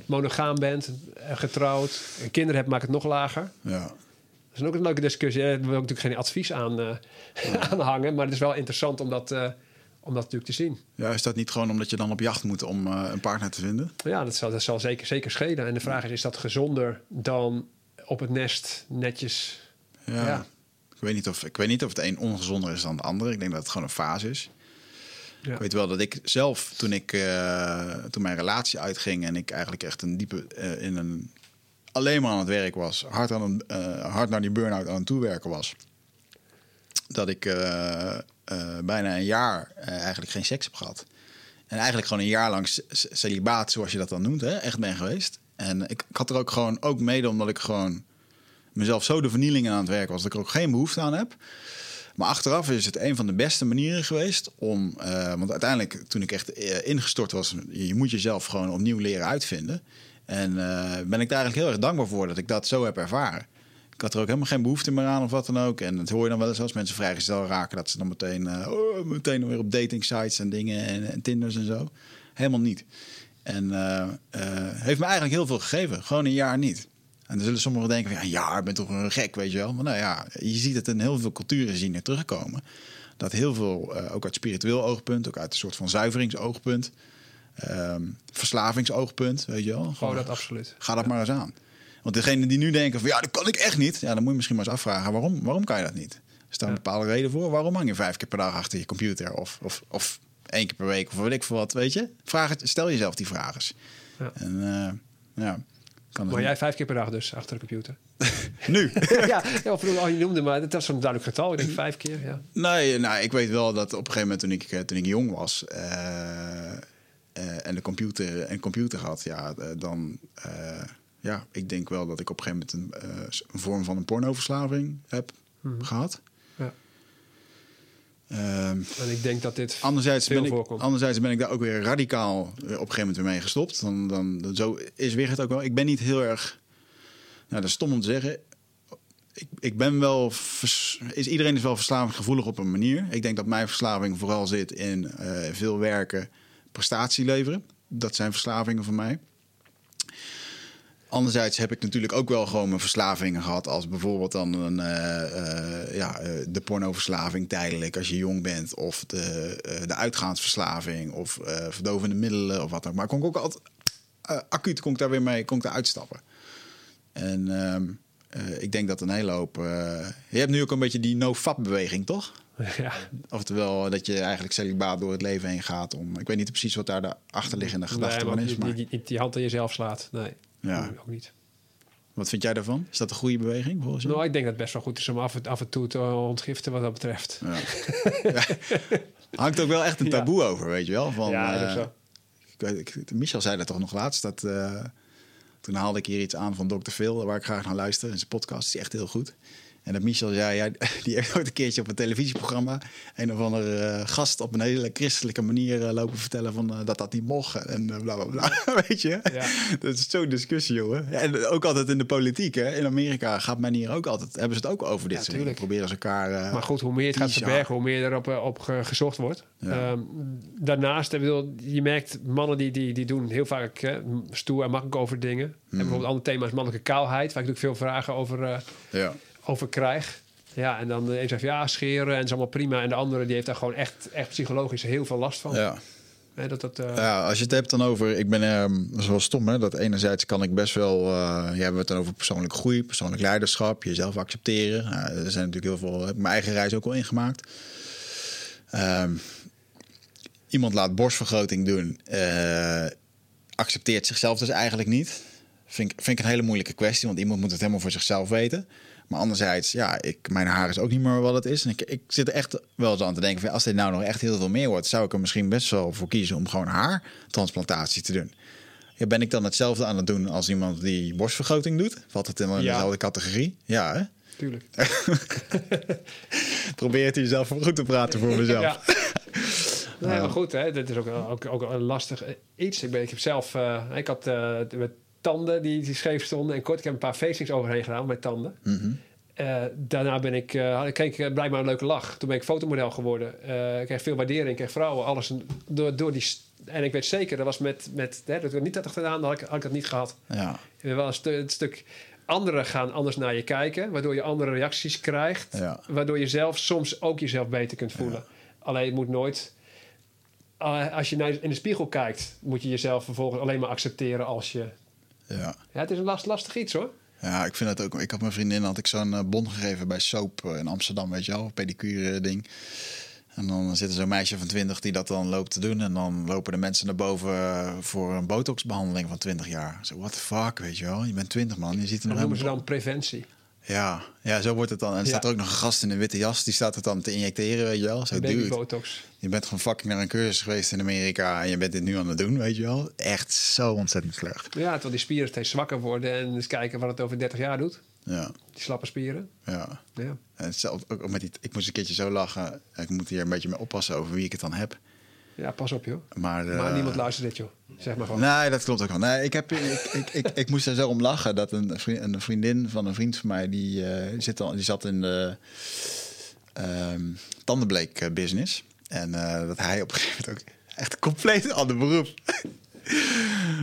monogaam bent, eh, getrouwd, en kinderen hebt, maakt het nog lager.
Ja.
Dat is ook een leuke discussie. Daar wil ik natuurlijk geen advies aan, aan hangen, maar het is wel interessant om dat, om dat natuurlijk te zien.
ja, is dat niet gewoon omdat je dan op jacht moet om een partner te vinden?
Ja, dat zal, dat zal zeker, zeker schelen. En de vraag is, is dat gezonder dan op het nest netjes...
Ja.
Ja.
Ik, weet niet of, ik weet niet of het een ongezonder is dan het andere. Ik denk dat het gewoon een fase is.
Ja.
Ik weet wel dat ik zelf, toen, ik, eh, toen mijn relatie uitging en ik eigenlijk echt een diepe eh, in een alleen maar aan het werk was, hard, aan een, eh, hard naar die burn-out aan het toewerken was, dat ik bijna een jaar eigenlijk geen seks heb gehad. En eigenlijk gewoon een jaar lang celibaat, zoals je dat dan noemt, hè, echt ben geweest. En ik, had er ook gewoon ook mede omdat ik gewoon mezelf zo de vernieling aan het werk was dat ik er ook geen behoefte aan heb. Maar achteraf is het een van de beste manieren geweest om. eh, want uiteindelijk, toen ik echt eh, ingestort was, je, moet jezelf gewoon opnieuw leren uitvinden. En eh, ben ik daar eigenlijk heel erg dankbaar voor dat ik dat zo heb ervaren. Ik had er ook helemaal geen behoefte meer aan of wat dan ook. En dat hoor je dan wel eens als mensen vrijgezel raken, dat ze dan meteen, oh, meteen weer op dating sites en dingen en, en Tinders en zo. Helemaal niet. En eh, eh, heeft me eigenlijk heel veel gegeven. Gewoon een jaar niet. En dan zullen sommigen denken van ja, een jaar, ben toch een gek, weet je wel. Maar nou ja, je ziet het in heel veel culturen zien er terugkomen. Dat heel veel, eh, ook uit spiritueel oogpunt, ook uit een soort van zuiveringsoogpunt, ehm verslavingsoogpunt, weet je wel.
Oh, dat absoluut.
Ga dat maar eens aan. Want degenen die nu denken van ja, dat kan ik echt niet. Ja, dan moet je misschien maar eens afvragen waarom, waarom kan je dat niet? Is daar een bepaalde reden voor? Waarom hang je vijf keer per dag achter je computer? Of, of, of één keer per week of weet ik veel wat, weet je? Vraag het, stel jezelf die vragen.
Ja.
En eh, ja, kan
Maar jij vijf keer per dag dus achter de computer.
nu?
ja, ja, of je noemde, maar dat was zo'n duidelijk getal. Ik denk vijf keer, ja.
Nee, nou, ik weet wel dat op een gegeven moment toen ik, eh, toen ik jong was eh, en de computer en computer had, ja, dan ja, ik denk wel dat ik op een gegeven moment een, een vorm van een pornoverslaving heb gehad.
Ja.
Ehm,
En ik denk dat dit
anderzijds,
veel
ben ik,
voorkomt.
anderzijds ben ik daar ook weer radicaal eh, op een gegeven moment weer mee gestopt. Dan, dan, zo is weer het ook wel. Ik ben niet heel erg, nou dat is stom om te zeggen, ik, ik ben wel. vers- is, iedereen is wel verslavingsgevoelig op een manier. Ik denk dat mijn verslaving vooral zit in eh, veel werken, prestatie leveren. Dat zijn verslavingen van mij. Anderzijds heb ik natuurlijk ook wel gewoon mijn verslavingen gehad. Als bijvoorbeeld dan een, eh, eh, ja, eh, de pornoverslaving tijdelijk als je jong bent. Of de, de uitgaansverslaving. Of verdovende middelen of wat dan ook. Maar kon ik ook altijd acuut kon ik daar weer mee kon ik daar uitstappen. En ehm, eh, ik denk dat een hele hoop... je hebt nu ook een beetje die no-fap-beweging, toch?
ja.
Oftewel dat je eigenlijk celibaat door het leven heen gaat. Om, ik weet niet precies wat daar de achterliggende gedachte
Nee,
van is. Maar
niet, niet die hand aan jezelf slaat. Nee,
Ja.
ook niet.
wat vind jij daarvan? Is dat een goede beweging volgens jou?
Nou, ik denk dat het best wel goed is om af en, af en toe te ontgiften wat dat betreft.
Ja. Ja. Hangt ook wel echt een
Ja.
taboe over, weet je wel? Van,
ja, dat is
eh,
zo.
ik ik, Michel zei dat toch nog laatst. Dat, eh, toen haalde ik hier iets aan van Dr. Phil, waar ik graag naar luister. In zijn podcast is echt heel goed. En dat Michel zei, ja, die heeft ooit een keertje op een televisieprogramma... een of andere eh, gast op een hele christelijke manier eh, lopen vertellen... Van, eh, dat dat niet mocht en eh, bla, bla, bla. Weet je?
Ja.
Dat is zo'n discussie, jongen. Ja, en ook altijd in de politiek, hè. In Amerika gaat men hier ook altijd... hebben ze het ook over dit
Ja,
soort dingen. Proberen ze elkaar...
Maar goed, hoe meer het gaat verbergen, hoe meer erop op ge- gezocht wordt. Ehm, daarnaast, je merkt mannen die, die, die doen heel vaak hè, stoer en makkelijk over dingen. En bijvoorbeeld een ander thema is mannelijke kaalheid, waar ik natuurlijk veel vragen over,
Ja.
Over krijg. Ja, en dan een zegt ja, scheren en het is allemaal prima. En de andere die heeft daar gewoon echt, echt psychologisch heel veel last van.
Ja.
Dat, dat, eh,
Ja, als je het hebt dan over, ik ben, dat is wel stom hè, dat enerzijds kan ik best wel, eh ja, we hebben het dan over persoonlijke groei, persoonlijk leiderschap, jezelf accepteren. Nou, er zijn natuurlijk heel veel, heb mijn eigen reis ook al ingemaakt. Ehm, iemand laat borstvergroting doen. eh, accepteert zichzelf dus eigenlijk niet. Vind, vind ik een hele moeilijke kwestie, want iemand moet het helemaal voor zichzelf weten. Maar anderzijds, ja, ik, mijn haar is ook niet meer wat het is. En ik, ik zit er echt wel eens aan te denken, van, als dit nou nog echt heel veel meer wordt, zou ik er misschien best wel voor kiezen om gewoon haartransplantatie te doen. Ja, ben ik dan hetzelfde aan het doen als iemand die borstvergroting doet? Valt het in
Ja.
dezelfde categorie? Ja, hè?
Tuurlijk.
Probeer het jezelf goed te praten voor mezelf.
Ja. Nee, maar goed, hè, dit is ook, ook, ook een lastig iets. Ik, ben, ik heb zelf, eh, ik had met tanden die, die scheef stonden en kort. Ik heb een paar facings overheen gedaan met tanden.
Mhm.
Eh, daarna ben ik, eh, ik kreeg ik blijkbaar een leuke lach. Toen ben ik fotomodel geworden. Eh, ik kreeg veel waardering, ik kreeg vrouwen, alles door, door die. En ik weet zeker, dat was met, met hè, dat ik niet had gedaan, dan had ik, had ik dat niet gehad.
Ja,
Je bent wel een, stu- een stuk. Anderen gaan anders naar je kijken, waardoor je andere reacties krijgt.
Ja.
Waardoor je zelf soms ook jezelf beter kunt voelen. Alleen het moet nooit. eh, als je naar, in de spiegel kijkt, moet je jezelf vervolgens alleen maar accepteren als je.
Ja.
Ja, het is een last, lastig iets hoor.
Ja, ik vind het ook. Ik had mijn vriendin had ik zo'n eh, bon gegeven bij Soap eh, in Amsterdam, weet je wel, pedicure eh, ding. En dan zit er zo'n meisje van 20 die dat dan loopt te doen. En dan lopen de mensen naar boven voor een botoxbehandeling van 20 jaar. Zo, what the fuck, weet je wel. Je bent 20 man, je ziet er
Dat
nog
noemen ze
helemaal...
dan preventie.
Ja, ja, zo wordt het dan. En er staat
Ja.
er ook nog een gast in een witte jas. Die staat het dan te injecteren, weet je wel. Zo,
Baby botox.
je bent gewoon fucking naar een cursus geweest in Amerika. En je bent dit nu aan het doen, weet je wel. Echt zo ontzettend slecht.
Ja, terwijl die spieren steeds zwakker worden en eens kijken wat het over 30 jaar doet.
Ja,
Die slappe spieren.
ja.
Ja.
En hetzelfde ook met die, ik moest een keertje zo lachen. Ik moet hier een beetje mee oppassen over wie ik het dan heb.
Ja, pas op joh.
Maar, eh,
Maar niemand luistert dit joh. Zeg maar gewoon.
Nee, dat klopt ook wel. Nee, ik, heb, ik, ik, ik, ik moest er zo om lachen dat een, vriend, een vriendin van een vriend van mij... die, eh, zit al, die zat in de ehm tandenbleek business. En eh, dat hij op een gegeven moment ook echt compleet een ander beroep...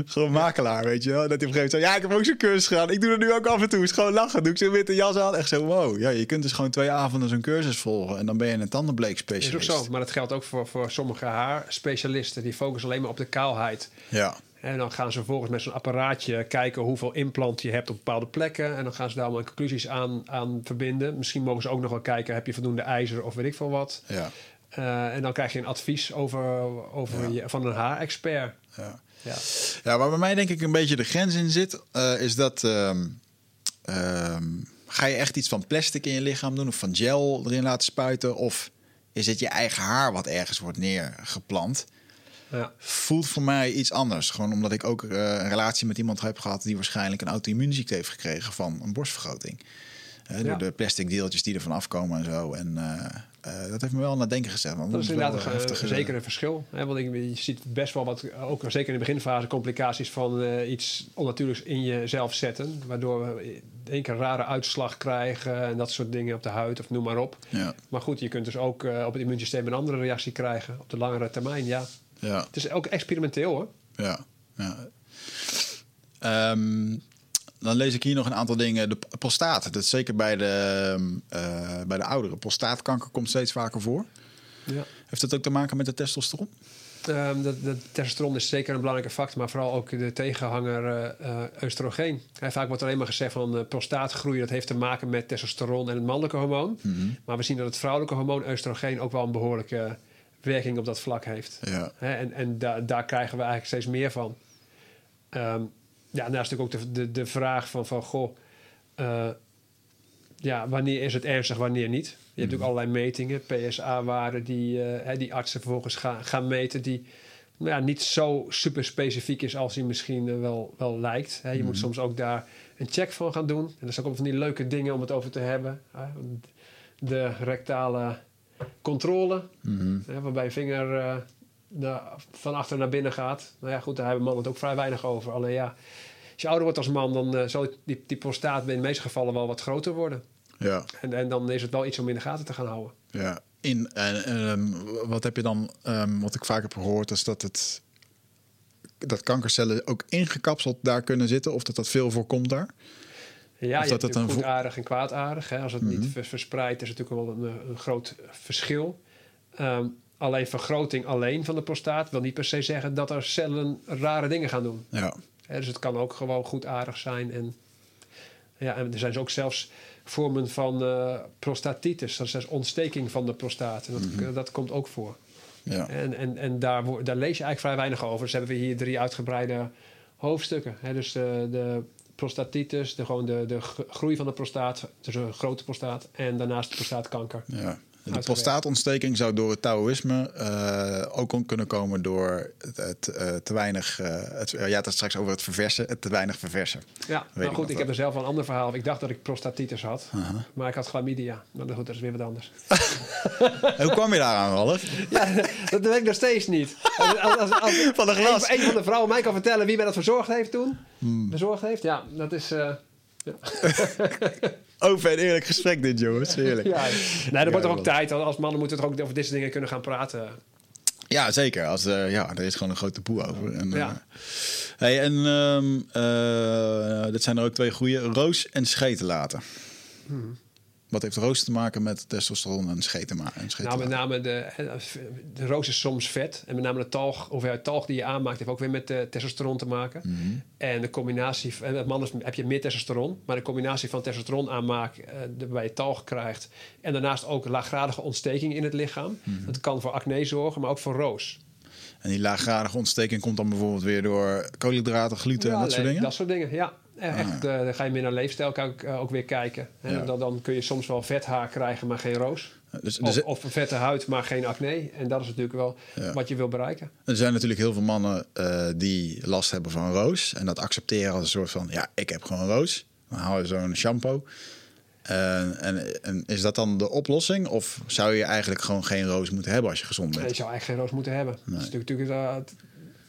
Gewoon makelaar, weet je wel. Dat hij op een gegeven moment zei, ja, ik heb ook zo'n cursus gedaan. Ik doe het nu ook af en toe. Is gewoon lachen. Doe ik zo'n witte jas aan. Echt zo, wow. Ja, je kunt dus gewoon twee avonden zo'n cursus volgen. En dan ben je een tandenbleek
is
specialist.
ook zo. Maar dat geldt ook voor, voor sommige haarspecialisten. Die focussen alleen maar op de kaalheid.
Ja,
En dan gaan ze vervolgens met zo'n apparaatje kijken hoeveel implant je hebt op bepaalde plekken. En dan gaan ze daar allemaal conclusies aan, aan verbinden. Misschien mogen ze ook nog wel kijken, heb je voldoende ijzer of weet ik veel wat.
ja,
Eh, en dan krijg je een advies over, over
Ja.
je, van een haarexpert.
ja.
Ja.
Ja, waar bij mij denk ik een beetje de grens in zit, eh, is dat. ehm, ehm, ga je echt iets van plastic in je lichaam doen of van gel erin laten spuiten? Of is het je eigen haar wat ergens wordt neergeplant?
Ja.
Voelt voor mij iets anders. Gewoon omdat ik ook eh, een relatie met iemand heb gehad die waarschijnlijk een auto-immuunziekte heeft gekregen van een borstvergroting.
Ja.
Door de plastic deeltjes die ervan afkomen en zo. En eh, eh, dat heeft me wel aan het denken gezet. want
Dat is inderdaad een,
heftig, eh,
zeker een verschil. Hè? Want ik, je ziet best wel wat, ook zeker in de beginfase, complicaties van eh, iets onnatuurlijks in jezelf zetten. Waardoor we in één keer een rare uitslag krijgen en dat soort dingen op de huid of noem maar op.
Ja,
Maar goed, je kunt dus ook op het immuunsysteem een andere reactie krijgen op de langere termijn. Ja,
ja.
het is ook experimenteel hoor.
Ja, ja. Ehm, dan lees ik hier nog een aantal dingen. De prostaat, dat is zeker bij de, eh, bij de ouderen. Prostaatkanker komt steeds vaker voor.
Ja.
Heeft dat ook te maken met de testosteron?
Ehm, de, de testosteron is zeker een belangrijke factor, maar vooral ook de tegenhanger eh, oestrogeen. Hè, vaak wordt alleen maar gezegd van uh, prostaatgroei, dat heeft te maken met testosteron en het mannelijke hormoon. Maar we zien dat het vrouwelijke hormoon oestrogeen ook wel een behoorlijke werking op dat vlak heeft.
Ja,
en en da- daar krijgen we eigenlijk steeds meer van. Ehm, ja, daarnaast natuurlijk ook de, de, de vraag van, van goh, eh, ja, wanneer is het ernstig, wanneer niet? Je hebt natuurlijk allerlei metingen, PSA-waarden die, eh, die artsen vervolgens gaan, gaan meten, die nou ja, niet zo super specifiek is als die misschien eh, wel, wel lijkt. Hè. Je moet soms ook daar een check van gaan doen. En dat is ook van die leuke dingen om het over te hebben. Hè. De rectale controle,
Mhm.
hè, waarbij je vinger eh, de- van achter naar binnen gaat. Nou ja, goed, daar hebben mannen het ook vrij weinig over. Alleen ja, als je ouder wordt als man, dan eh, zal die, die prostaat in de meeste gevallen wel wat groter worden.
ja,
En, en dan is het wel iets om in de gaten te gaan houden.
ja. In, en ehm, wat heb je dan, ehm, wat ik vaak heb gehoord, is dat het dat kankercellen ook ingekapseld daar kunnen zitten, of dat dat veel voorkomt daar.
Ja,
Of
je
dat
natuurlijk
een
goedaardig en kwaadaardig. Hè. Als het
Mhm.
niet vers- verspreidt, is natuurlijk wel een, een groot verschil. Ehm, alleen vergroting alleen van de prostaat wil niet per se zeggen dat er cellen rare dingen gaan doen.
Ja,
dus het kan ook gewoon goedaardig zijn. En, ja, en er zijn dus ook zelfs vormen van eh prostatitis. Dat is dus ontsteking van de prostaat. En dat,
Mhm.
dat komt ook voor.
Ja.
En, en, en daar, daar lees je eigenlijk vrij weinig over. Dus hebben we hier drie uitgebreide hoofdstukken. Dus de, de prostatitis, de, gewoon de, de groei van de prostaat, dus een grote prostaat. En daarnaast de prostaatkanker.
Ja. De prostaatontsteking zou door het Taoïsme eh, ook kunnen komen door het, het, eh, te weinig. eh, het, ja, het straks over het verversen, het te weinig verversen.
Ja,
ik
maar goed, ik heb er zelf wel een ander verhaal. Ik dacht dat ik prostatitis had, maar ik had chlamydia. Maar goed, dat is weer wat anders.
Hoe kwam je daaraan, Ralf?
Ja, dat weet ik nog steeds niet. Als, als, als, als
Van een glas.
Een, een van de vrouwen mij kan vertellen wie mij dat verzorgd heeft toen. Verzorgd heeft, ja, dat is... eh,
Open en eerlijk gesprek dit, jongens. Heerlijk.
ja. Nee, er wordt toch ook tijd. Als mannen moeten toch ook over deze dingen kunnen gaan praten.
Ja, zeker. Als, eh, ja, er is gewoon een grote boel over. En,
Ja.
eh, hey, en ehm eh, dit zijn er ook twee goede. Roos en scheten laten.
Hmm.
Wat heeft roos te maken met testosteron en scheten?
Nou, met name de, de roos is soms vet. En met name de talg, het talg die je aanmaakt, heeft ook weer met eh, testosteron te maken.
Mhm.
En de combinatie, en met mannen heb je meer testosteron, maar de combinatie van testosteron aanmaak, eh, waarbij je talg krijgt. En daarnaast ook laaggradige ontsteking in het lichaam.
Mhm.
Dat kan voor acne zorgen, maar ook voor roos.
En die laaggradige ontsteking komt dan bijvoorbeeld weer door koolhydraten, gluten en dat soort dingen?
Dat soort dingen, ja. Eh, Echt, eh, dan ga je meer naar leefstijl ook, eh, ook weer kijken.
Ja.
Dan, dan kun je soms wel vet haar krijgen, maar geen roos.
Dus,
Of,
dus,
of een vette huid, maar geen acne. En dat is natuurlijk wel
Ja.
wat je wil bereiken.
er zijn natuurlijk heel veel mannen die last hebben van roos. En dat accepteren als een soort van, ja, ik heb gewoon roos. Dan haal je zo'n shampoo. En, en, en is dat dan de oplossing? Of zou je eigenlijk gewoon geen roos moeten hebben als je gezond
Nee,
bent?
je zou eigenlijk geen roos moeten hebben. Dat is natuurlijk,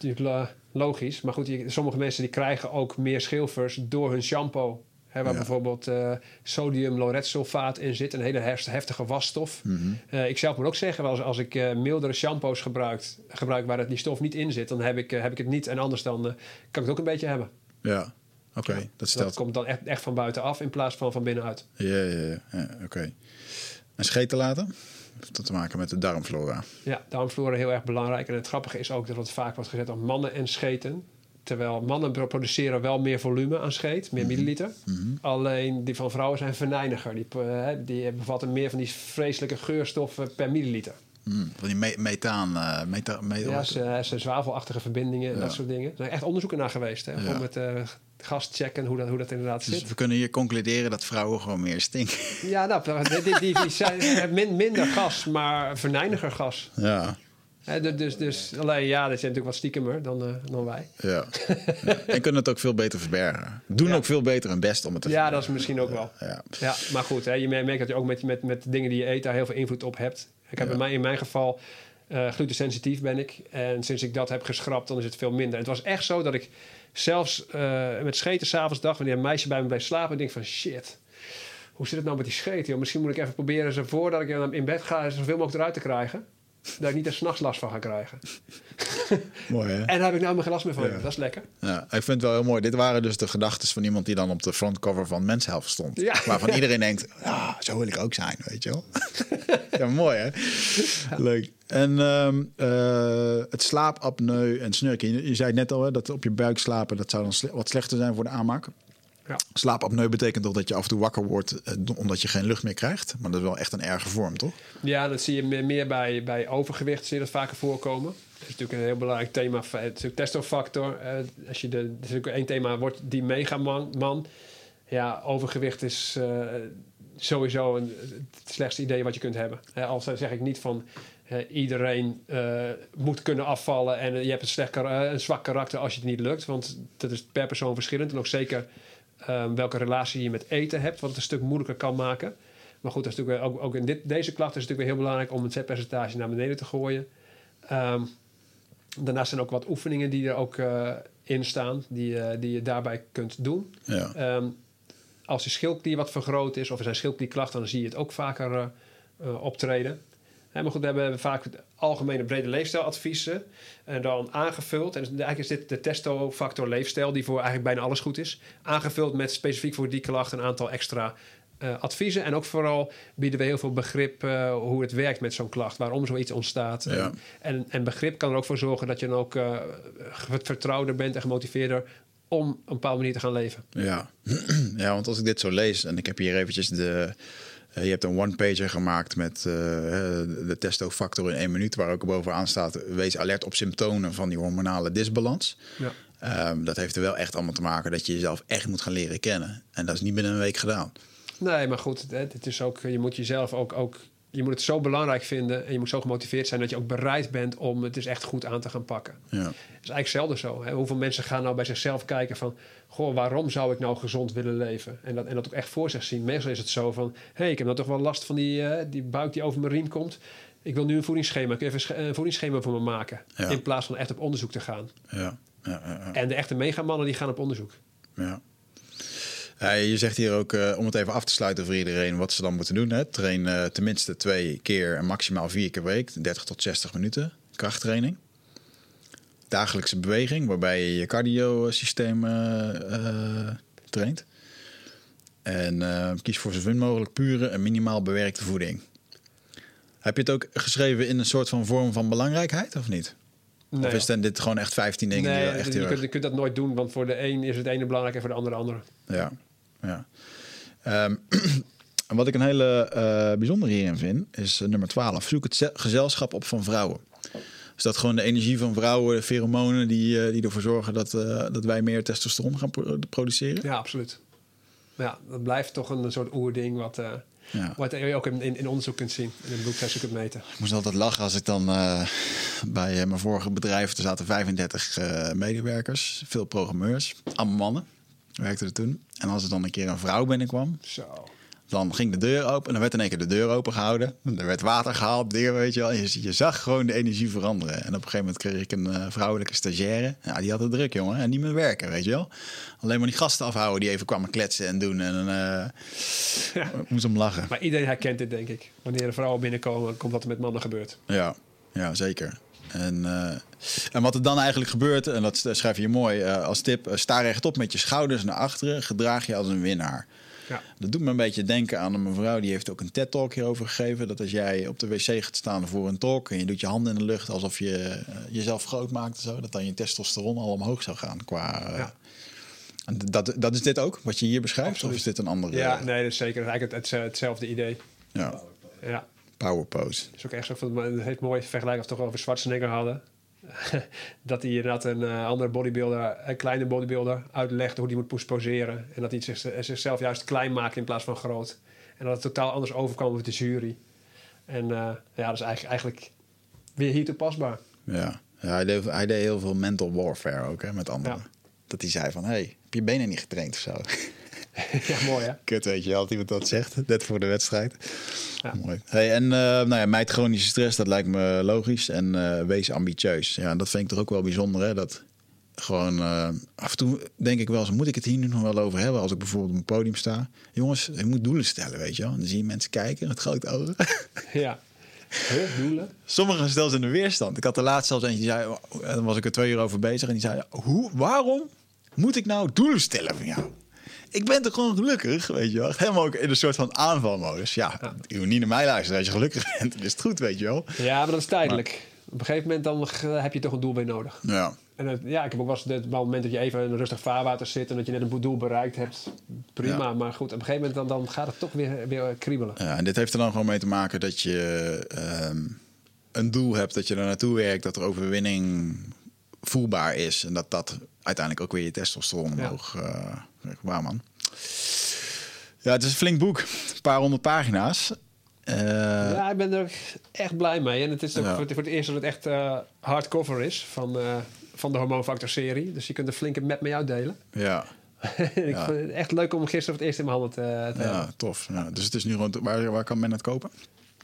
natuurlijk, logisch. Maar goed, je- sommige mensen die krijgen ook meer schilfers door hun shampoo. Hè, waar
Ja.
bijvoorbeeld eh, sodium lauretsulfaat in zit. Een hele hef- heftige wasstof. Eh, ik zelf moet ook zeggen, als, als ik eh, mildere shampoos gebruik, gebruik waar het, die stof niet in zit... dan heb ik, heb ik het niet. En anders dan kan ik het ook een beetje hebben.
Ja, oké. Dat
Dat
stelt.
komt dan echt, echt van buitenaf in plaats van van binnenuit.
Ja, ja, ja. ja oké. En scheten laten? Heeft dat te maken met de darmflora?
Ja, darmflora heel erg belangrijk. En het grappige is ook dat het vaak wordt gezet op mannen en scheten. Terwijl mannen pro- produceren wel meer volume aan scheet, meer milliliter. Alleen die van vrouwen zijn venijniger. Die, eh, die bevatten meer van die vreselijke geurstoffen per milliliter.
Hmm, van die me- methaan. eh meta,
Ja, ze, ze zwavelachtige verbindingen en
Ja.
dat soort dingen. Er zijn echt onderzoeken naar geweest. Hè?
Ja.
met eh gas checken hoe dat, hoe dat inderdaad
Dus
zit.
we kunnen hier concluderen dat vrouwen gewoon meer stinken.
Ja, nou, die, die, die, die zijn min- minder gas, maar venijniger gas.
Ja,
dus, dus alleen ja, dat zijn natuurlijk wat stiekemer dan, eh, dan wij.
ja. ja. En kunnen het ook veel beter verbergen. Doen
Ja.
ook veel beter hun best om het te
Ja, dat is misschien ook wel.
Ja.
Ja, maar goed, hè, je merkt dat je ook met, met, met dingen die je eet daar heel veel invloed op hebt. Ik heb
Ja.
bij mij, in mijn geval, eh glutensensitief ben ik. En sinds ik dat heb geschrapt, dan is het veel minder. En het was echt zo dat ik zelfs eh, met scheten s'avonds dacht... wanneer een meisje bij me bleef slapen... en denk van shit, hoe zit het nou met die scheten? joh? Misschien moet ik even proberen ze voordat ik in bed ga... zoveel mogelijk eruit te krijgen. Dat ik niet er s'nachts last van ga krijgen.
Mooi hè?
En daar heb ik nou mijn glas meer van.
Ja.
Dat is lekker.
Ja, ik vind het wel heel mooi. Dit waren dus de gedachten van iemand die dan op de frontcover van Men's stond.
Ja.
Waarvan iedereen denkt, ja, zo wil ik ook zijn, weet je wel. ja, mooi hè? Leuk. En ehm, eh, het slaapapneu en snurken. Je, je zei het net al, hè, dat op je buik slapen, dat zou dan sle- wat slechter zijn voor de aanmaak.
Ja.
Slaapapneu betekent toch dat je af en toe wakker wordt eh, omdat je geen lucht meer krijgt. Maar dat is wel echt een erge vorm, toch?
Ja, dat zie je meer, meer bij, bij overgewicht, zie je dat vaker voorkomen. Dat is natuurlijk een heel belangrijk thema. Het is testofactor. Eh, als je de, is natuurlijk één thema, wordt die megaman. Man. Ja, overgewicht is eh, sowieso een, het slechtste idee wat je kunt hebben. Hè, al zeg ik niet van eh, iedereen moet kunnen afvallen en je hebt een, slecht, een zwak karakter als je het niet lukt. Want dat is per persoon verschillend. En ook zeker eh, welke relatie je met eten hebt, wat het een stuk moeilijker kan maken. Maar goed, dat is natuurlijk ook, ook in dit, deze klacht is het natuurlijk weer heel belangrijk om het vetpercentage naar beneden te gooien. Ehm, daarnaast zijn ook wat oefeningen die er ook eh, in staan, die, eh, die je daarbij kunt doen.
Ja.
Ehm, als je schildklier wat vergroot is of er zijn schildklierklachten, dan zie je het ook vaker eh, optreden. Maar goed, we hebben vaak algemene brede leefstijladviezen en dan aangevuld. En eigenlijk is dit de testofactor leefstijl, die voor eigenlijk bijna alles goed is. Aangevuld met specifiek voor die klacht een aantal extra eh, adviezen. En ook vooral bieden we heel veel begrip eh, hoe het werkt met zo'n klacht, waarom zoiets ontstaat.
Ja.
En, en, begrip kan er ook voor zorgen dat je dan ook eh, vertrouwder bent en gemotiveerder om op een bepaalde manier te gaan leven.
Ja. ja, want als ik dit zo lees en ik heb hier eventjes de, Eh, je hebt een one-pager gemaakt met uh, de testofactor in één minuut, waar ook bovenaan staat: wees alert op symptomen van die hormonale disbalans. Ja. Um, dat heeft er wel echt allemaal te maken dat je jezelf echt moet gaan leren kennen. En dat is niet binnen een week gedaan.
Nee, maar goed, het is ook, je moet jezelf ook, ook je moet het zo belangrijk vinden en je moet zo gemotiveerd zijn dat je ook bereid bent om het dus echt goed aan te gaan pakken. Ja. Dat is eigenlijk zelden zo. Hè? Hoeveel mensen gaan nou bij zichzelf kijken van, goh, waarom zou ik nou gezond willen leven? En dat, en dat ook echt voor zich zien. Meestal is het zo van, hé, hey, ik heb nou toch wel last van die, uh, die buik die over mijn riem komt. Ik wil nu een voedingsschema. Kun je even een voedingsschema voor me maken? In plaats van echt op onderzoek te gaan. Ja. Ja, en de echte megamannen die gaan op onderzoek. Ja.
Uh, je zegt hier ook, uh, om het even af te sluiten voor iedereen, wat ze dan moeten doen. Hè? Train uh, tenminste twee keer en maximaal vier keer per week, 30 tot 60 minuten krachttraining. Dagelijkse beweging, waarbij je je cardio-systeem traint. En kies voor zoveel mogelijk pure en minimaal bewerkte voeding. Heb je het ook geschreven in een soort van vorm van belangrijkheid of niet? Nee, of is het dit gewoon echt 15 dingen?
Nee, die echt je, kunt, je kunt dat nooit doen, want voor de een is het ene belangrijk en voor de ander de andere.
Ja, ja. Um, wat ik een hele uh, bijzondere hierin vind, is uh, nummer 12. Zoek het gezelschap op van vrouwen. Dus dat gewoon de energie van vrouwen, de pheromonen, die, uh, die ervoor zorgen dat, dat wij meer testosteron gaan produceren?
Ja, absoluut. Ja, dat blijft toch een soort oerding wat, ja. wat je ook in, in, onderzoek kunt zien. In een bloedtest kunt meten.
Ik moest altijd lachen als ik dan bij mijn vorige bedrijf, er zaten 35 medewerkers, veel programmeurs, allemaal mannen werkte er toen. En als er dan een keer een vrouw binnenkwam, Zo. dan ging de deur open en dan werd in één keer de deur open gehouden. Er werd water gehaald, dingen, weet je wel. Je, je, zag gewoon de energie veranderen. En op een gegeven moment kreeg ik een uh, vrouwelijke stagiaire. Ja, die had het druk, jongen. En niet meer werken, weet je wel. Alleen maar die gasten afhouden die even kwamen kletsen en doen. En uh, ja. moest om lachen.
Maar iedereen herkent dit, denk ik. Wanneer er vrouwen binnenkomen, komt wat er met mannen gebeurt.
Ja, ja zeker. En, uh, en wat er dan eigenlijk gebeurt, en dat schrijf je mooi uh, als tip: uh, sta rechtop met je schouders naar achteren, gedraag je als een winnaar. Ja. Dat doet me een beetje denken aan een mevrouw die heeft ook een TED-talk hierover gegeven. Dat als jij op de wc gaat staan voor een talk en je doet je handen in de lucht alsof je jezelf groot maakt, zo, dat dan je testosteron al omhoog zou gaan. Qua, ja. dat, dat is dit ook, wat je hier beschrijft? Absoluut. Of is dit een andere?
Ja, nee, dat is zeker. eigenlijk het, hetzelfde idee.
Ja. ja. Power pose.
Dat is ook echt zo van, het heet mooi vergelijken als we toch over Schwarzenegger hadden. dat hij inderdaad een uh, andere bodybuilder, een kleine bodybuilder, uitlegde hoe die moet poseren. En dat hij zich, eh, zichzelf juist klein maakt in plaats van groot. En dat het totaal anders overkwam met de jury. En uh, ja, dat is eigenlijk, eigenlijk weer hier toepasbaar.
Ja, ja hij, deed, hij deed heel veel mental warfare ook hè, met anderen. Dat hij zei van, hey, heb je benen niet getraind of zo?
ja, mooi hè?
Kut, weet je, altijd iemand dat zegt, net voor de wedstrijd. Ja. Mooi. Hey, en uh, nou ja, mijt chronische stress, dat lijkt me logisch. En uh, wees ambitieus. Ja, dat vind ik toch ook wel bijzonder, hè? Dat gewoon, uh, af en toe denk ik wel eens, moet ik het hier nu nog wel over hebben? Als ik bijvoorbeeld op een podium sta. Jongens, ik moet doelen stellen, weet je wel. En dan zie je mensen kijken met grote ogen.
Ja. doelen?
Sommigen stellen ze in de weerstand. Ik had de laatste zelfs eentje, die zei, dan was ik er twee uur over bezig. En die zei, hoe, waarom moet ik nou doelen stellen van jou? Ik ben toch gewoon gelukkig, weet je wel. Helemaal ook in een soort van aanvalmodus. Ja, ja. je moet niet naar mij luisteren. Als je gelukkig bent, dan is het goed, weet je wel.
Ja, maar dat is tijdelijk. Op een gegeven moment dan heb je toch een doel bij nodig.
Ja.
En ja, ik heb ook wel eens het moment dat je even in een rustig vaarwater zit... en dat je net een doel bereikt hebt. Prima, maar goed, op een gegeven moment dan, dan gaat het toch weer, weer kriebelen.
Ja, en dit heeft er dan gewoon mee te maken dat je uh, een doel hebt... dat je er naartoe werkt, dat er overwinning voelbaar is... en dat dat uiteindelijk ook weer je testosteron omhoog... Ja. Uh, Waar man. Ja, het is een flink boek. Een paar honderd pagina's. Uh,
ja, ik ben er echt blij mee. En het is ook voor, het, voor, het, eerst dat het echt uh, hardcover is van, van de Hormoonfactor serie. Dus je kunt een flinke map mee uitdelen.
Ja.
ik ja. vond het echt leuk om gisteren voor het eerst in mijn handen te, te
ja, hebben. Tof. Ja, dus het is nu rond. Waar, waar kan men het kopen?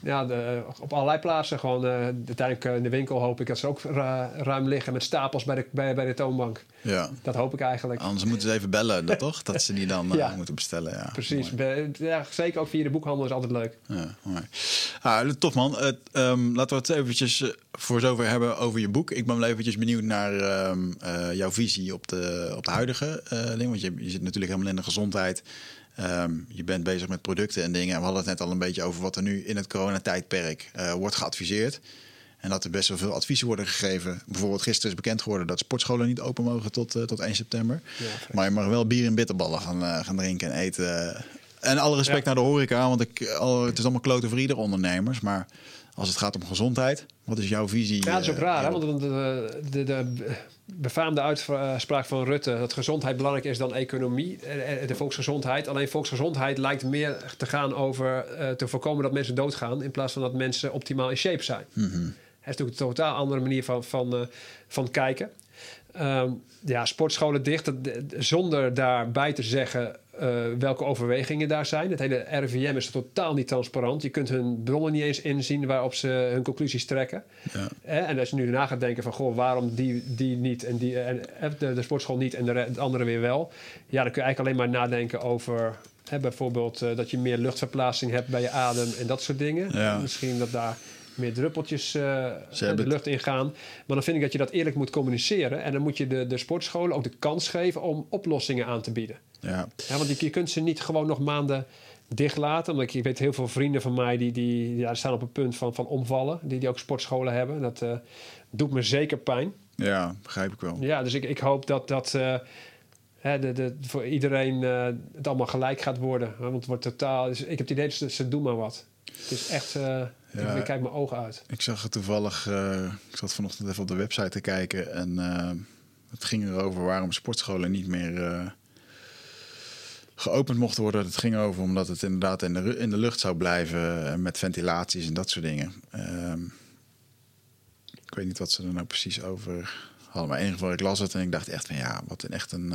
Ja, de, op allerlei plaatsen. Gewoon uh, uiteindelijk in de winkel hoop ik dat ze ook ruim liggen met stapels bij de, bij, bij de toonbank. Ja. Dat hoop ik eigenlijk.
Anders moeten ze even bellen, dat toch? Dat ze die dan uh, ja. moeten bestellen. Ja,
Precies. Ja, zeker ook via de boekhandel is altijd leuk.
Ja, mooi. Ah, tof man. Uh, um, laten we het eventjes uh, voor zover hebben over je boek. Ik ben wel eventjes benieuwd naar um, jouw visie op de, op de huidige ding. Want je, je zit natuurlijk helemaal in de gezondheid. Um, je bent bezig met producten en dingen. En we hadden het net al een beetje over wat er nu in het coronatijdperk uh, wordt geadviseerd. En dat er best wel veel adviezen worden gegeven. Bijvoorbeeld gisteren is bekend geworden dat sportscholen niet open mogen tot, uh, tot 1 september. Ja, maar je mag wel bier en bitterballen gaan, uh, gaan drinken en eten En alle respect
Ja.
naar de horeca, want ik, al, het is allemaal kloten voor ieder ondernemers. Maar als het gaat om gezondheid, wat is jouw visie?
Ja, dat is ook
eh,
raar, hè? Want de, de, de befaamde uitspraak van Rutte... dat gezondheid belangrijker is dan economie, eh, eh, de volksgezondheid. Alleen volksgezondheid lijkt meer te gaan over eh, te voorkomen dat mensen doodgaan... in plaats van dat mensen optimaal in shape zijn.
Mhm.
Het is natuurlijk een totaal andere manier van, van, eh, van kijken. Ehm, ja, sportscholen dicht, dat- zonder daarbij te zeggen eh, welke overwegingen daar zijn. Het hele RIVM is totaal niet transparant. Je kunt hun bronnen niet eens inzien waarop ze hun conclusies trekken.
Ja.
Eh, en als je nu na gaat denken van, goh, waarom die, die niet en, die, en eh, de, de sportschool niet en de, re- de andere weer wel. Ja, dan kun je eigenlijk alleen maar nadenken over hè, bijvoorbeeld eh, dat je meer luchtverplaatsing hebt bij je adem en dat soort dingen.
Ja.
Misschien dat daar meer druppeltjes eh, de lucht in gaan. Maar dan vind ik dat je dat eerlijk moet communiceren. En dan moet je de, de sportscholen ook de kans geven om oplossingen aan te bieden.
Ja.
Ja, want je, je kunt ze niet gewoon nog maanden dicht laten. Omdat ik, ik weet heel veel vrienden van mij die, die ja, staan op het punt van, van omvallen. Die, die ook sportscholen hebben. Dat eh, doet me zeker pijn.
ja, begrijp ik wel.
Ja, dus ik, ik hoop dat dat eh, hè, de, de, voor iedereen het allemaal gelijk gaat worden. Hè, Want het wordt totaal... Dus ik heb het idee dat ze, ze doen maar wat. Het is echt... ik,
Ja.
ik kijk mijn ogen uit.
Ik zag het toevallig, eh, ik zat vanochtend even op de website te kijken en eh, het ging erover waarom sportscholen niet meer eh, geopend mochten worden. Het ging over omdat het inderdaad in de, in de lucht zou blijven met ventilaties en dat soort dingen. Ehm, ik weet niet wat ze er nou precies over hadden, maar in ieder geval ik las het en ik dacht echt van ja, wat een echt een...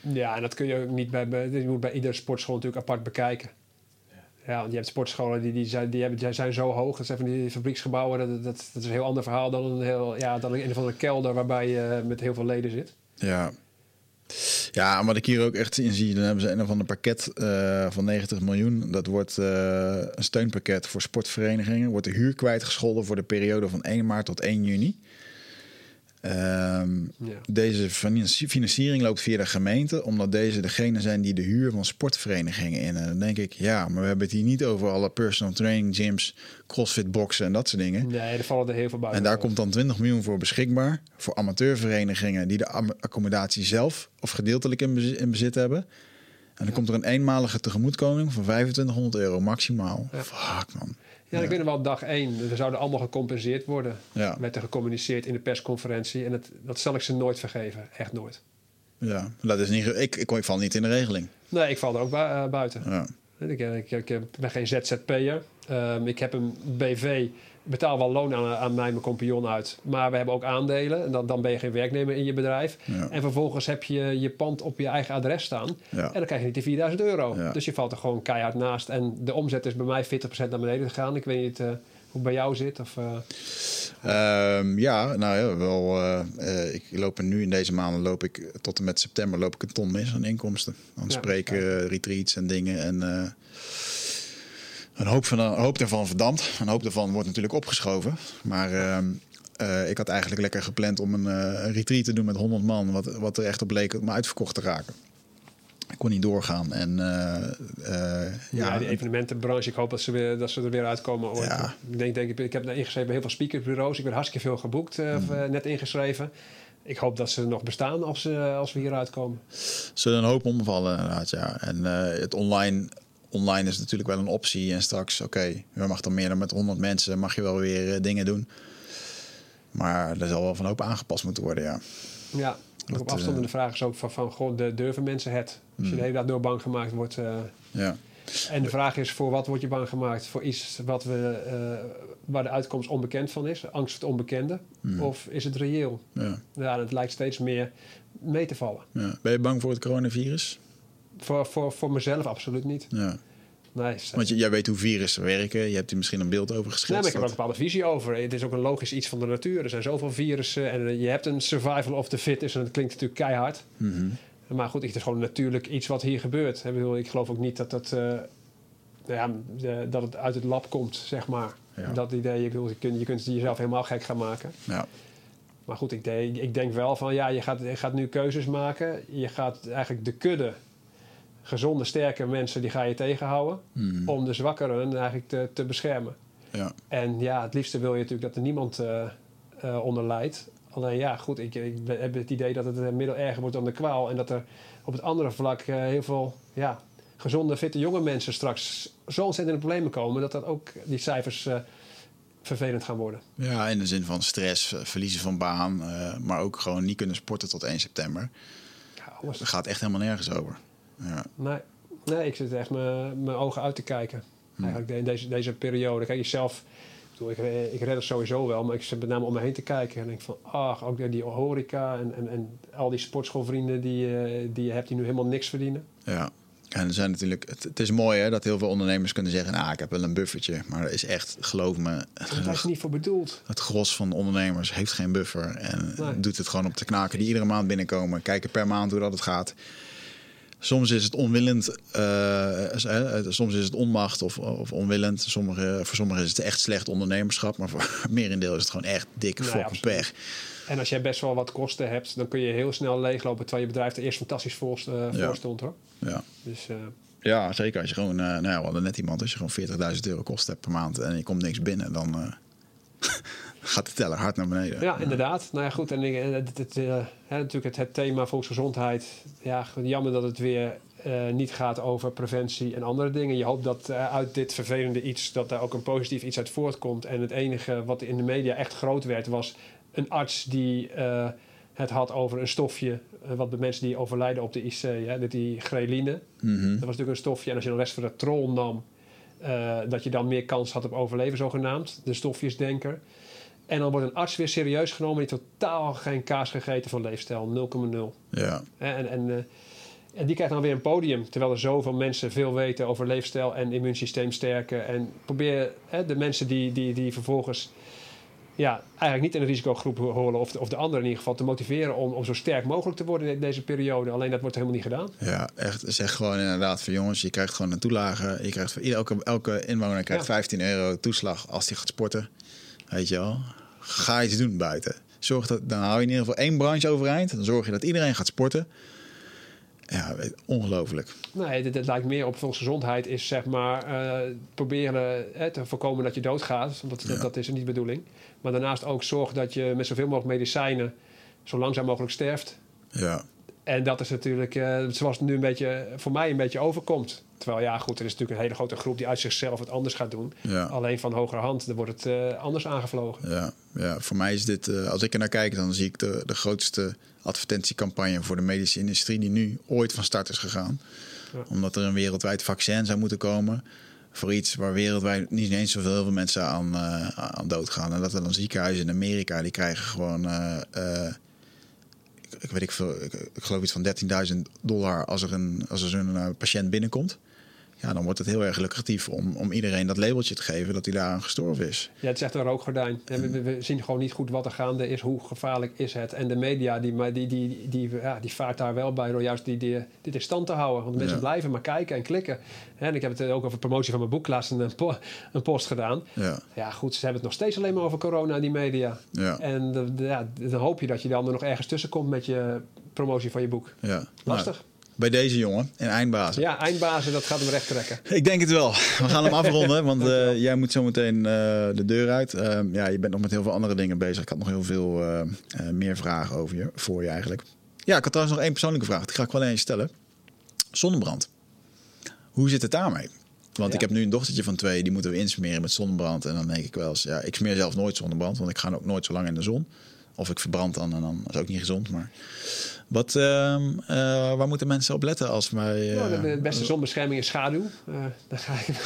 Ja, en dat kun je ook niet bij, bij, je moet bij iedere sportschool natuurlijk apart bekijken. Ja, want je hebt sportscholen die, die, zijn, die, hebben, zijn zo hoog. Dat zijn van die fabrieksgebouwen. Dat, dat, is een heel ander verhaal dan een, heel, ja, dan een of andere kelder waarbij je met heel veel leden zit.
Ja. Ja, wat ik hier ook echt in zie, dan hebben ze een of ander pakket eh, van 90 miljoen. Dat wordt eh, een steunpakket voor sportverenigingen. Wordt de huur kwijtgescholden voor de periode van 1 maart tot 1 juni. Ehm,
Ja.
Deze financi- financiering loopt via de gemeente, omdat deze degene zijn die de huur van sportverenigingen in. En dan denk ik, ja, maar we hebben het hier niet over alle personal training gyms, crossfit boxen en dat soort dingen.
Nee, er vallen er heel veel buiten.
En daar komt dan 20 miljoen voor beschikbaar. Voor amateurverenigingen die de accommodatie zelf of gedeeltelijk in bezit, hebben. En dan komt er een eenmalige tegemoetkoming van 2500 euro maximaal.
Ja.
Fuck man.
Ja, ik weet nog wel dag één. We zouden allemaal gecompenseerd worden.
Ja.
Werd er gecommuniceerd in de persconferentie. En dat, dat zal ik ze nooit vergeven. Echt nooit.
Ja, dat is niet, ik, ik, ik val niet in de regeling.
Nee, ik val er ook eh, buiten.
Ja.
Ik, ik, ben geen ZZP'er. Ehm ik heb een BV. Betaal wel loon aan, aan mij, mijn compagnon uit. Maar we hebben ook aandelen. En dan, dan ben je geen werknemer in je bedrijf.
Ja.
En vervolgens heb je je pand op je eigen adres staan.
Ja.
En dan krijg je niet die 4000 euro.
Ja.
Dus je valt er gewoon keihard naast. En de omzet is bij mij 40% naar beneden gegaan. Ik weet niet eh, hoe het bij jou zit. Of, eh,
Ehm, ja, nou ja, wel. eh, ik loop er nu in deze maanden loop ik tot en met september loop ik een ton mis aan inkomsten. Aan spreken, retreats en dingen. En een, hoop van, een hoop daarvan verdampt. Een hoop daarvan wordt natuurlijk opgeschoven. Maar ehm, eh, ik had eigenlijk lekker gepland om een, een retreat te doen met 100 man. Wat, wat er echt op leek om uitverkocht te raken. Ik kon niet doorgaan. En eh,
ja,
ja,
die evenementenbranche. Ik hoop dat ze, weer, dat ze er weer uitkomen. ooit.
Ja.
Ik, denk, denk, ik, ik heb daar ingeschreven bij heel veel speakersbureaus. Ik ben hartstikke veel geboekt.
Mm.
net ingeschreven. Ik hoop dat ze nog bestaan als, ze als we hieruit komen.
zullen een hoop omvallen inderdaad, ja. En het online, online is natuurlijk wel een optie. En straks, oké, je mag dan meer dan met 100 mensen, mag je wel weer eh, dingen doen. Maar er zal wel van hoop aangepast moeten worden, ja.
Ja,
Dat,
op afstand. En de vraag is ook van, van goh, de, durven mensen het? Als je
Mm.
de hele dag door bang gemaakt wordt. eh,
ja.
en de vraag is, voor wat word je bang gemaakt? Voor iets wat we, waar de uitkomst onbekend van is? Angst voor het onbekende?
Mm.
Of is het reëel?
Ja,
Ja, het lijkt steeds meer mee te vallen.
ja. Ben je bang voor het coronavirus?
Voor, voor, voor mezelf absoluut niet.
Ja.
Nee,
Want je, jij weet hoe virussen werken. Je hebt hier misschien een beeld over
Nee,
geschetst.
maar ik heb er een bepaalde visie over. Het is ook een logisch iets van de natuur. Er zijn zoveel virussen en eh, je hebt een survival of the fittest. En dat klinkt natuurlijk keihard.
Mhm.
Maar goed, het is gewoon natuurlijk iets wat hier gebeurt. Ik, geloof ook niet dat, dat, eh, ja, dat het uit het lab komt, zeg maar.
Ja.
Dat idee, ik bedoel, je, kunt, je kunt jezelf helemaal gek gaan maken.
Ja.
Maar goed, ik, denk- ik denk wel van ja, je gaat, je gaat nu keuzes maken. Je gaat eigenlijk de kudde, gezonde, sterke mensen, die ga je tegenhouden.
Mhm.
Om de zwakkeren eigenlijk te, te beschermen.
ja.
En ja, het liefste wil je natuurlijk dat er niemand eh, onder lijdt. Alleen ja, goed, ik, ik heb het idee dat het middel erger wordt dan de kwaal. En dat er op het andere vlak eh, heel veel ja, gezonde, fitte jonge mensen straks zo ontzettend in de problemen komen dat dat ook die cijfers vervelend gaan worden.
Ja, in de zin van stress, verliezen van baan, maar ook gewoon niet kunnen sporten tot 1 september.
Ja, alles.
Dat gaat echt helemaal nergens over. Ja,
Nee, nee, ik zit echt mijn ogen uit te kijken. Eigenlijk in deze, deze periode. Kijk, jezelf, ik, ik, ik red het sowieso wel, maar ik zit met name om me heen te kijken. En denk van, ach, ook die horeca en, en, en al die sportschoolvrienden die, eh, die je hebt die nu helemaal niks verdienen.
ja. En er zijn natuurlijk, het, het is mooi hè, dat heel veel ondernemers kunnen zeggen, nou, ik heb wel een buffertje. Maar er is echt, geloof me,
Daar is niet voor bedoeld.
het gros van de ondernemers heeft geen buffer. En
Nee.
doet het gewoon op de knaken die iedere maand binnenkomen. Kijken per maand hoe dat het gaat. Soms is het onwillend, eh, eh, soms is het onmacht of, of onwillend. Sommige, voor sommigen is het echt slecht ondernemerschap. Maar voor het merendeel is het gewoon echt dikke fokken
absoluut.
pech.
En als jij best wel wat kosten hebt, dan kun je heel snel leeglopen. Terwijl je bedrijf er eerst fantastisch voor, eh,
Ja.
voor stond hoor.
Ja.
Dus eh,
ja, zeker. Als je gewoon, eh, nou ja, we hadden net iemand, als je gewoon 40.000 euro kosten hebt per maand en je komt niks binnen, dan eh, gaat de teller hard naar beneden.
ja, inderdaad. Nou ja, goed. En ik- en het, het, eh, hè, natuurlijk het, het thema volksgezondheid. Ja, jammer dat het weer eh, niet gaat over preventie en andere dingen. Je hoopt dat eh, uit dit vervelende iets, dat daar ook een positief iets uit voortkomt. En het enige wat in de media echt groot werd, was een arts die eh, het had over een stofje. eh, wat bij mensen die overlijden op de IC, hè, dat die greline.
Mhm.
Dat was natuurlijk een stofje. En als je dan resveratrol nam, eh, dat je dan meer kans had op overleven, zogenaamd. De stofjesdenker. En dan wordt een arts weer serieus genomen die totaal geen kaas gegeten van leefstijl, 0,0.
Ja,
En, en, eh, en die krijgt dan weer een podium, terwijl er zoveel mensen veel weten over leefstijl en immuunsysteem sterken. En probeer hè, de mensen die, die, die vervolgens ja, eigenlijk niet in de risicogroep horen, of de, of de anderen in ieder geval, te motiveren om, om zo sterk mogelijk te worden in deze periode. Alleen dat wordt helemaal niet gedaan.
ja, echt. Zeg gewoon inderdaad van jongens, je krijgt gewoon een toelage. Je krijgt voor ieder- elke, elke inwoner krijgt
Ja.
15 euro toeslag als hij gaat sporten. Weet je wel. Ga iets doen buiten. Zorg dat, dan hou je in ieder geval één branche overeind. Dan zorg je dat iedereen gaat sporten. Ja, ongelooflijk.
Nee, dit, dit lijkt meer op volksgezondheid is zeg maar eh, proberen eh, te voorkomen dat je doodgaat. Want dat,
Ja.
dat is niet de bedoeling. Maar daarnaast ook zorg dat je met zoveel mogelijk medicijnen zo langzaam mogelijk sterft.
Ja,
En dat is natuurlijk eh, zoals het nu een beetje voor mij een beetje overkomt. Terwijl ja, goed, er is natuurlijk een hele grote groep die uit zichzelf het anders gaat doen.
ja.
Alleen van hoger hand, dan wordt het eh, anders aangevlogen.
Ja, ja, voor mij is dit, eh, als ik er naar kijk, dan zie ik de, de grootste advertentiecampagne voor de medische industrie die nu ooit van start is gegaan.
Ja.
Omdat er een wereldwijd vaccin zou moeten komen voor iets waar wereldwijd niet eens zoveel heel veel mensen aan, eh, aan doodgaan. En dat er dan ziekenhuizen in Amerika, die krijgen gewoon, eh, eh, ik, weet ik veel, ik, ik geloof iets van 13.000 dollar als er een, als er zo'n patiënt binnenkomt. Ja, dan wordt het heel erg lucratief om, om iedereen dat labeltje te geven dat hij daaraan gestorven is.
Ja, het is echt een rookgordijn. En we, zien gewoon niet goed wat er gaande is, hoe gevaarlijk is het. En de media, die, maar die, die, die, ja, die vaart daar wel bij door juist die, die, dit in stand te houden. Want mensen
Ja.
blijven maar kijken en klikken. En ik heb het ook over promotie van mijn boek laatst een, po- een post gedaan.
Ja,
Ja, goed, ze hebben het nog steeds alleen maar over corona, die media.
ja,
En ja, dan hoop je dat je dan er nog ergens tussen komt met je promotie van je boek.
ja.
Lastig.
Nou, bij deze jongen in Eindbazen.
Ja, eindbazen, dat gaat hem recht trekken.
Ik denk het wel. We gaan hem afronden, want eh, jij moet zo meteen eh, de deur uit. Ehm, ja, je bent nog met heel veel andere dingen bezig. Ik had nog heel veel eh, meer vragen over je, voor je eigenlijk. Ja, ik had trouwens nog één persoonlijke vraag. Die ga ik wel eens stellen. Zonnebrand. Hoe zit het daarmee? Want
Ja.
ik heb nu een dochtertje van twee, die moeten we insmeren met zonnebrand. En dan denk ik wel eens, ja, ik smeer zelf nooit zonnebrand, want ik ga ook nooit zo lang in de zon. Of ik verbrand dan en dan is ook niet gezond. Maar wat, ehm, eh, waar moeten mensen op letten als wij...
Nou, de,
eh,
beste zonbescherming is schaduw. Eh daar ga ik.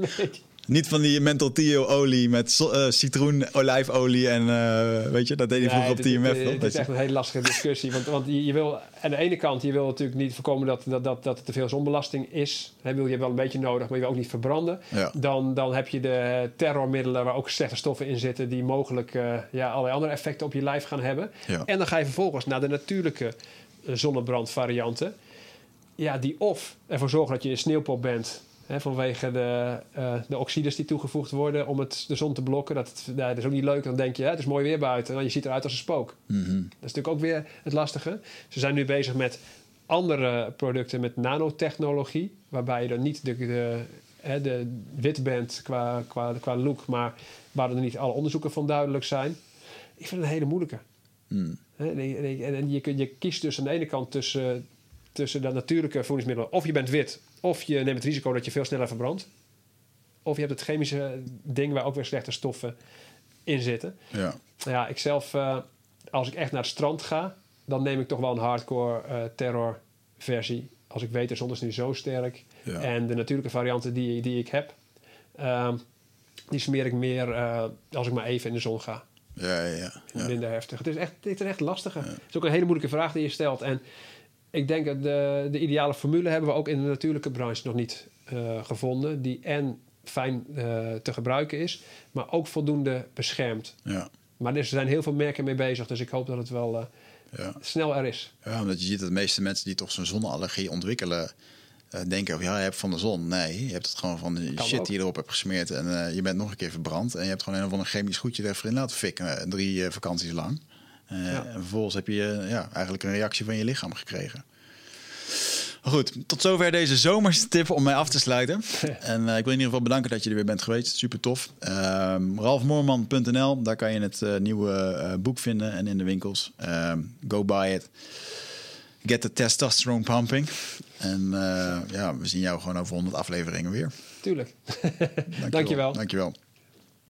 Niet van die menthol Tio olie met eh, citroen, olijfolie en eh, weet je, dat deed hij vroeger op TMF. Dat
is
je-
echt een hele lastige discussie. Want, want je, je wil aan de ene kant, je wil natuurlijk niet voorkomen dat, dat, dat, dat er te veel zonbelasting is. Hè, wil je wel een beetje nodig, maar je wil ook niet verbranden.
Ja.
Dan, dan heb je de terrormiddelen waar ook slechte stoffen in zitten, die mogelijk eh, ja, allerlei andere effecten op je lijf gaan hebben.
Ja.
En dan ga je vervolgens naar de natuurlijke zonnebrandvarianten. Ja, die of ervoor zorgen dat je een sneeuwpop bent. Hè, vanwege de, eh, de oxides die toegevoegd worden om het, de zon te blokken. Dat, ja, dat is ook niet leuk. Dan denk je, hè, het is mooi weer buiten. En je ziet eruit als een spook.
Mhm.
Dat is natuurlijk ook weer het lastige. Ze zijn nu bezig met andere producten met nanotechnologie. Waarbij je dan niet de, de, hè, de wit bent qua, qua, qua look. Maar waar er niet alle onderzoeken van duidelijk zijn. Ik vind het een hele moeilijke.
Mm.
Hè, En, en, en je, je kiest dus aan de ene kant tussen tussen de natuurlijke voedingsmiddelen. Of je bent wit, of je neemt het risico dat je veel sneller verbrandt. Of je hebt het chemische ding waar ook weer slechte stoffen in zitten.
Ja.
Nou ja, ik zelf, eh, als ik echt naar het strand ga, dan neem ik toch wel een hardcore eh, terror versie. Als ik weet, de zon is nu zo sterk.
Ja.
En de natuurlijke varianten die, die ik heb, ehm, die smeer ik meer eh, als ik maar even in de zon ga.
Ja, ja, ja. ja.
Minder heftig. Het is echt, het is echt lastiger. Het is ook een hele moeilijke vraag die je stelt. En ik denk dat de, de ideale formule hebben we ook in de natuurlijke branche nog niet eh, gevonden. Die en fijn eh, te gebruiken is, maar ook voldoende beschermt.
ja.
Maar er zijn heel veel merken mee bezig, dus ik hoop dat het wel eh,
ja.
snel er is.
Ja, omdat je ziet dat de meeste mensen die toch zo'n zonneallergie ontwikkelen, denken: oh, ja, je hebt van de zon. Nee, je hebt het gewoon van de shit
ook.
die je erop hebt gesmeerd. En je bent nog een keer verbrand. En je hebt gewoon een of ander chemisch goedje er even in laten fikken. drie vakanties lang. Eh,
Ja.
En vervolgens heb je eh, ja, eigenlijk een reactie van je lichaam gekregen. Goed, tot zover deze zomerstip om mij af te sluiten. en eh, ik wil in ieder geval bedanken dat je er weer bent geweest. Super tof. Ehm ralfmoorman.nl, daar kan je het nieuwe boek vinden en in de winkels. Ehm, go buy it. Get the testosterone pumping. En ja, we zien jou gewoon over 100 afleveringen weer.
Tuurlijk.
Dankjewel.
Dankjewel.
Dankjewel.